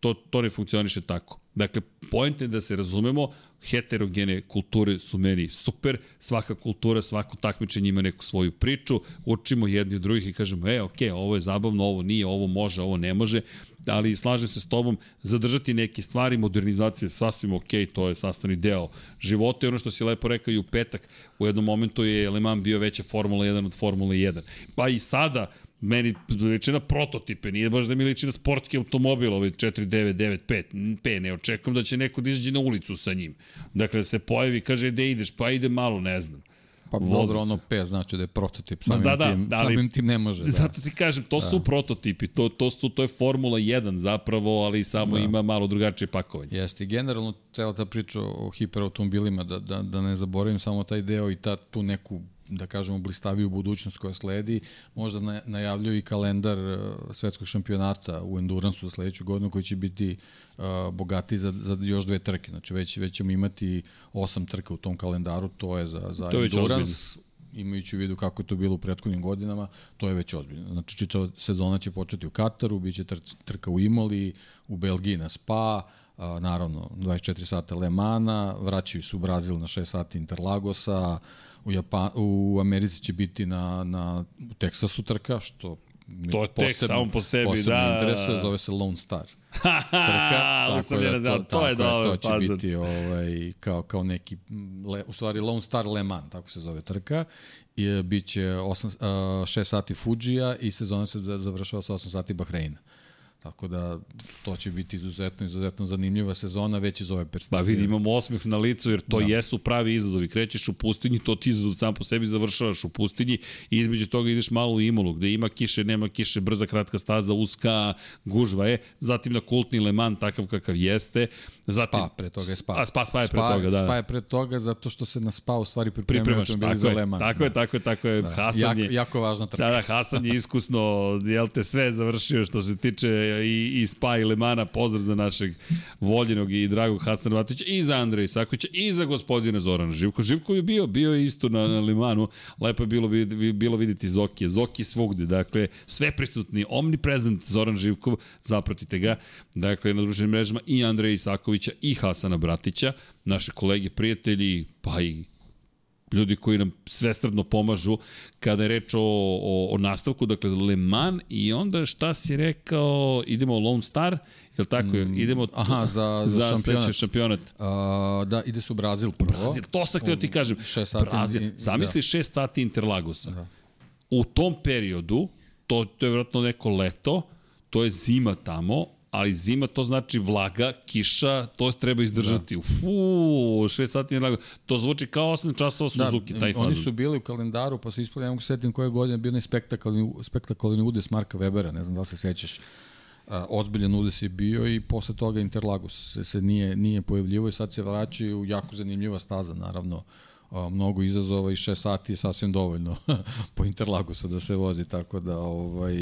to, to ne funkcioniše tako. Dakle, pojent je da se razumemo, heterogene kulture su meni super, svaka kultura, svako takmičenje ima neku svoju priču, učimo jedni od drugih i kažemo, e, ok, ovo je zabavno, ovo nije, ovo može, ovo ne može, ali slažem se s tobom, zadržati neke stvari, modernizacija je sasvim ok, to je sastavni deo života i ono što si lepo rekao i u petak, u jednom momentu je Le Mans bio veća Formula 1 od Formula 1. Pa i sada, meni liči na prototipe, nije baš da mi liči na sportski automobil, ovaj 4995, P, ne očekujem da će neko da izađe na ulicu sa njim. Dakle, da se pojavi, kaže, gde ideš, pa ide malo, ne znam. Pa dobro, ono P znači da je prototip, samim, da, da, tim, da, ali, samim tim ne može. Da. Zato ti kažem, to da. su prototipi, to, to, su, to je Formula 1 zapravo, ali samo da. ima malo drugačije pakovanje. Jeste, generalno cela ta priča o hiperautomobilima, da, da, da ne zaboravim samo taj deo i ta, tu neku da kažemo, blistaviju budućnost koja sledi, možda najavljuju i kalendar uh, svetskog šampionata u Enduransu za sledeću godinu koji će biti uh, bogati za, za još dve trke. Znači već, već ćemo imati osam trka u tom kalendaru, to je za, za to Endurance imajući u vidu kako je to bilo u prethodnim godinama, to je već ozbiljno. Znači, čitava sezona će početi u Kataru, bit će trka u Imoli, u Belgiji na Spa, a, naravno 24 sata Le Mana, vraćaju se u Brazil na 6 sati Interlagosa, u, Japan, u Americi će biti na, na u Teksasu trka, što to je tek samo po sebi, posebno da. interesuje, zove se Lone Star. trka, tako da, to, to je dobro, to će pazan. biti ovaj, kao, kao neki, le, u stvari Lone Star Le Mans, tako se zove trka. I biće 8, uh, 6 sati Fujija i sezona se završava sa 8 sati Bahreina. Tako da to će biti izuzetno, izuzetno zanimljiva sezona već iz ove perspektive. Pa vidi, imamo osmeh na licu jer to da. jesu pravi izazovi. Krećeš u pustinji, to ti izazov sam po sebi završavaš u pustinji i između toga ideš malo u Imolu gde ima kiše, nema kiše, brza, kratka staza, uska, gužva je. Zatim na kultni Le Mans takav kakav jeste. Zatim, spa, pre toga je Spa. A Spa, Spa je pre toga, da. Spa je pre toga zato što se na Spa u stvari pripremaju automobili za Le Mans. Tako da. je, tako je, tako je. Da. Hasan jako, je, jako važna trka. Da, da, Hasan je iskusno, jel te, sve završio što se tiče i, i Spa i Lemana, pozdrav za našeg voljenog i dragog Hasana Vatića i za Andreja Isakovića i za gospodina Zorana Živko. Živko je bio, bio je isto na, na Lemanu, lepo je bilo, bilo videti Zokije, Zoki svugde, dakle, sve prisutni, omnipresent Zoran Živkov, zapratite ga, dakle, na društvenim mrežama i Andreja Isakovića i Hasana Bratića, naše kolege, prijatelji, pa i ljudi koji nam svesrdno pomažu kada je reč o, o, o nastavku, dakle Le Mans i onda šta si rekao, idemo Lone Star, je li tako? Mm, idemo aha, za, za, za šampionat. šampionat. Uh, da, ide se u Brazil prvo. Brazil, to sam htio ti kažem. Šest sati. Brazil, zamisli da. šest sati Interlagosa. Da. U tom periodu, to, to je vjerojatno neko leto, to je zima tamo, ali zima to znači vlaga, kiša, to treba izdržati. Da. Fu, 6 sati vlaga. To zvuči kao 8 časova da, Suzuki, da, taj fazon. Oni su bili u kalendaru, pa su ispali, ja mogu setim koje godine, bio onaj spektakularni, spektakularni udes Marka Webera, ne znam da li se sećaš. Ozbiljan udes je bio i posle toga Interlagos se, se nije, nije pojavljivo i sad se vraćaju jako zanimljiva staza, naravno mnogo izazova i 6 sati je sasvim dovoljno po Interlagosu da se vozi, tako da ovaj,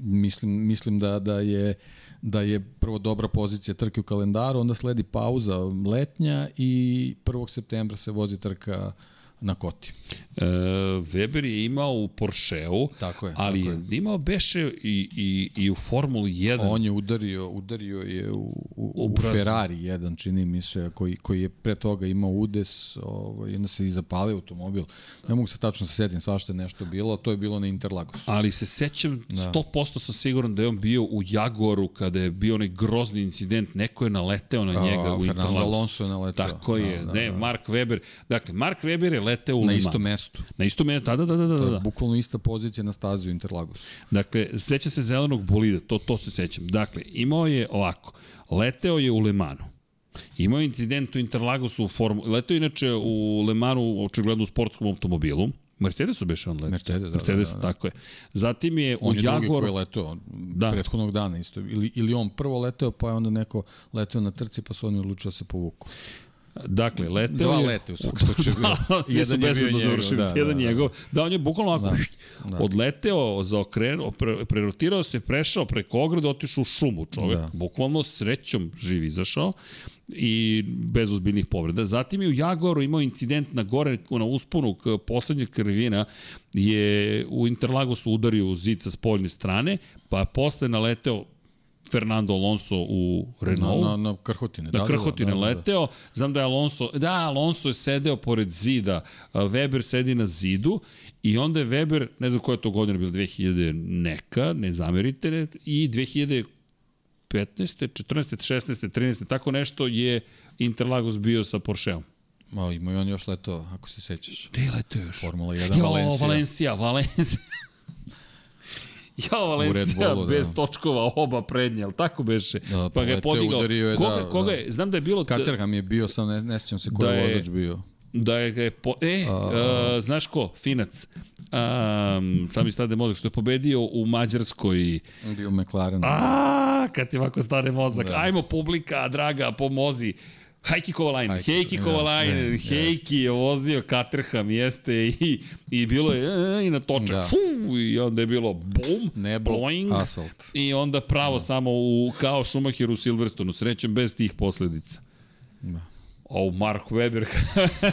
mislim, mislim da, da je da je prvo dobra pozicija trke u kalendaru, onda sledi pauza letnja i 1. septembra se vozi trka na koti. E, Weber je imao u Porscheu, tako je, ali tako je imao beše i, i, i u Formuli 1. On je udario, udario je u, u, u, u Ferrari jedan, čini mi se, koji, koji je pre toga imao udes, ovaj, onda se i zapalio automobil. Ne mogu se tačno se setim, svašta je nešto bilo, to je bilo na Interlagosu. Ali se sećam, da. 100% sam siguran da je on bio u Jagoru kada je bio onaj grozni incident, neko je naleteo na njega A, u Interlagosu. Fernando Alonso je naleteo. Tako je, da, da, ne, da. Mark Weber. Dakle, Mark Weber je leteo u Na istom mestu. Na istom mestu, da, da, da, da. da. To je bukvalno ista pozicija na stazi u Interlagosu. Dakle, seća se zelenog bolida, to, to se sećam. Dakle, imao je ovako, leteo je u Lemanu. Imao je incident u Interlagosu u formu, leteo je inače u Lemanu, očigledno u sportskom automobilu, Mercedesu beše on letao. Mercedes, da, Mercedes, da, da, da. tako je. Zatim je on u Jaguar... On je drugi koji je letao da. prethodnog dana isto. Ili, ili on prvo leteo, pa je onda neko leteo na trci, pa su oni odlučili da se povuku. Dakle, leteo Dva je... lete u svakom slučaju. da, svi su bezbedno završili. Da, jedan da, njegov. Da, on je bukvalno ovako da, da. odleteo, zaokrenuo, pre, prerotirao se, prešao preko ograde, otišao u šumu čovek. Da. Bukvalno srećom živ izašao i bez ozbiljnih povreda. Zatim je u Jaguaru imao incident na gore, na usponu poslednjeg krivina, je u Interlagosu udario u zid sa spoljne strane, pa posle naleteo Fernando Alonso u Renault. Na, na, na Krhotine. Da, da Krhotine da, da, da, leteo. Znam da je Alonso, da, Alonso je sedeo pored zida, Weber sedi na zidu i onda je Weber, ne znam koja je to godina bila, 2000 neka, ne zamerite, i 2015. 14. 16. 13. tako nešto je Interlagos bio sa Porscheom. Ma, ima i on još leto, ako se sećaš. Gde je leto još? Formula 1 jo, Valencija. Valencija, Valencija. Ja, Valencija Bullu, bez da. točkova, oba prednje, ali tako beše. Da, pa, pa ga je podigao. Je, koga, da, koga je, znam da je bilo... Caterham je bio, sam ne, ne sjećam se koji da je vozač bio. Da je, je po, e, a, uh, znaš ko, Finac, um, sam mi stade mozak, što je pobedio u Mađarskoj. Bio McLaren. A, kad ti ovako stane mozak, da. ajmo publika, draga, pomozi. Hajki Kovalainen, Hejki Kovalainen, ja, Hejki je vozio Caterham, jeste i, i bilo je e, i na točak, da. fu, i onda je bilo bum, Nebo, bloing, asfalt. i onda pravo da. samo u, kao Schumacher u Silverstonu, srećem bez tih posledica. Da. O, Mark Weber.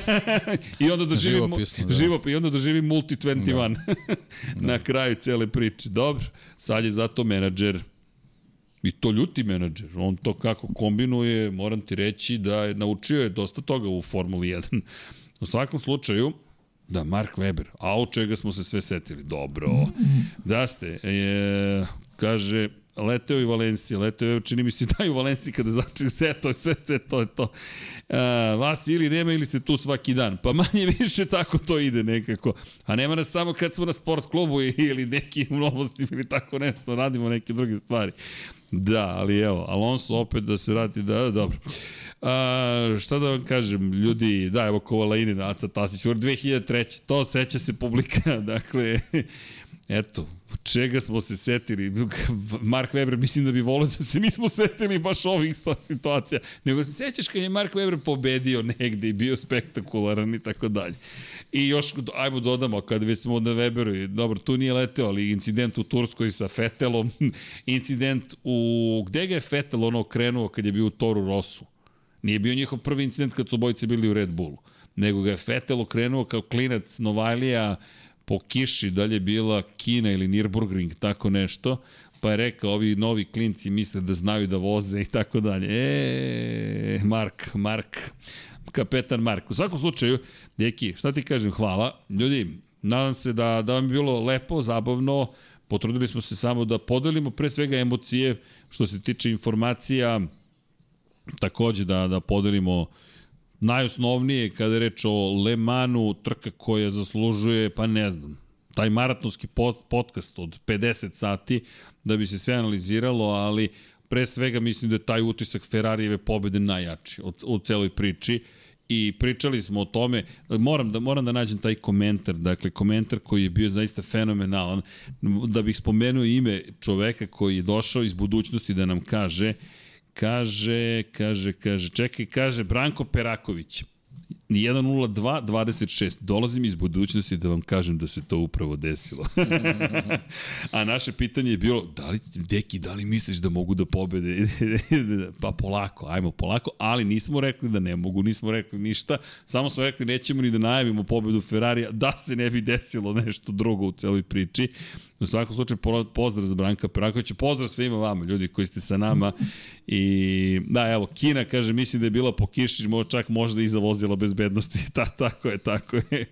I onda doživi živopisno, da. živop, i onda doživi multi 21 da. da. na kraju cele priče. Dobro, sad je zato menadžer I to ljuti menadžer. On to kako kombinuje, moram ti reći da je naučio je dosta toga u Formuli 1. U svakom slučaju, Da, Mark Weber. A od čega smo se sve setili? Dobro. Da ste. E, kaže, leteo i Valencija, leteo je, čini mi se da i u Valenciji kada začeli sve to, sve, sve to je to. A, vas ili nema ili ste tu svaki dan. Pa manje više tako to ide nekako. A nema nas samo kad smo na sport klubu ili neki novosti ili tako nešto, radimo neke druge stvari. Da, ali evo, Alonso opet da se vrati, da, dobro. A, šta da vam kažem, ljudi, da, evo Kovalainen, Aca Tasić, 2003. To seća se publika, dakle, eto, čega smo se setili. Mark Webber mislim da bi volio da se nismo setili baš ovih situacija. Nego se sećaš kad je Mark Webber pobedio negde i bio spektakularan i tako dalje. I još, ajmo dodamo, kad već smo na Weberu, dobro, tu nije leteo, ali incident u Turskoj sa Fetelom, incident u, gde ga je Fetel ono krenuo kad je bio u Toru Rosu? Nije bio njihov prvi incident kad su obojice bili u Red Bullu, nego ga je Fetel okrenuo kao klinac Novajlija, po kiši, da li je bila Kina ili Nürburgring, tako nešto, pa je rekao, ovi novi klinci misle da znaju da voze i tako dalje. E, Mark, Mark, kapetan Mark. U svakom slučaju, deki, šta ti kažem, hvala. Ljudi, nadam se da, da vam je bilo lepo, zabavno, potrudili smo se samo da podelimo pre svega emocije što se tiče informacija, takođe da, da podelimo najosnovnije kada je reč o Le Manu, trka koja zaslužuje, pa ne znam, taj maratonski pod, podcast od 50 sati da bi se sve analiziralo, ali pre svega mislim da je taj utisak Ferrarijeve pobede najjači od, od celoj priči. I pričali smo o tome, moram da, moram da nađem taj komentar, dakle komentar koji je bio zaista fenomenalan, da bih spomenuo ime čoveka koji je došao iz budućnosti da nam kaže, kaže, kaže, kaže, čekaj, kaže Branko Peraković, 1.02, 26. Dolazim iz budućnosti da vam kažem da se to upravo desilo. A naše pitanje je bilo, da li, deki, da li misliš da mogu da pobede? pa polako, ajmo polako, ali nismo rekli da ne mogu, nismo rekli ništa, samo smo rekli nećemo ni da najavimo pobedu Ferrarija, da se ne bi desilo nešto drugo u celoj priči. U svakom slučaju, pozdrav za Branka Perakovića, pozdrav svima vama, ljudi koji ste sa nama. I da, evo, Kina kaže, mislim da je bila po kiši, čak možda iza vozila bezbednosti. Ta, tako je, tako je.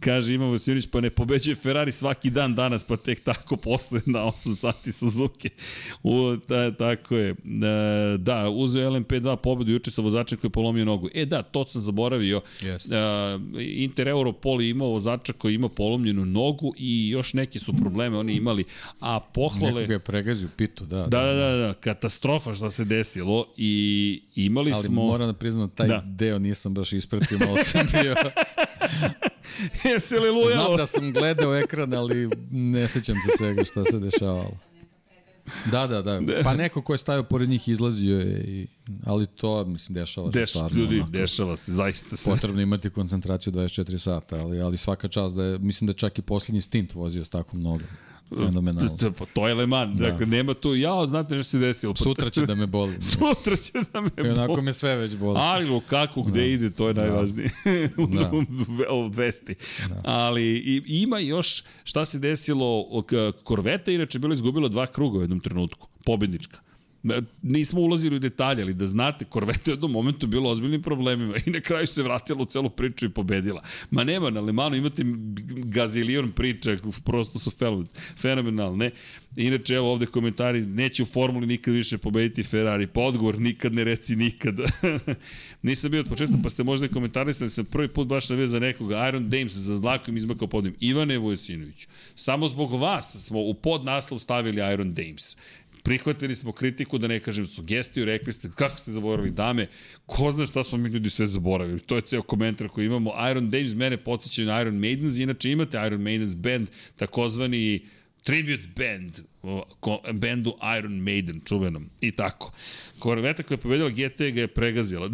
Kaže, Ivan Vasilić, pa ne pobeđuje Ferrari svaki dan danas, pa tek tako posle na 8 sati Suzuki. U, ta, tako je. Da, da uzeo LMP2 pobedu juče sa vozačem koji je polomio nogu. E da, to sam zaboravio. Yes. Uh, Inter Europol je imao vozača koji ima polomljenu nogu i još neke su probleme oni imali, a pohvale... Nekoga je pregazio pitu, da. Da, da, da, da, katastrofa šta se desilo i imali Ali smo... Ali moram da priznam, taj da. deo nisam baš ispratio, malo sam bio... Jesi li lujalo? Znam da sam gledao ekran, ali ne sećam se svega šta se dešavalo. Da, da, da. Pa neko ko je stavio pored njih izlazio je, i, ali to, mislim, dešava se Deš, stvarno. Ljudi, onako, dešava se, zaista se. Potrebno imati koncentraciju 24 sata, ali, ali svaka čast da je, mislim da čak i poslednji stint vozio s takvom nogom. Fenomenalno. To, to, to je Le Mans, da. dakle nema tu, ja, znate što se desilo. Sutra će da me boli. Sutra će da me boli. I onako me sve već boli. Ali kako, gde da. ide, to je najvažnije. Da. u vesti. Da. Ali i, ima još šta se desilo, Korveta inače bilo izgubilo dva kruga u jednom trenutku, pobednička nismo ulazili u detalje, ali da znate, Korveta je u jednom momentu bilo ozbiljnim problemima i na kraju se vratila u celu priču i pobedila. Ma nema, na Lemanu imate gazilion priča, prosto su fenomenalne. Inače, evo ovde komentari, neće u formuli nikad više pobediti Ferrari, pa odgovor, nikad ne reci nikad. Nisam bio od početka, pa ste možda i komentarisali, sam prvi put baš navio za nekoga, Iron Dames za dlakom izmakao podim, Ivane Vojsinović. Samo zbog vas smo u podnaslov stavili Iron Dames prihvatili smo kritiku, da ne kažem sugestiju, rekli ste kako ste zaboravili dame, ko zna šta smo mi ljudi sve zaboravili. To je ceo komentar koji imamo. Iron Dames mene podsjećaju na Iron Maidens, inače imate Iron Maidens band, takozvani tribute band bendu Iron Maiden, čuvenom. I tako. Korveta koja je pobedila GT ga je pregazila.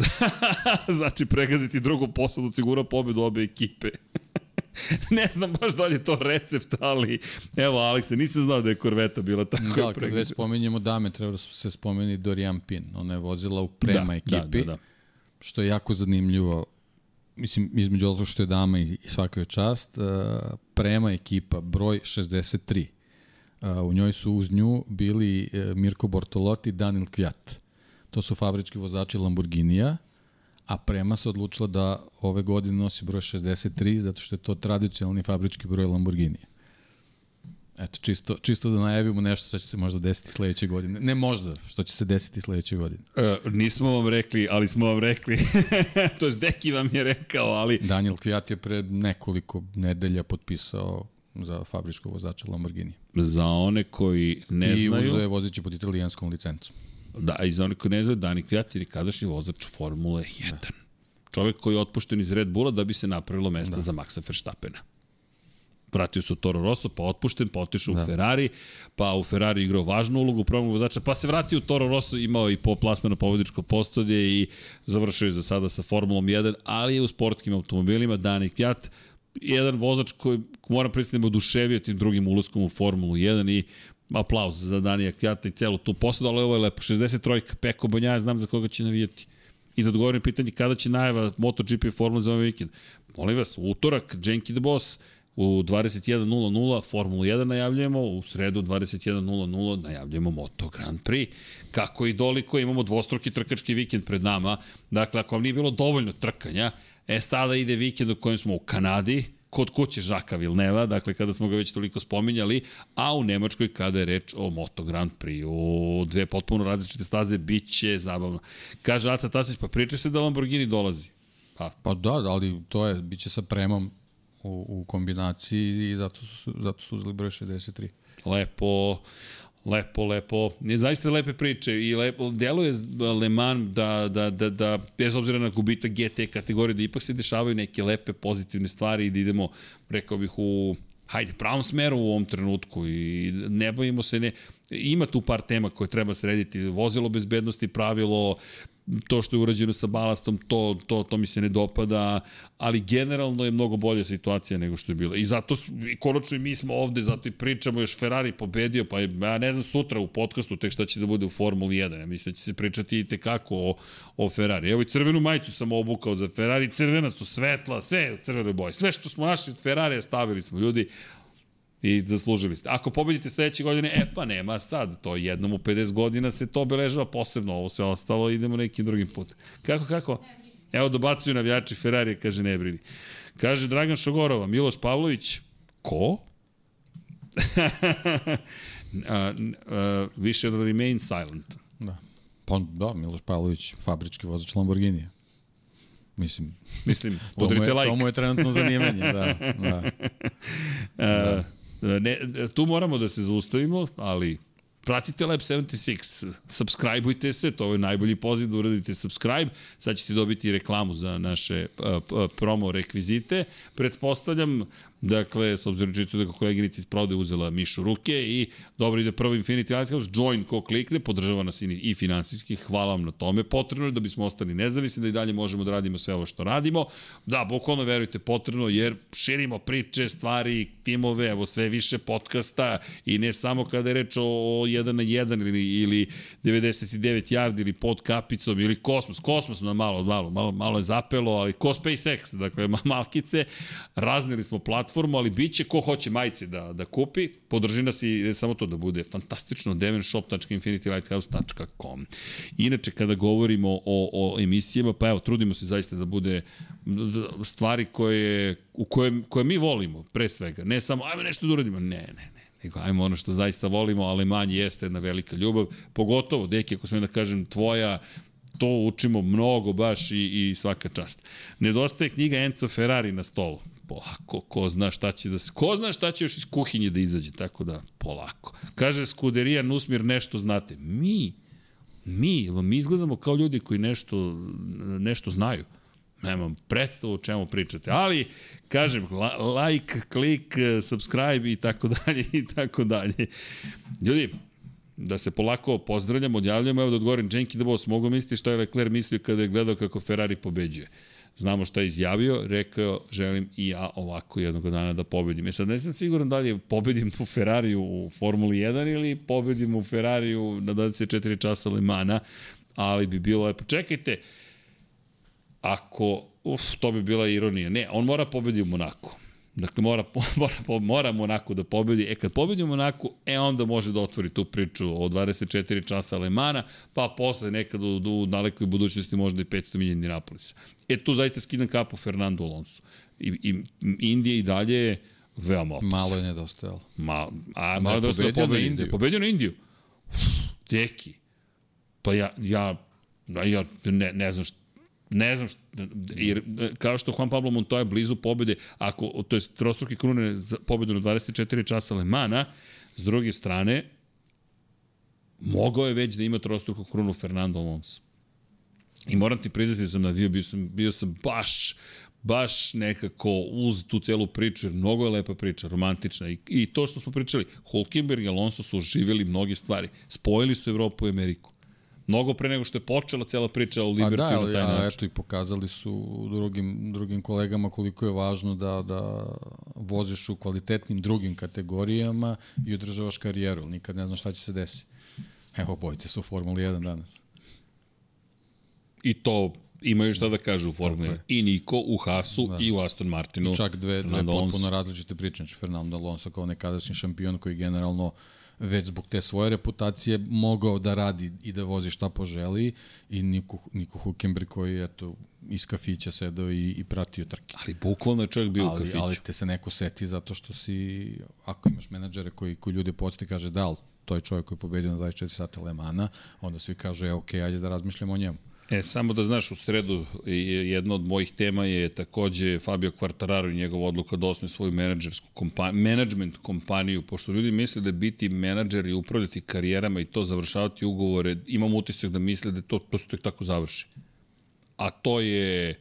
znači, pregaziti drugu posadu sigura pobedu obe ekipe. ne znam baš da li je to recept, ali evo, Alekse, nisam znao da je korveta bila tako. Da, kad već spominjemo dame, treba da se spomeni Dorian Pin. Ona je vozila u prema da, ekipi, da, da, da. što je jako zanimljivo. Mislim, između ovo što je dama i svaka je čast, uh, prema ekipa, broj 63. Uh, u njoj su uz nju bili uh, Mirko Bortolotti, Daniel Kvjat. To su fabrički vozači Lamborghinija a Prema se odlučila da ove godine nosi broj 63 zato što je to tradicionalni fabrički broj Lamborghini. Eto, čisto, čisto da najavimo nešto što će se možda desiti sledeće godine. Ne možda, što će se desiti sledeće godine. E, nismo vam rekli, ali smo vam rekli. to je Deki vam je rekao, ali... Daniel Kvijat je pred nekoliko nedelja potpisao za fabričko vozača Lamborghini. Za one koji ne I znaju... I uzeo je vozići pod italijanskom licencom. Da, i za onih koji ne znaju, Dani Kvjat je nekadašnji vozač Formule 1. Da. Čovek koji je otpušten iz Red Bulla da bi se napravilo mesta da. za Maxa Verstappena. Vratio se u Toro Rosso, pa otpušten, pa otišao da. u Ferrari, pa u Ferrari igrao važnu ulogu u programu vozača, pa se vratio u Toro Rosso, imao i po plasmeno pobjedičko postolje i završio je za sada sa Formulom 1, ali je u sportskim automobilima Dani Kvjat, jedan vozač koji moram pristati da oduševio tim drugim ulaskom u Formulu 1 i aplauz za Danija Kvjata i celu tu posadu, ali ovo je lepo. 63. Peko Bonjaja, znam za koga će navijati. I da odgovorim pitanje kada će najava MotoGP Formula za ovaj vikend. Molim vas, utorak, Jenki the Boss, U 21.00 Formulu 1 najavljujemo, u sredu 21.00 najavljujemo Moto Grand Prix. Kako i doliko imamo dvostruki trkački vikend pred nama. Dakle, ako vam nije bilo dovoljno trkanja, e sada ide vikend u kojem smo u Kanadi, kod kuće Žaka Vilneva, dakle kada smo ga već toliko spominjali, a u Nemačkoj kada je reč o Moto Grand Prix, u dve potpuno različite staze, bit će zabavno. Kaže Ata Tasić, pa priča se da Lamborghini dolazi. Pa, pa da, ali to je, bit će sa premom u, u kombinaciji i zato su, zato su uzeli broj 63. Lepo, lepo, lepo. Je zaista lepe priče i lepo, deluje Le Mans da, da, da, da, bez obzira na gubita GT kategorije, da ipak se dešavaju neke lepe pozitivne stvari i da idemo, rekao bih, u hajde, pravom smeru u ovom trenutku i ne bojimo se, ne, ima tu par tema koje treba srediti, vozilo bezbednosti, pravilo, to što je urađeno sa balastom, to, to, to mi se ne dopada, ali generalno je mnogo bolja situacija nego što je bila. I zato, i konačno i mi smo ovde, zato i pričamo, još Ferrari pobedio, pa ja ne znam sutra u podcastu tek šta će da bude u Formuli 1, ja mislim da će se pričati i tekako o, o Ferrari. Evo i crvenu majicu sam obukao za Ferrari, crvena su svetla, sve u crvenoj boji. Sve što smo našli od Ferrari stavili smo, ljudi, I zaslužili ste. Ako pobedite sledeće godine, e pa nema sad, to jednom u 50 godina se to obeležava posebno, ovo sve ostalo, idemo nekim drugim putem. Kako, kako? Evo dobacuju navijači Ferrari, kaže ne brini. Kaže Dragan Šogorova, Miloš Pavlović, ko? a, a, više da remain silent. Da. Pa da, Miloš Pavlović, fabrički vozač Lamborghinija. Mislim, Mislim, udrite like. To mu je trenutno zanimanje, da. da. da. Ne, tu moramo da se zaustavimo, ali pratite Lab 76, subscribeujte se, to je najbolji poziv da uradite subscribe, sad ćete dobiti reklamu za naše uh, promo rekvizite. Pretpostavljam Dakle, s obzirom čitu da koleginica iz prode uzela mišu ruke i dobro ide prvo Infinity Lighthouse, join ko klikne, podržava nas i finansijski, hvala vam na tome. Potrebno je da bismo ostali nezavisni, da i dalje možemo da radimo sve ovo što radimo. Da, bukvalno verujte, potrebno, jer širimo priče, stvari, timove, evo sve više podcasta i ne samo kada je reč o 1 na 1 ili, ili 99 yard ili pod kapicom ili kosmos. Kosmos na malo, malo, malo, malo je zapelo, ali ko SpaceX, dakle, malkice, raznili smo platformu platformu, ali bit će ko hoće majice da, da kupi, podrži nas i samo to da bude fantastično, devenshop.infinitylighthouse.com. Inače, kada govorimo o, o emisijama, pa evo, trudimo se zaista da bude stvari koje, u koje, koje mi volimo, pre svega. Ne samo, ajmo nešto da uradimo, ne, ne, ne nego ajmo ono što zaista volimo, Alemanji jeste jedna velika ljubav, pogotovo, deki, ako smem da kažem, tvoja, to učimo mnogo baš i, i svaka čast. Nedostaje knjiga Enzo Ferrari na stolu polako, ko zna šta će da se, ko zna šta će još iz kuhinje da izađe, tako da polako. Kaže Skuderija Nusmir nešto znate. Mi, mi, mi izgledamo kao ljudi koji nešto, nešto znaju. Nemam predstavu o čemu pričate, ali kažem, like, klik, subscribe i tako dalje i tako dalje. Ljudi, da se polako pozdravljamo, odjavljamo, evo da odgovorim, Jenki da Boss, mogu misliti šta je Leclerc mislio kada je gledao kako Ferrari pobeđuje. Znamo šta je izjavio, rekao želim i ja ovako jednog dana da pobedim. E sad ne sam siguran da li je pobedim u Ferrariju u Formuli 1 ili pobedim u Ferrariju na 24 časa Limana, ali bi bilo lepo. Čekajte, ako, uf, to bi bila ironija. Ne, on mora pobedi u Monaku. Dakle, mora, mora, mora Monaku da pobedi. E, kad pobedi u Monaku, e, onda može da otvori tu priču o 24 časa Alemana, pa posle nekad u, u dalekoj budućnosti možda i 500 milija Indianapolisa. E, tu zaista skidam kapu Fernando Alonso. I, i Indija i dalje je veoma opasan. Malo je nedostajalo. Ma, a malo je nedostajalo pobedio na Indiju. Pobedio na Indiju. Teki. Pa ja, ja, ja ne, ne znam šta, ne znam, šta, jer kao što Juan Pablo Montoya blizu pobede, ako, to je trostruki krune za pobedu na 24 časa Lemana, s druge strane, mogao je već da ima trostruku krunu Fernando Alonso. I moram ti priznati da sam navio, bio sam, bio sam baš, baš nekako uz tu celu priču, jer mnogo je lepa priča, romantična. I, i to što smo pričali, Hulkenberg i Alonso su oživjeli mnoge stvari. Spojili su Evropu i Ameriku. Mnogo pre nego što je počela cela priča o Liberty da, na taj ja, način. eto i pokazali su drugim, drugim kolegama koliko je važno da, da voziš u kvalitetnim drugim kategorijama i održavaš karijeru. Nikad ne znaš šta će se desiti. Evo, bojice su u Formuli 1 danas. I to imaju šta da kažu u Formuli 1. I Niko u Hasu da. i u Aston Martinu. I čak dve, dve potpuno različite priče. Znači, Fernando Alonso kao nekadašnji šampion koji generalno već zbog te svoje reputacije mogao da radi i da vozi šta poželi i Niko, Niko Hukenberg koji eto iz kafića sedao i, i pratio trke. Ali bukvalno je čovjek bio ali, u kafiću. Ali te se neko seti zato što si, ako imaš menadžere koji, koji ljudi podsjeti kaže da, ali to je čovjek koji je pobedio na 24 sata Lemana, onda svi kažu, je, ok, ajde da razmišljamo o njemu. E, samo da znaš, u sredu jedna od mojih tema je takođe Fabio Quartararo i njegova odluka da osme svoju menadžersku kompaniju, management kompaniju, pošto ljudi misle da biti menadžer i upravljati karijerama i to završavati ugovore, imam utisak da misle da to prosto tako završi. A to je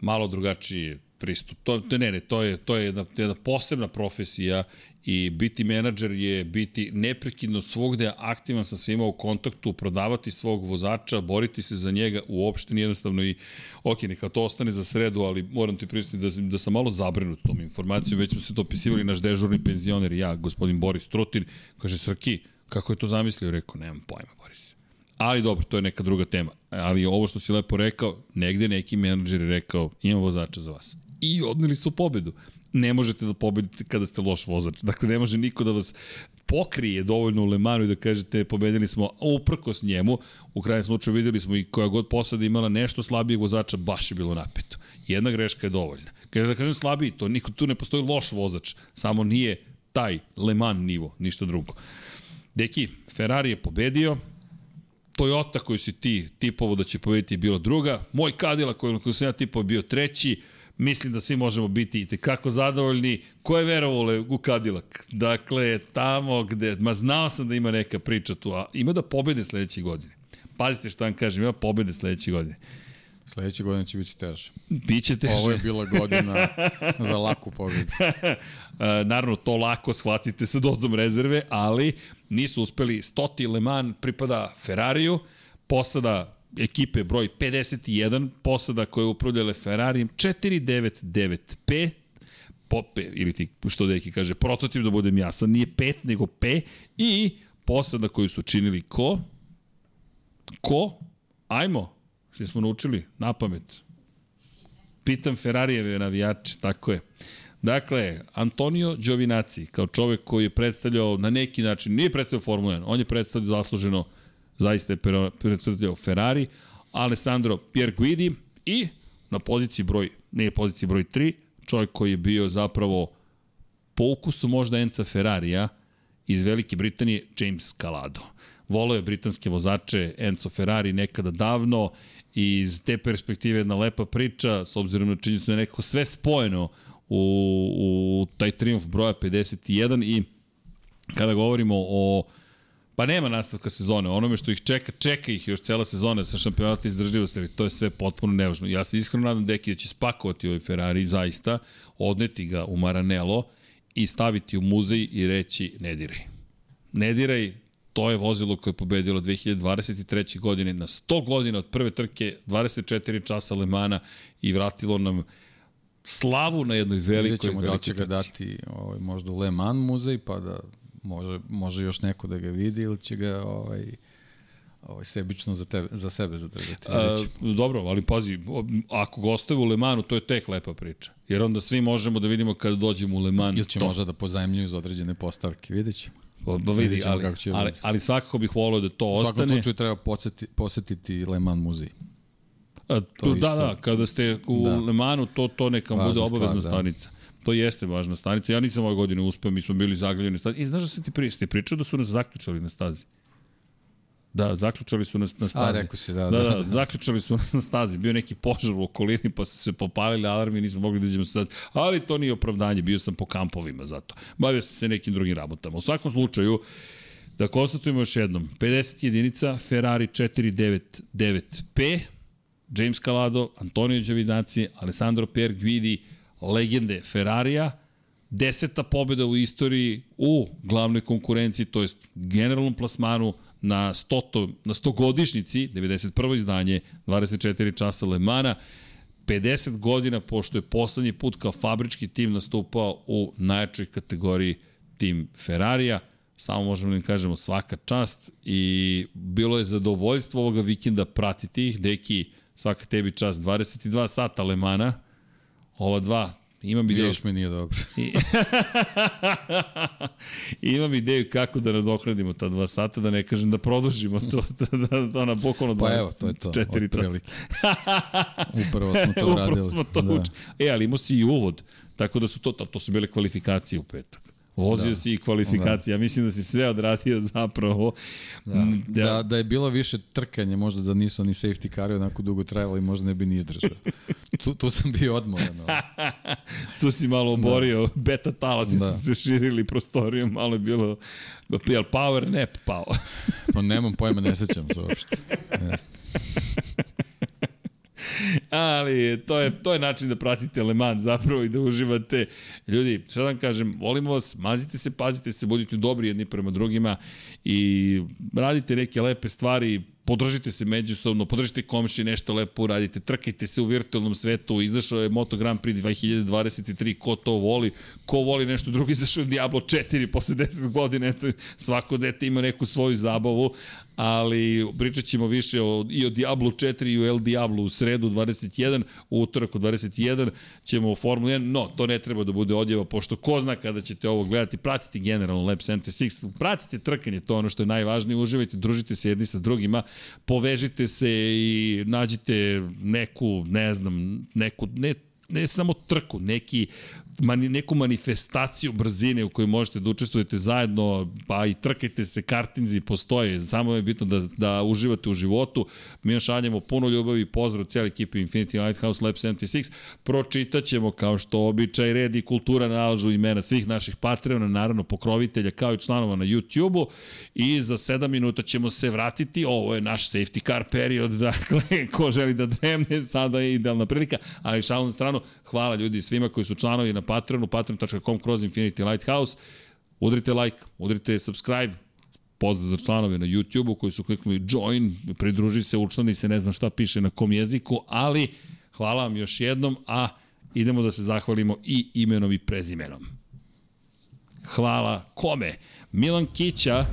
malo drugačije pristup. To, ne, ne, to je, to je jedna, jedna posebna profesija i biti menadžer je biti neprekidno svogde aktivan sa svima u kontaktu, prodavati svog vozača, boriti se za njega, uopšte nije jednostavno i ok, neka to ostane za sredu, ali moram ti pristiti da, da sam malo zabrinut tom informacijom, već smo se to opisivali naš dežurni penzioner i ja, gospodin Boris Trutin, kaže Srki, kako je to zamislio? Rekao, nemam pojma, Boris. Ali dobro, to je neka druga tema. Ali ovo što si lepo rekao, negde neki menadžer je rekao, imam vozača za vas. I odneli su pobedu ne možete da pobedite kada ste loš vozač. Dakle, ne može niko da vas pokrije dovoljno u Lemanu i da kažete pobedili smo uprkos njemu. U krajnjem slučaju videli smo i koja god posada imala nešto slabijeg vozača, baš je bilo napeto. Jedna greška je dovoljna. Kada da kažem slabiji, to niko tu ne postoji loš vozač, samo nije taj Le Mans nivo, ništa drugo. Deki, Ferrari je pobedio, Toyota koju si ti tipovo da će pobediti je bila druga, moj Cadillac koju sam ja tipovo bio treći, mislim da svi možemo biti i tekako zadovoljni. Ko je verovalo u Cadillac? Dakle, tamo gde, ma znao sam da ima neka priča tu, a ima da pobede sledeće godine. Pazite šta vam kažem, ima pobede sledeće godine. Sledeće godine će biti teže. Biće teže. Ovo je bila godina za laku pobedu. Naravno, to lako shvatite sa dozom rezerve, ali nisu uspeli. Stoti Le Mans pripada Ferrariju, posada ekipe broj 51, posada koja je upravljala Ferrarijem 499P, Pope, ili ti, što deki kaže, prototip da budem jasan, nije 5 nego P, i posada koju su činili ko? Ko? Ajmo, što smo naučili, na pamet. Pitam Ferrarijeve navijače, tako je. Dakle, Antonio Giovinazzi, kao čovek koji je predstavljao na neki način, nije predstavljao Formula 1, on je predstavljao zasluženo zaista je predstavljao Ferrari, Alessandro Pierguidi i na poziciji broj, ne poziciji broj 3, čovjek koji je bio zapravo po ukusu možda Enca Ferrarija iz Velike Britanije, James Calado. Volao je britanske vozače Enzo Ferrari nekada davno i iz te perspektive jedna lepa priča, s obzirom na činjenicu da je nekako sve spojeno u, u taj triumf broja 51 i kada govorimo o Pa nema nastavka sezone. Onome što ih čeka, čeka ih još cela sezona sa šampionata izdržljivosti, ali to je sve potpuno nevažno. Ja se iskreno nadam Deki da će spakovati ovaj Ferrari zaista, odneti ga u Maranello i staviti u muzej i reći ne diraj. Ne diraj, to je vozilo koje je pobedilo 2023. godine na 100 godina od prve trke, 24 časa Lemana i vratilo nam slavu na jednoj velikoj, velikoj da će ga dati ovaj, možda u Le Mans muzej, pa da Može, može još neko da ga vidi ili će ga ovaj, ovaj sebično za, tebe, za sebe zadržati. A, dobro, ali pazi, ako ga ostave u Lemanu, to je tek lepa priča. Jer onda svi možemo da vidimo kada dođemo u Leman. Ili će to. možda da pozajemljuju za određene postavke, vidjet ćemo. Pa, ba vidi, ali, kako će ali, ali svakako bih volio da to ostane. U svakom slučaju treba posetiti, posetiti Leman muzej. A, tu, da, da, kada ste u da. Lemanu, to, to neka Važna bude obavezna stvar, da. stanica. Da. To jeste važna stanica. Ja nisam ove godine uspeo, mi smo bili zaglavljeni na stazi. I znaš da se ti pri, ste pričao da su nas zaključali na stazi? Da, zaključali su nas na stazi. A, rekao si, da, da. Da, da, zaključali su nas na stazi. Bio neki požar u okolini, pa su se popalili alarmi i nismo mogli da iđemo stazi. Ali to nije opravdanje, bio sam po kampovima zato. Bavio sam se nekim drugim rabotama. U svakom slučaju, da konstatujemo još jednom, 50 jedinica, Ferrari 499P, James Calado, Antonio Giovinazzi, Alessandro Per Guidi, legende Ferrarija, deseta pobjeda u istoriji u glavnoj konkurenciji, to jest generalnom plasmanu na 100, na 100 godišnici, 91. izdanje, 24 časa Le Mana, 50 godina pošto je poslednji put kao fabrički tim nastupao u najjačoj kategoriji tim Ferrarija. Samo možemo da im kažemo svaka čast i bilo je zadovoljstvo ovoga vikenda pratiti ih. Deki, svaka tebi čas. 22 sata Lemana, ova dva, imam ideju... Još mi nije dobro. imam ideju kako da nadoknadimo ta dva sata, da ne kažem da produžimo to, da, da, da na bukvalno 24 pa evo, to je to, časa. Upravo smo to uradili. Upravo smo to da. uč... E, ali imao si i uvod, tako da su to, to su bile kvalifikacije u petak. Vozio da. si i kvalifikacije. Da. Ja mislim da si sve odradio zapravo. Da. Da, da, da je bilo više trkanje, možda da nisu ni safety cari onako dugo trajali, možda ne bi ni izdržao. tu, tu sam bio odmoran. tu si malo oborio, da. beta talasi da. su se širili prostorijom, malo je bilo, jel power nap pao? pa nemam pojma, ne sećam se uopšte. Ali to je, to je način da pratite Le Mans zapravo i da uživate. Ljudi, šta da vam kažem, volimo vas, mazite se, pazite se, budite dobri jedni prema drugima i radite neke lepe stvari, podržite se međusobno, podržite komši, nešto lepo uradite, trkajte se u virtualnom svetu, izašao je Moto Grand Prix 2023, ko to voli, ko voli nešto drugo, izašao je Diablo 4 posle 10 godina, eto, svako dete ima neku svoju zabavu, ali pričat ćemo više o, i o Diablo 4 i o El Diablo u sredu 21, u utorak u 21 ćemo u Formula 1, no, to ne treba da bude odjeva, pošto ko zna kada ćete ovo gledati, pratite generalno Lab 76, pratite trkanje, to je ono što je najvažnije, uživajte, družite se jedni sa drugima, povežite se i nađite neku, ne znam, neku, ne ne samo trku, neki mani, neku manifestaciju brzine u kojoj možete da učestvujete zajedno, pa i trkajte se, kartinzi postoje, samo je bitno da, da uživate u životu. Mi vam šaljemo puno ljubavi pozdrav cijeli ekipi Infinity Lighthouse Lab 76. Pročitat ćemo, kao što običaj, red i kultura nalažu imena svih naših Patreona, naravno pokrovitelja, kao i članova na YouTube-u i za 7 minuta ćemo se vratiti. Ovo je naš safety car period, dakle, ko želi da dremne, sada je idealna prilika, ali šalom stranu, hvala ljudi svima koji su članovi na Patreonu, patreon.com kroz Infinity Lighthouse. Udrite like, udrite subscribe, pozdrav za članove na YouTube-u koji su kliknuli join, pridruži se, učlani se, ne znam šta piše na kom jeziku, ali hvala vam još jednom, a idemo da se zahvalimo i imenom i prezimenom. Hvala kome? Milan Kića,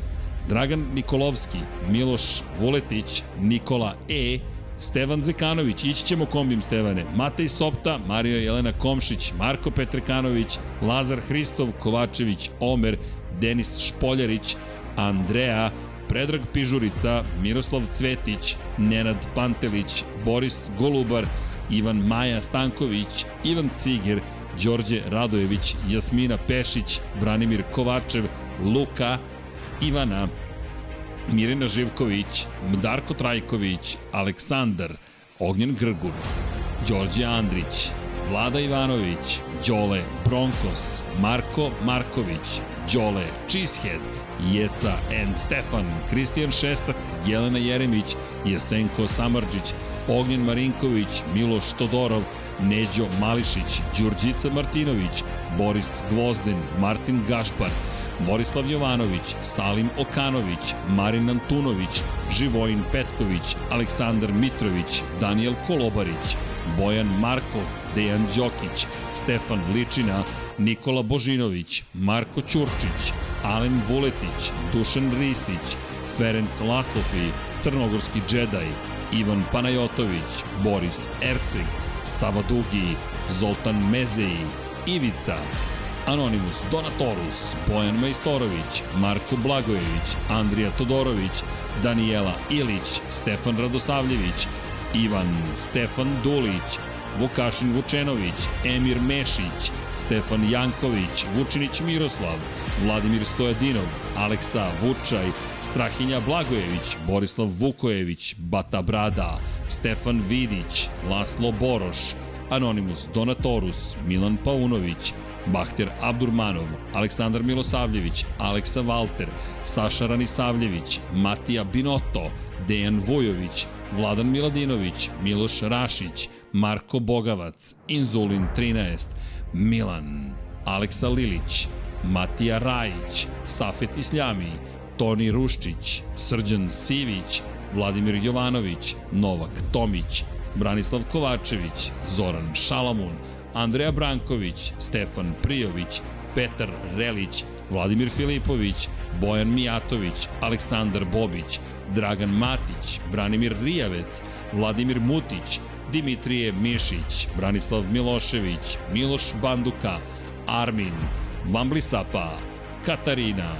Dragan Nikolovski, Miloš Vuletić, Nikola E, Stevan Zekanović, ići ćemo kombim Stevane, Matej Sopta, Mario Jelena Komšić, Marko Petrekanović, Lazar Hristov, Kovačević, Omer, Denis Špoljarić, Andreja, Predrag Pižurica, Miroslav Cvetić, Nenad Pantelić, Boris Golubar, Ivan Maja Stanković, Ivan Ciger, Đorđe Radojević, Jasmina Pešić, Branimir Kovačev, Luka, Ivana, Mirina Živković, Darko Trajković, Aleksandar, Ognjen Grgur, Đorđe Andrić, Vlada Ivanović, Đole Bronkos, Marko Marković, Đole Cheesehead, Jeca and Stefan, Kristijan Šestak, Jelena Jeremić, Jesenko Samarđić, Ognjen Marinković, Miloš Todorov, Neđo Mališić, Đurđica Martinović, Boris Gvozden, Martin Gašpar, Borislav Jovanović, Salim Okanović, Marin Antunović, Živojin Petković, Aleksandar Mitrović, Daniel Kolobarić, Bojan Markov, Dejan Đokić, Stefan Ličina, Nikola Božinović, Marko Ćurčić, Alen Vuletić, Dušan Ristić, Ferenc Laslofi, Crnogorski džedaj, Ivan Panajotović, Boris Erceg, Sava Dugi, Zoltan Mezeji, Ivica, Anonimus, Donatorus, Bojan Majstorović, Marko Blagojević, Andrija Todorović, Daniela Ilić, Stefan Radosavljević, Ivan Stefan Dulić, Vukašin Vučenović, Emir Mešić, Stefan Janković, Vučinić Miroslav, Vladimir Stojadinov, Aleksa Vučaj, Strahinja Blagojević, Borislav Vukojević, Bata Brada, Stefan Vidić, Laslo Boroš, Anonimus Donatorus, Milan Paunović, Bahter Abdurmanov, Aleksandar Milosavljević, Aleksa Valter, Saša Ranisavljević, Matija Binotto, Dejan Vojović, Vladan Miladinović, Miloš Rašić, Marko Bogavac, Inzulin 13, Milan, Aleksa Lilić, Matija Rajić, Safet Isljami, Toni Ruščić, Srđan Sivić, Vladimir Jovanović, Novak Tomić, Branislav Kovačević, Zoran Šalamun, Andreja Branković, Stefan Prijović, Petar Relić, Vladimir Filipović, Bojan Mijatović, Aleksandar Bobić, Dragan Matić, Branimir Rijavec, Vladimir Mutić, Dimitrije Mišić, Branislav Milošević, Miloš Banduka, Armin, Vambli Sapa, Katarina,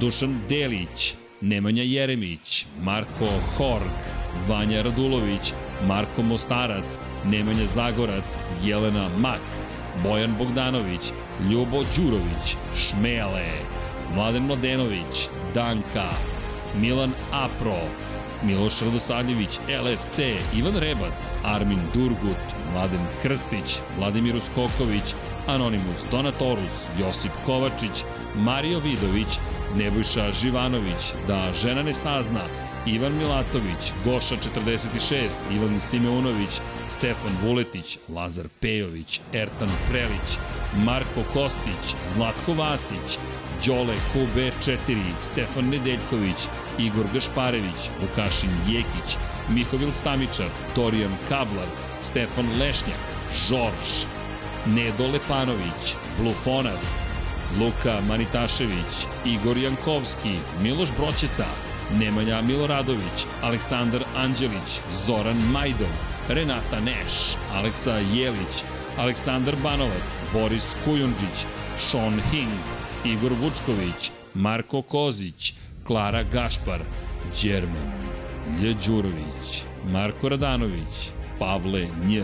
Dušan Delić, Nemanja Jeremić, Marko Horg, Vanja Radulović, Marko Mostarac, Nemanja Zagorac, Jelena Mak, Bojan Bogdanović, Ljubo Đurović, Šmele, Mladen Mladenović, Danka, Milan Apro, Miloš Radosavljević, LFC, Ivan Rebac, Armin Durgut, Mladen Krstić, Vladimir Uskoković, Anonimus Donatorus, Josip Kovačić, Mario Vidović, Nebojša Živanović, Da žena ne sazna, Ivan Milatović, Goša 46, Ivan Simeunović, Stefan Vuletić, Lazar Pejović, Ertan Prelić, Marko Kostić, Zlatko Vasić, Đole QB4, Stefan Nedeljković, Igor Gašparević, Vukašin Jekić, Mihovil Stamičar, Torijan Kablar, Stefan Lešnjak, Žorž, Nedo Lepanović, Blufonac, Luka Manitašević, Igor Jankovski, Miloš Broćeta, Nemanja Miloradović, Aleksandar Anđelić, Zoran Majdov, Renata Neš, Aleksa Jelić, Aleksandar Banovac, Boris Kujundžić, Sean Hing, Igor Vučković, Marko Kozić, Klara Gašpar, Đerman, Lj. Đurović, Marko Radanović, Pavle Nj,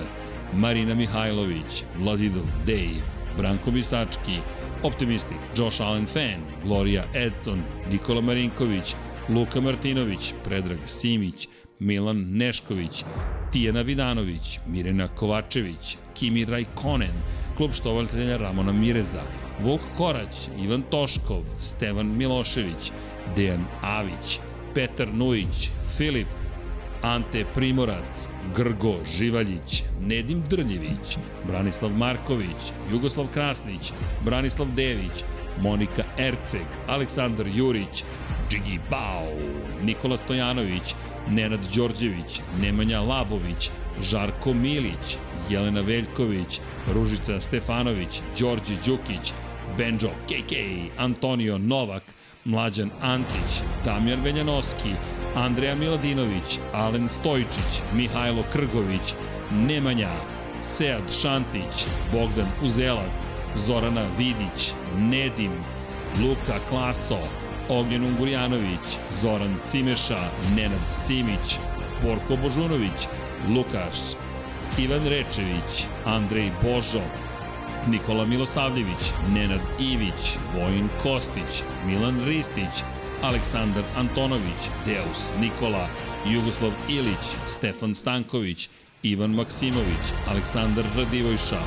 Marina Mihajlović, Vladidov Dave, Branko Bisački, Optimistik, Josh Allen Fan, Gloria Edson, Nikola Marinković, Luka Martinović, Predrag Simić, Milan Nešković, Tijana Vidanović, Mirena Kovačević, Kimi Rajkonen, klub štovaltelja Ramona Mireza, Vuk Korać, Ivan Toškov, Stevan Milošević, Dejan Avić, Petar Nujić, Filip, Ante Primorac, Grgo Živaljić, Nedim Drljević, Branislav Marković, Jugoslav Krasnić, Branislav Dević, Monika Erceg, Aleksandar Jurić, Džigi Bao, Nikola Stojanović, Nenad Đorđević, Nemanja Labović, Žarko Milić, Jelena Veljković, Ružica Stefanović, Đorđe Đukić, Benjo KK, Antonio Novak, Mlađan Antić, Damjan Veljanoski, Andreja Miladinović, Alen Stojičić, Mihajlo Krgović, Nemanja, Sead Šantić, Bogdan Uzelac, Zorana Vidić, Nedim, Luka Klaso, Ognjen Ungurjanović, Zoran Cimeša, Nenad Simić, Borko Božunović, Lukaš, Ivan Rečević, Andrej Božo, Nikola Milosavljević, Nenad Ivić, Vojin Kostić, Milan Ristić, Aleksandar Antonović, Deus Nikola, Jugoslav Ilić, Stefan Stanković, Ivan Maksimović, Aleksandar Radivojša,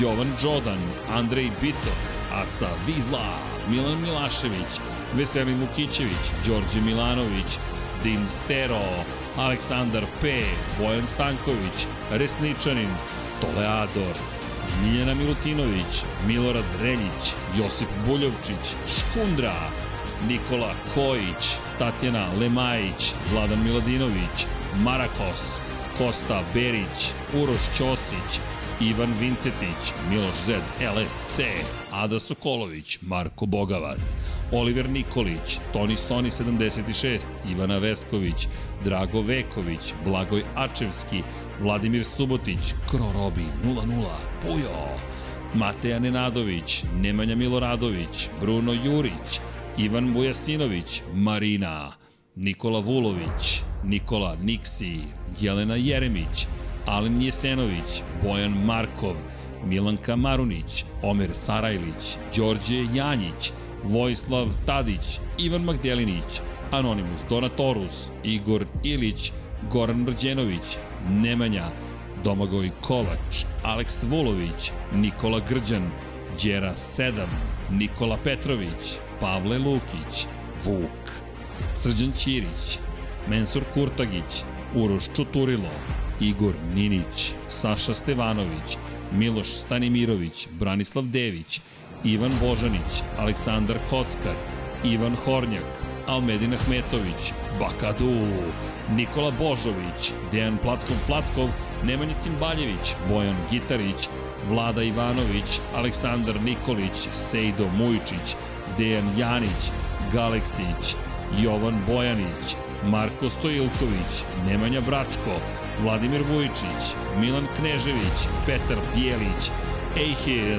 Jovan Đodan, Andrej Bicok, Aca Vizla, Milan Milašević, Veselin Vukićević, Đorđe Milanović, Din Stero, Aleksandar P, Bojan Stanković, Resničanin, Toleador, Miljana Milutinović, Milorad Reljić, Josip Buljovčić, Škundra, Nikola Kojić, Tatjana Lemajić, Vladan Miladinović, Marakos, Kosta Berić, Uroš Ćosić, Ivan Vincetić, Miloš Zed, LFC, Ada Sokolović, Marko Bogavac, Oliver Nikolić, Toni Soni 76, Ivana Vesković, Drago Veković, Blagoj Ačevski, Vladimir Subotić, Krorobi 00, Pujo, Mateja Nenadović, Nemanja Miloradović, Bruno Jurić, Ivan Bujasinović, Marina, Nikola Vulović, Nikola Niksi, Jelena Jeremić, Alen Jesenović, Bojan Markov, Milanka Marunić, Omer Sarajlić, Đorđe Janjić, Vojislav Tadić, Ivan Magdelinić, Anonimus Donatorus, Igor Ilić, Goran Mrđenović, Nemanja, Domagoj Kovač, Aleks Vulović, Nikola Grđan, Đera 7, Nikola Petrović, Pavle Lukić, Vuk, Srđan Ćirić, Mensur Kurtagić, Uroš Čuturilo, Igor Ninić, Saša Stevanović, Miloš Stanimirović, Branislav Dević, Ivan Božanić, Aleksandar Kockar, Ivan Hornjak, Almedin Ahmetović, Bakadu, Nikola Božović, Dejan Plackov Plackov, Nemanja Cimbaljević, Bojan Gitarić, Vlada Ivanović, Aleksandar Nikolić, Sejdo Mujičić, Dejan Janić, Galeksić, Jovan Bojanić, Marko Stojilković, Nemanja Bračko, Vladimir Vujičić, Milan Knežević, Petar Bijelić, Ejhil,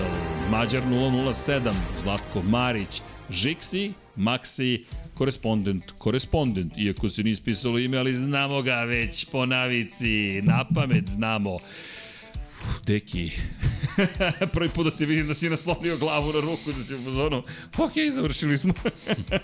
Mađar 007, Zlatko Marić, Žiksi, Maksi, korespondent, korespondent, iako se nije ispisalo ime, ali znamo ga već po navici, na pamet znamo. Deki, prvi put da te vidim da si naslonio glavu na ruku, da si u fazonu, ok, završili smo.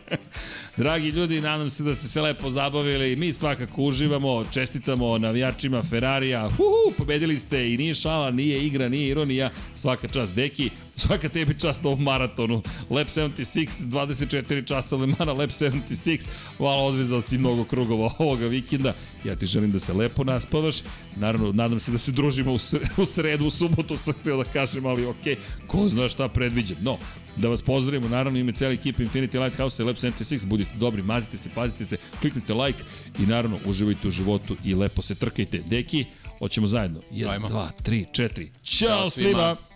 Dragi ljudi, nadam se da ste se lepo zabavili, mi svakako uživamo, čestitamo navijačima Ferrarija, uhu, pobedili ste i nije šala, nije igra, nije ironija, svaka čast Deki, svaka tebi čast na ovom maratonu. Lab 76, 24 časa Le Mana, Lab 76, hvala, odvezao si mnogo krugova ovoga vikenda. Ja ti želim da se lepo naspavaš. Naravno, nadam se da se družimo u, sre, u sredu, u subotu, sam htio da kažem, ali okej, okay, ko zna šta predviđam. No, da vas pozdravimo, naravno ime cijeli ekip Infinity Lighthouse i Lab 76, budite dobri, mazite se, pazite se, kliknite like i naravno uživajte u životu i lepo se trkajte. Deki, hoćemo zajedno. 1, 2, 3, 4. Ćao, Ćao svima! svima.